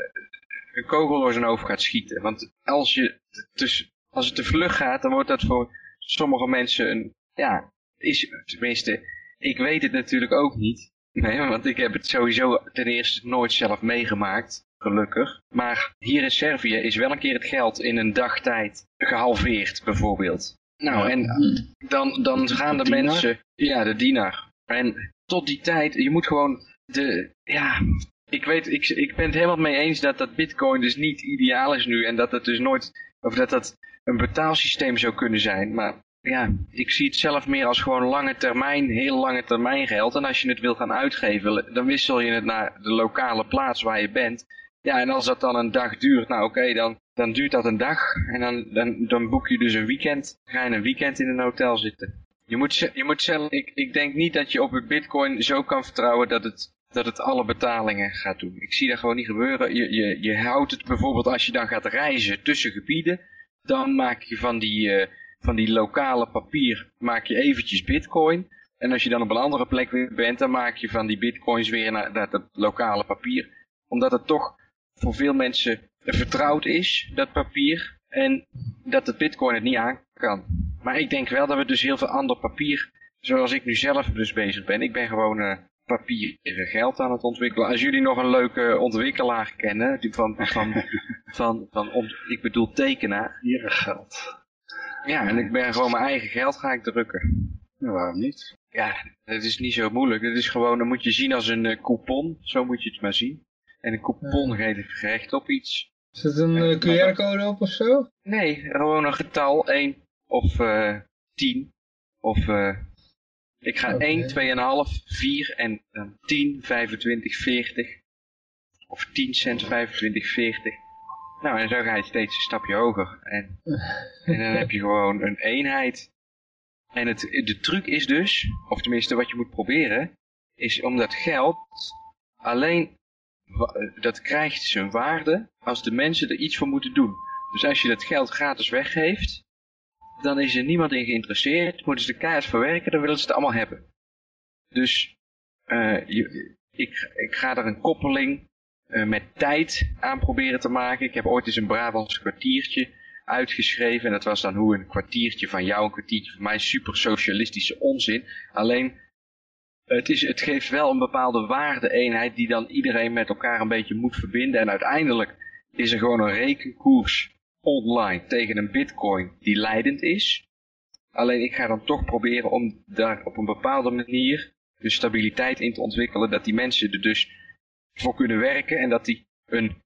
een kogel door zijn hoofd gaat schieten. Want als, je dus, als het te vlug gaat, dan wordt dat voor sommige mensen een, ja, is tenminste, ik weet het natuurlijk ook niet. Nee, want ik heb het sowieso ten eerste nooit zelf meegemaakt, gelukkig. Maar hier in Servië is wel een keer het geld in een dagtijd gehalveerd, bijvoorbeeld. Nou, en dan, dan gaan de, mensen... Ja, de dienaar. En tot die tijd, je moet gewoon de... Ja, ik weet, ik, ik ben het helemaal mee eens dat dat bitcoin dus niet ideaal is nu. En dat het dus nooit... Of dat dat een betaalsysteem zou kunnen zijn. Maar ja, ik zie het zelf meer als gewoon lange termijn, heel lange termijn geld. En als je het wil gaan uitgeven, dan wissel je het naar de lokale plaats waar je bent. Ja, en als dat dan een dag duurt, nou oké, dan, dan duurt dat een dag. En dan, dan, boek je dus een weekend. ga je een weekend in een hotel zitten. Je moet, je moet zelf, ik, ik denk niet dat je op het bitcoin zo kan vertrouwen dat het, dat het alle betalingen gaat doen. Ik zie dat gewoon niet gebeuren. Je, je, je houdt het bijvoorbeeld als je dan gaat reizen tussen gebieden. Dan maak je van die... Uh, van die lokale papier maak je eventjes bitcoin. En als je dan op een andere plek weer bent, dan maak je van die bitcoins weer naar, naar het lokale papier. Omdat het toch voor veel mensen vertrouwd is, dat papier. En dat de bitcoin het niet aan kan. Maar ik denk wel dat we dus heel veel ander papier, zoals ik nu zelf dus bezig ben. Ik ben gewoon uh, papieren geld aan het ontwikkelen. Als jullie nog een leuke ontwikkelaar kennen, van, van, van, van, van, ik bedoel tekenaar. Papieren geld. Ja, en ik ben gewoon mijn eigen geld ga ik drukken. Ja, waarom niet? Ja, het is niet zo moeilijk. Het is gewoon, dan moet je zien als een eh, coupon. Zo moet je het maar zien. En een coupon geeft recht op iets. Is het een eh, QR-code op of zo? Nee, gewoon een getal. 1 of eh 10. Of eh ik ga Oké. 1, 2,5, 4 en dan 10, 25, 40. Of 10 cent, 25, 40. Nou, en zo ga je steeds een stapje hoger. En, en dan heb je gewoon een eenheid. En het, de truc is dus, of tenminste wat je moet proberen, is om dat geld alleen, eh, dat krijgt zijn waarde als de mensen er iets voor moeten doen. Dus als je dat geld gratis weggeeft, dan is er niemand in geïnteresseerd, moeten ze de keihard verwerken, dan willen ze het allemaal hebben. Dus eh, ik, ik ga er een koppeling eh, met tijd aan proberen te maken. Ik heb ooit eens een Brabants kwartiertje uitgeschreven. En dat was dan hoe een kwartiertje van jou, een kwartiertje van mij, super socialistische onzin. Alleen, het, is, het geeft wel een bepaalde waarde-eenheid die dan iedereen met elkaar een beetje moet verbinden. En uiteindelijk is er gewoon een rekenkoers online tegen een bitcoin die leidend is. Alleen ik ga dan toch proberen om daar op een bepaalde manier de stabiliteit in te ontwikkelen. Dat die mensen er dus voor kunnen werken en dat die een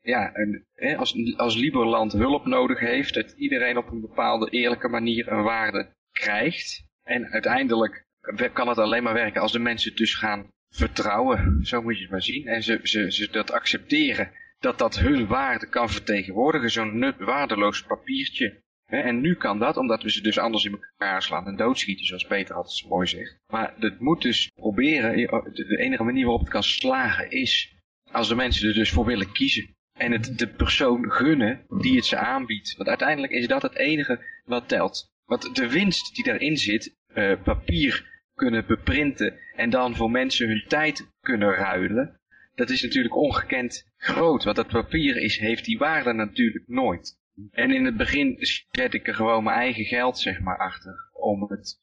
ja, een, hè, als, als Liberland hulp nodig heeft, dat iedereen op een bepaalde eerlijke manier een waarde krijgt. En uiteindelijk kan het alleen maar werken als de mensen dus gaan vertrouwen. Zo moet je het maar zien. En ze, ze, ze dat accepteren dat dat hun waarde kan vertegenwoordigen. Zo'n nut waardeloos papiertje. En nu kan dat, omdat we ze dus anders in elkaar slaan en doodschieten, zoals Peter altijd zo mooi zegt. Maar het moet dus proberen, de de enige manier waarop het kan slagen is als de mensen er dus voor willen kiezen. En het de persoon gunnen die het ze aanbiedt. Want uiteindelijk is dat het enige wat telt. Want de winst die daarin zit, eh, papier kunnen beprinten en dan voor mensen hun tijd kunnen ruilen. Dat is natuurlijk ongekend groot. Want dat papier is, heeft die waarde natuurlijk nooit. En in het begin zet ik er gewoon mijn eigen geld zeg maar achter. Om het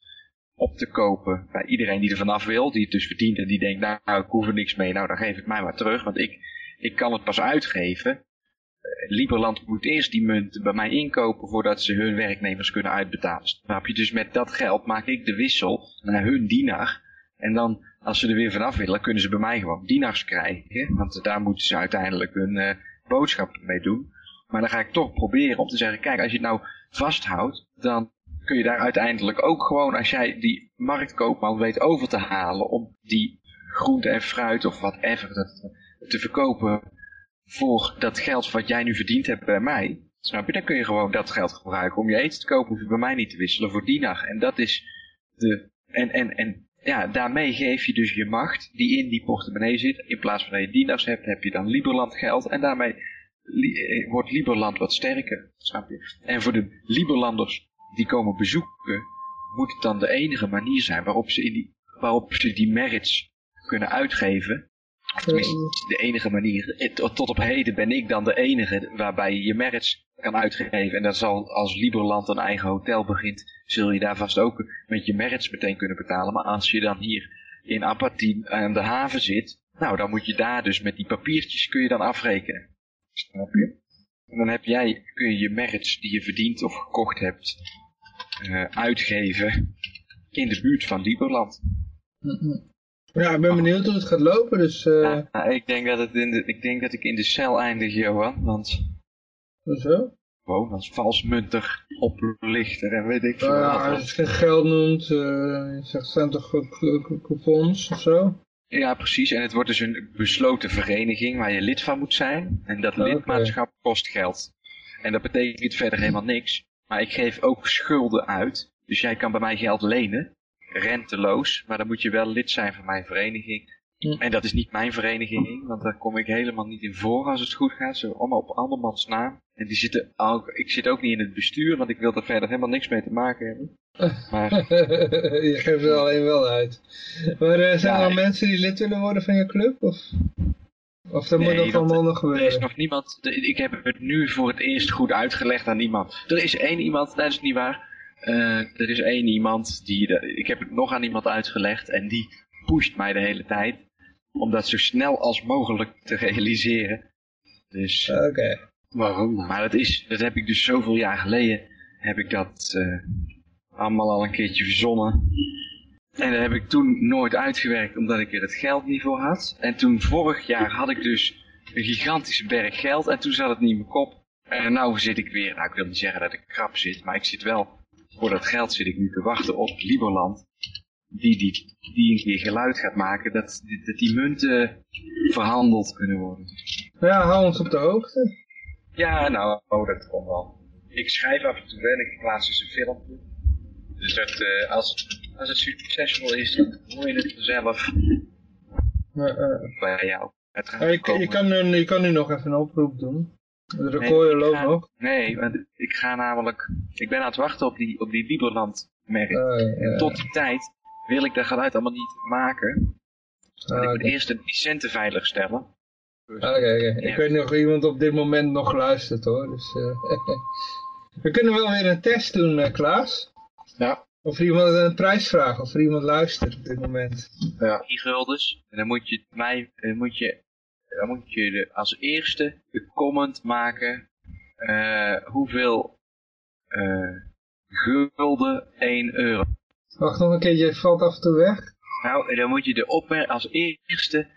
op te kopen bij iedereen die er vanaf wil. Die het dus verdient en die denkt, nou ik hoef er niks mee. Nou dan geef ik mij maar terug. Want ik, ik kan het pas uitgeven. Eh, Liberland moet eerst die munt bij mij inkopen voordat ze hun werknemers kunnen uitbetalen. Snap je? Dus met dat geld maak ik de wissel naar hun dienaar. En dan, als ze er weer vanaf willen, kunnen ze bij mij gewoon dienaars krijgen. Want daar moeten ze uiteindelijk hun eh, boodschap mee doen. Maar dan ga ik toch proberen om te zeggen, kijk, als je het nou vasthoudt, dan kun je daar uiteindelijk ook gewoon, als jij die marktkoopman weet over te halen om die groente en fruit of whatever dat, te verkopen voor dat geld wat jij nu verdiend hebt bij mij, snap je, dan kun je gewoon dat geld gebruiken om je eten te kopen, hoef je bij mij niet te wisselen voor die. En dat is de, en, en, en ja, daarmee geef je dus je macht die in die portemonnee zit. In plaats van dat je dienaars hebt, heb je dan Liberland geld en daarmee li- eh, wordt Liberland wat sterker, snap je. En voor de Liberlanders die komen bezoeken, moet het dan de enige manier zijn waarop ze, in die, waarop ze die merits kunnen uitgeven. Of tenminste, de enige manier. Eh, Tot tot op heden ben ik dan de enige waarbij je je merits kan uitgeven. En dat zal als Liberland een eigen hotel begint, zul je daar vast ook met je merits meteen kunnen betalen. Maar als je dan hier in Apatien aan de haven zit, nou dan moet je daar dus met die papiertjes kun je dan afrekenen. Snap je? En dan heb jij, kun je je merits die je verdiend of gekocht hebt, eh, uitgeven in de buurt van Liberland. Ja, ik ben benieuwd hoe het gaat lopen, dus eh Ja, ik, denk dat het in de, ik denk dat ik in de cel eindig, Johan. Want zo. gewoon als valsmunter, oplichter en weet ik veel ja, als je geen geld noemt, eh, je zegt zijn toch coupons of zo? Ja, precies. En het wordt dus een besloten vereniging waar je lid van moet zijn. En dat Oké. lidmaatschap kost geld. En dat betekent verder helemaal niks. Maar ik geef ook schulden uit. Dus jij kan bij mij geld lenen. Renteloos. Maar dan moet je wel lid zijn van mijn vereniging. En dat is niet mijn vereniging. Want daar kom ik helemaal niet in voor als het goed gaat. Zo allemaal op andermans naam. En die zitten ook, ik zit ook niet in het bestuur. Want ik wil er verder helemaal niks mee te maken hebben. Maar je geeft er alleen wel uit. Maar eh, zijn er Ja, al ik- mensen die lid willen worden van je club? Of, of dat moet nog allemaal nog Er is gebeuren? nog niemand, ik heb het nu voor het eerst goed uitgelegd aan iemand. Er is één iemand, dat is niet waar. Eh, er is één iemand, die, ik heb het nog aan iemand uitgelegd en die pusht mij de hele tijd. Om dat zo snel als mogelijk te realiseren. Dus, Oké. Waarom? nou? maar dat is, dat heb ik dus zoveel jaar geleden, heb ik dat eh, allemaal al een keertje verzonnen. En dat heb ik toen nooit uitgewerkt, omdat ik er het geld niet voor had. En toen vorig jaar had ik dus een gigantische berg geld en toen zat het niet in mijn kop. En nou zit ik weer, nou ik wil niet zeggen dat ik krap zit, maar ik zit wel, voor dat geld zit ik nu te wachten op Liberland. Die, die, die een keer geluid gaat maken dat, die- dat die munten verhandeld kunnen worden. Ja, hou ons op de hoogte. Ja, nou, oh, dat komt wel. Ik schrijf af en toe wel, ik plaats dus een filmpje. Dus dat, eh, als, als het succesvol is, dan hoor je het vanzelf ja. bij jou. Het gaat je, kan- je, kan nu, je kan nu nog even een oproep doen. De Nee, record ik loopt nog. Nee, want ik ga namelijk, ik ben aan het wachten op die, op die Liberland merk. En ja. tot die tijd wil ik dat geluid allemaal niet maken. Ah, ik moet eerst de centen veilig stellen. Oké, oké. Ik weet niet of iemand op dit moment nog luistert hoor. Dus, eh, we kunnen wel weer een test doen, eh, Klaas. Ja. Of er iemand een prijs vragen, of er iemand luistert op dit moment. Die guldens. En dan moet je mij, dan moet je, dan moet je de, als eerste de comment maken. eh, hoeveel eh, gulden 1 euro. Wacht nog een keertje, het valt af en toe weg. Nou, en dan moet je de opmer als eerste,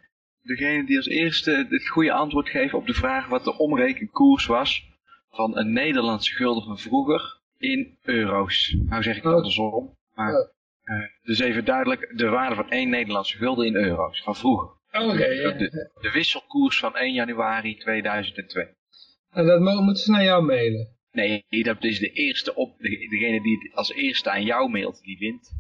degene die als eerste het goede antwoord geeft op de vraag wat de omrekenkoers was van een Nederlandse gulden van vroeger in euro's. Nou zeg ik het Oh. andersom, maar Oh. eh, dus even duidelijk de waarde van één Nederlandse gulden in euro's van vroeger. Oké, ja. De, de wisselkoers van 1 januari 2002. En dat mo- moeten ze naar jou mailen. Nee, dat is de eerste op, de- degene die het als eerste aan jou mailt, die wint.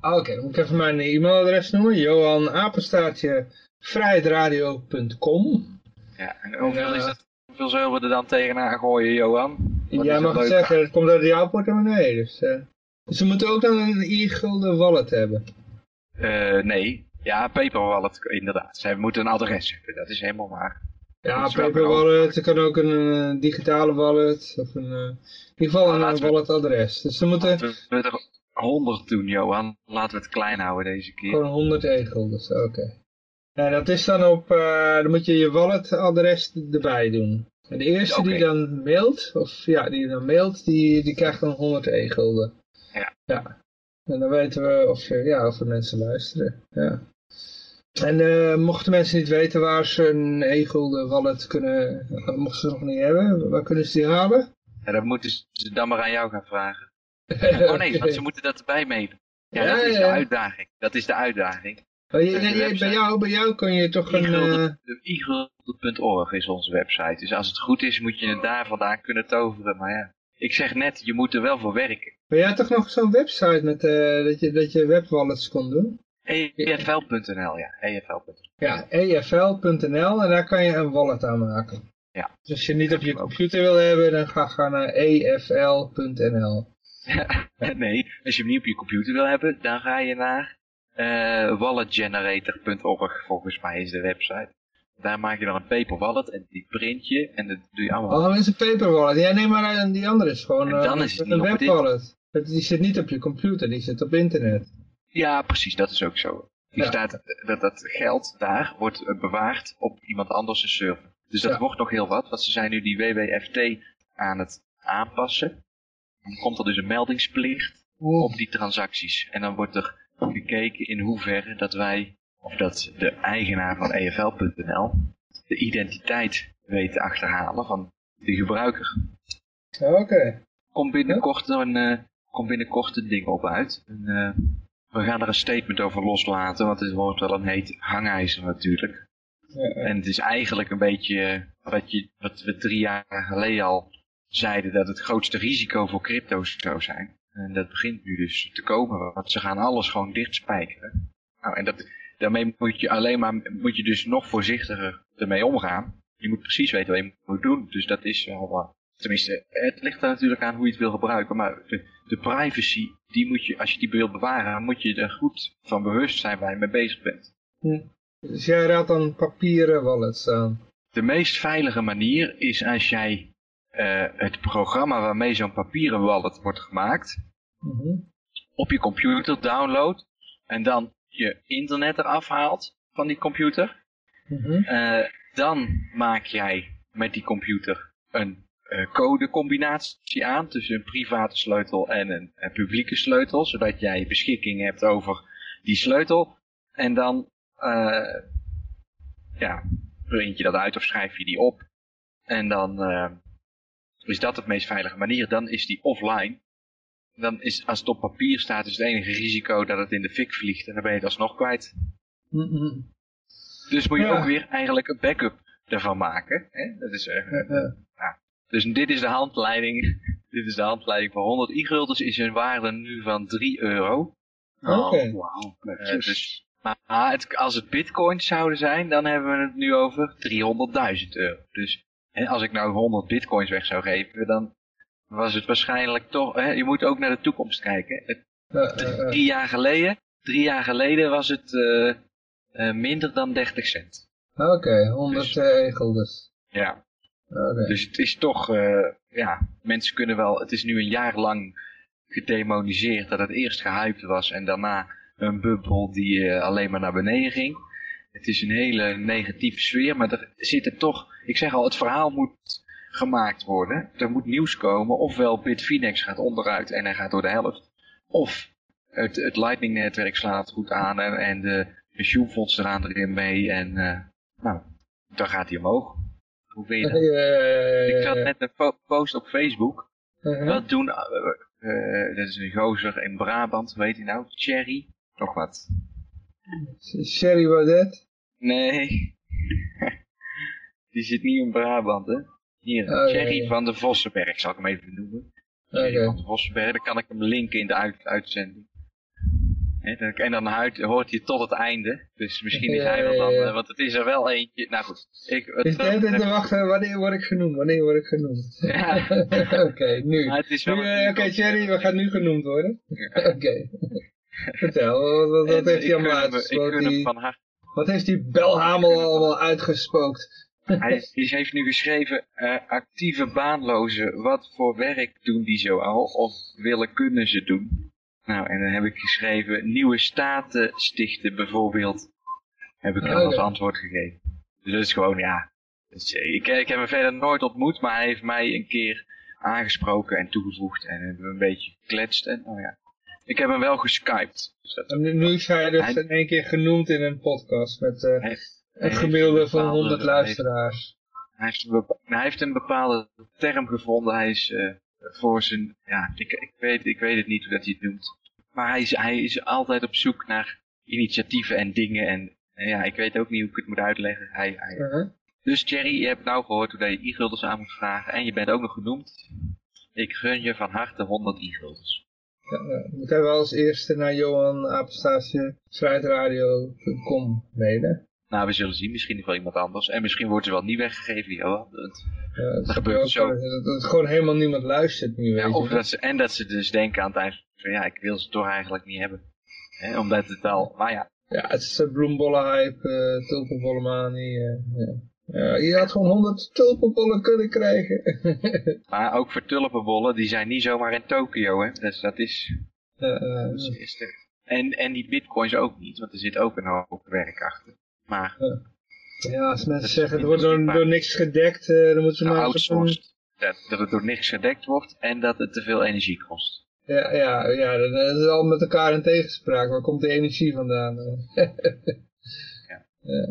Ah, Oké, dan moet ik even mijn e-mailadres noemen. Johan Apenstaartje vrijheidradio.com. Ja, en hoeveel Ja. is dat? Hoeveel zullen we er dan tegenaan gooien, Johan? Wat Jij mag het zeggen, het komt uit jouw portemonnee. Dus, eh. dus ze moeten ook dan een e-gulden wallet hebben. Eh, nee. Ja, paper wallet, inderdaad. Zij moeten een adres hebben, dat is helemaal waar. Ja, paper wallet, er kan ook een eh, digitale wallet. Of een, eh, in ieder geval Nou, een we- walletadres. Dus ze moeten Laten we er 100 doen, Johan. Laten we het klein houden deze keer. gewoon 100 e-guldens, oké. Ja, dat is dan op, eh, dan moet je je walletadres erbij doen. En de eerste die dan mailt, of ja, die dan mailt, die, die krijgt dan 100 e-gulden. Ja. Ja. En dan weten we of, ja, of er mensen luisteren. Ja. En eh, mochten mensen niet weten waar ze een e-gulden wallet kunnen, eh, mochten ze nog niet hebben, waar kunnen ze die halen? Ja, dan moeten ze dan maar aan jou gaan vragen. Oh nee, want ze moeten dat erbij mailen. Ja, Ja, dat is ja, de uitdaging. Dat is de uitdaging. Oh, je- de je- je- website. bij, jou, bij jou kun je toch een... eh, e-gulden.org is onze website. Dus als het goed is, moet je het daar vandaan kunnen toveren. Maar ja, ik zeg net, je moet er wel voor werken. Maar jij had toch nog zo'n website met, eh, dat, je, dat je webwallets kon doen? EFL.nl, ja. EFL.nl. Ja, efl.nl en daar kan je een wallet aan maken. Ja. Dus als je niet op je computer wil hebben, dan ga, ga naar efl.nl. nee, als je hem niet op je computer wil hebben, dan ga je naar eh walletgenerator.org, volgens mij is de website. Daar maak je dan een paper wallet en die print je en dat doe je allemaal. Oh, is een paper wallet. Ja, nee, maar eh, die andere is gewoon En dan eh, is het een webwallet. Dat- Die zit niet op je computer, die zit op internet. Ja, precies, dat is ook zo. Die Ja. staat, dat, dat geld daar wordt eh, bewaard op iemand anders' server. Dus dat Ja. wordt nog heel wat, want ze zijn nu die WWFT aan het aanpassen. Dan komt er dus een meldingsplicht op die transacties. En dan wordt er gekeken in hoeverre dat wij, of dat de eigenaar van EFL.nl, de identiteit weet te achterhalen van de gebruiker. Oké. Komt binnenkort een, eh, komt binnenkort een ding op uit. En, eh, we gaan er een statement over loslaten, want het wordt wel een heet hangijzer natuurlijk. Ja, ja. En het is eigenlijk een beetje wat, je, wat we drie jaar geleden al zeiden, dat het grootste risico voor crypto's zou zijn. En dat begint nu dus te komen, want ze gaan alles gewoon dichtspijkeren. Nou, en dat, daarmee moet je alleen maar, moet je dus nog voorzichtiger ermee omgaan. Je moet precies weten wat je moet doen, dus dat is wel, tenminste, het ligt er natuurlijk aan hoe je het wil gebruiken, maar de, de privacy, die moet je, als je die wil bewaren, moet je er goed van bewust zijn waar je mee bezig bent. Dus jij raadt dan papieren wallets aan. De meest veilige manier is als jij eh, het programma waarmee zo'n papieren wallet wordt gemaakt, Mhm. op je computer downloadt en dan je internet eraf haalt van die computer. Mhm. Eh, dan maak jij met die computer een codecombinatie aan tussen een private sleutel en een, een publieke sleutel, zodat jij beschikking hebt over die sleutel. En dan eh, ja, print je dat uit of schrijf je die op. En dan eh, is dat de meest veilige manier. Dan is die offline. Dan is, als het op papier staat, is het enige risico dat het in de fik vliegt. En dan ben je het alsnog kwijt. Mhm. Dus moet je Ja. ook weer eigenlijk een backup ervan maken. Hè? Dat is, eh, Eh, eh. Dus dit is de handleiding. dit is de handleiding voor 100 e-guldens is een waarde nu van 3 euro. Oké. Oh, wauw, Eh, netjes. dus, maar het, als het bitcoins zouden zijn, dan hebben we het nu over 300.000 euro. Dus hè, als ik nou 100 bitcoins weg zou geven, dan was het waarschijnlijk toch... Hè, je moet ook naar de toekomst kijken. Het, drie jaar geleden, drie jaar geleden was het eh, eh, minder dan 30 cent. Oké, 100 Dus- e-guldens. Ja, Oké. dus het is toch... eh, ja, mensen kunnen wel... Het is nu een jaar lang gedemoniseerd dat het eerst gehyped was en daarna een bubbel die eh, alleen maar naar beneden ging. Het is een hele negatieve sfeer, maar er zitten toch... Ik zeg al, het verhaal moet gemaakt worden. Er moet nieuws komen. Ofwel Bitfinex gaat onderuit en hij gaat door de helft. Of het, het Lightning-netwerk slaat goed aan en, en de pensioenfondsen gaan erin mee. En eh, nou, dan gaat hij omhoog. Hoe je dat? Eh, Ik zat net een po- post op Facebook. eh, Wat doen... eh, eh, dat is een gozer in Brabant, weet je nou? Cherry? Nog wat? Sherry Baudet. Nee. Die zit niet in Brabant, hè? Hier, Oh, Thierry ja. van de Vossenberg, zal ik hem even noemen. Oké. van de Vossenberg, dan kan ik hem linken in de uit uitzending. En dan huid- hoort hij tot het einde. Dus misschien is hij wel dan, ja. eh, want het is er wel eentje. Nou goed. Ik, het, Dus hele tijd te wachten, wanneer word ik genoemd? Wanneer word ik genoemd? Ja. Oké, is Nu, eh, Oké, Thierry, we gaan nu genoemd worden. Oké. Vertel, wat, heeft hij allemaal harte. Wat heeft die belhamel allemaal uitgespookt? Hij is- heeft nu geschreven, eh, actieve baanlozen, wat voor werk doen die zo al? Of willen kunnen ze doen? Nou, en dan heb ik geschreven, nieuwe staten stichten bijvoorbeeld. Heb ik hem Oh, als ja. antwoord gegeven. Dus dat is gewoon, ja. dus, eh, ik, ik heb hem verder nooit ontmoet, maar hij heeft mij een keer aangesproken en toegevoegd. En hebben we een beetje gekletst. En nou ja, ik heb hem wel geskyped. Dus dat, En nu, is hij dus Hij- in één keer genoemd in een podcast met eh, een gemiddelde een van bepaalde- 100 luisteraars. Hij heeft, hij heeft een bepaalde term gevonden. Hij is eh, voor zijn, ja, ik, ik, weet, ik weet het niet hoe dat hij het noemt. Maar hij is, hij is altijd op zoek naar initiatieven en dingen. En, en ja, ik weet ook niet hoe ik het moet uitleggen. Hij, hij. Dus Thierry, je hebt nou gehoord hoe je e-guldens aan moet vragen. En je bent ook nog genoemd. Ik gun je van harte 100 e-guldens. Ja, ja. moet hij wel als eerste naar Johan Apenstaatje mailen. Nou, we zullen zien. Misschien wel iemand anders. En misschien wordt ze wel niet weggegeven, Ja, het Dat gebeurt gebeurt zo. dat, dat gewoon helemaal niemand luistert nu, weet Ja, je. of dat ze, en dat ze dus denken aan het eind van, ja, ik wil ze toch eigenlijk niet hebben. Omdat het al, maar ja, Ja, het is uh, bloembollenhype, uh, tulpenbollenmanie. eh, ja. Ja, je had gewoon 100 tulpenbollen kunnen krijgen. maar ook voor tulpenbollen, die zijn niet zomaar in Tokio, hè. Dus dat is, Ja, eh, er- en, en die bitcoins ook niet, want er zit ook een hoop werk achter. Maar, ja, als mensen zeggen, er wordt door, door niks gedekt, eh, dan moeten ze maar... op een- outsourced, dat, dat het door niks gedekt wordt en dat het te veel energie kost. Ja, ja, ja, dat is al met elkaar in tegenspraak. Waar komt de energie vandaan? Ja. Ja.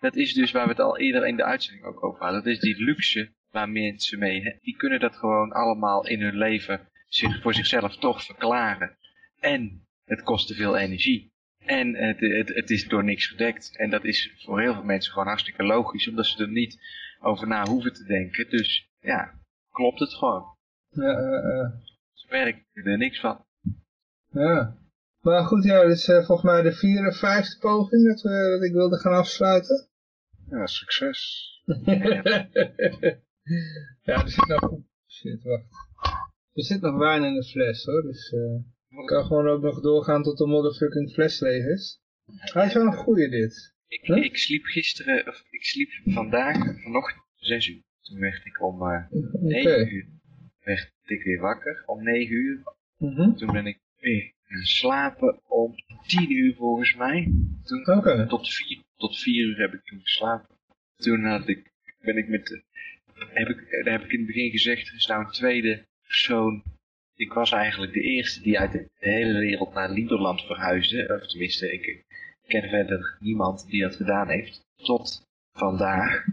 Dat is dus waar we het al eerder in de uitzending ook over hadden. Dat is die luxe waar mensen mee, hè, die kunnen dat gewoon allemaal in hun leven zich, voor zichzelf toch verklaren. En het kost te veel energie. En het, het, het is door niks gedekt. En dat is voor heel veel mensen gewoon hartstikke logisch, omdat ze er niet over na hoeven te denken. Dus ja, klopt het gewoon. Ja, ja, ja. Ze werken er niks van. Ja. Maar goed, ja, dit is eh, volgens mij de vierde, vijfde poging dat, we, dat ik wilde gaan afsluiten. Ja, succes. ja, er zit nog... Shit, wacht. Er zit nog wijn in de fles, hoor. Dus eh, ik kan gewoon ook nog doorgaan tot de motherfucking fles leeg is. Hij is wel een goeie, dit. Ik, Huh? ik sliep gisteren, of ik sliep vandaag, vanochtend, zes uur. Toen werd ik om eh Oké. negen uur. Werd ik weer wakker om negen uur. Mhm. Toen ben ik weer gaan slapen om tien uur volgens mij. Toen, Oké. tot, vier, tot vier uur heb ik toen geslapen. Toen had ik, ben ik met de heb ik, daar heb ik in het begin gezegd, er is nou een tweede persoon. Ik was eigenlijk de eerste die uit de hele wereld naar Lieberland verhuisde. Of tenminste, ik ken verder niemand die dat gedaan heeft. Tot vandaag.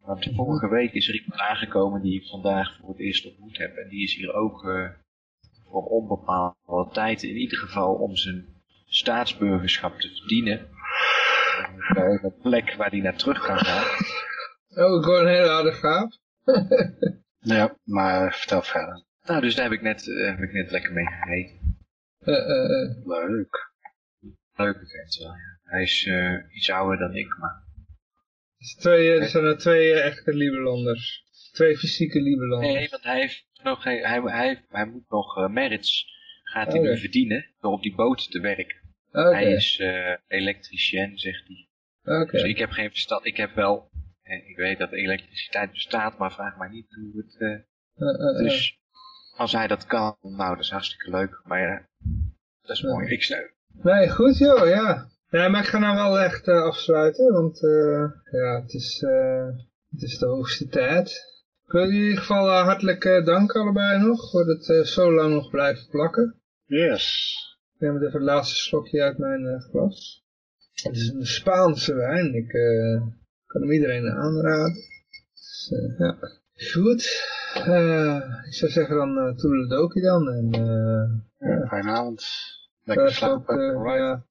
Want vorige week is er iemand aangekomen die ik vandaag voor het eerst ontmoet heb. En die is hier ook uh, voor onbepaalde tijd in ieder geval om zijn staatsburgerschap te verdienen. Uh, een plek waar hij naar terug kan gaan. Oh, gewoon een hele harde gaaf. ja, maar vertel verder. Nou, dus daar heb ik net, uh, heb ik net lekker mee gegeten. Leuk. Leuke vent wel, ja. Hij is iets ouder dan ik, maar dus twee, er zijn er twee echte Lieberlanders. Twee fysieke Lieberlanders. Nee, want hij, heeft nog, hij, hij, hij, hij moet nog uh, merits gaat hij nu verdienen door op die boot te werken. Okay. Hij is uh, elektricien, zegt hij. Okay. Dus ik heb geen verstand. Ik heb wel, ik weet dat elektriciteit bestaat, maar vraag mij niet hoe het... Uh, dus als hij dat kan, nou dat is hartstikke leuk. Maar ja, dat is mooi. Ik steun. Nee, goed joh, ja. Ja, maar ik ga nou wel echt uh, afsluiten, want uh, ja, het is, uh, het is de hoogste tijd. Ik wil in ieder geval hartelijk dank allebei nog, voor het zo lang nog blijven plakken. Yes. Ik neem even het laatste slokje uit mijn glas. Het is een Spaanse wijn, ik kan hem iedereen aanraden. Dus, ja. Goed, ik zou zeggen dan uh, toedeledokie dan. En, ja, fijne avond. Lekker slapen. Ook, ja.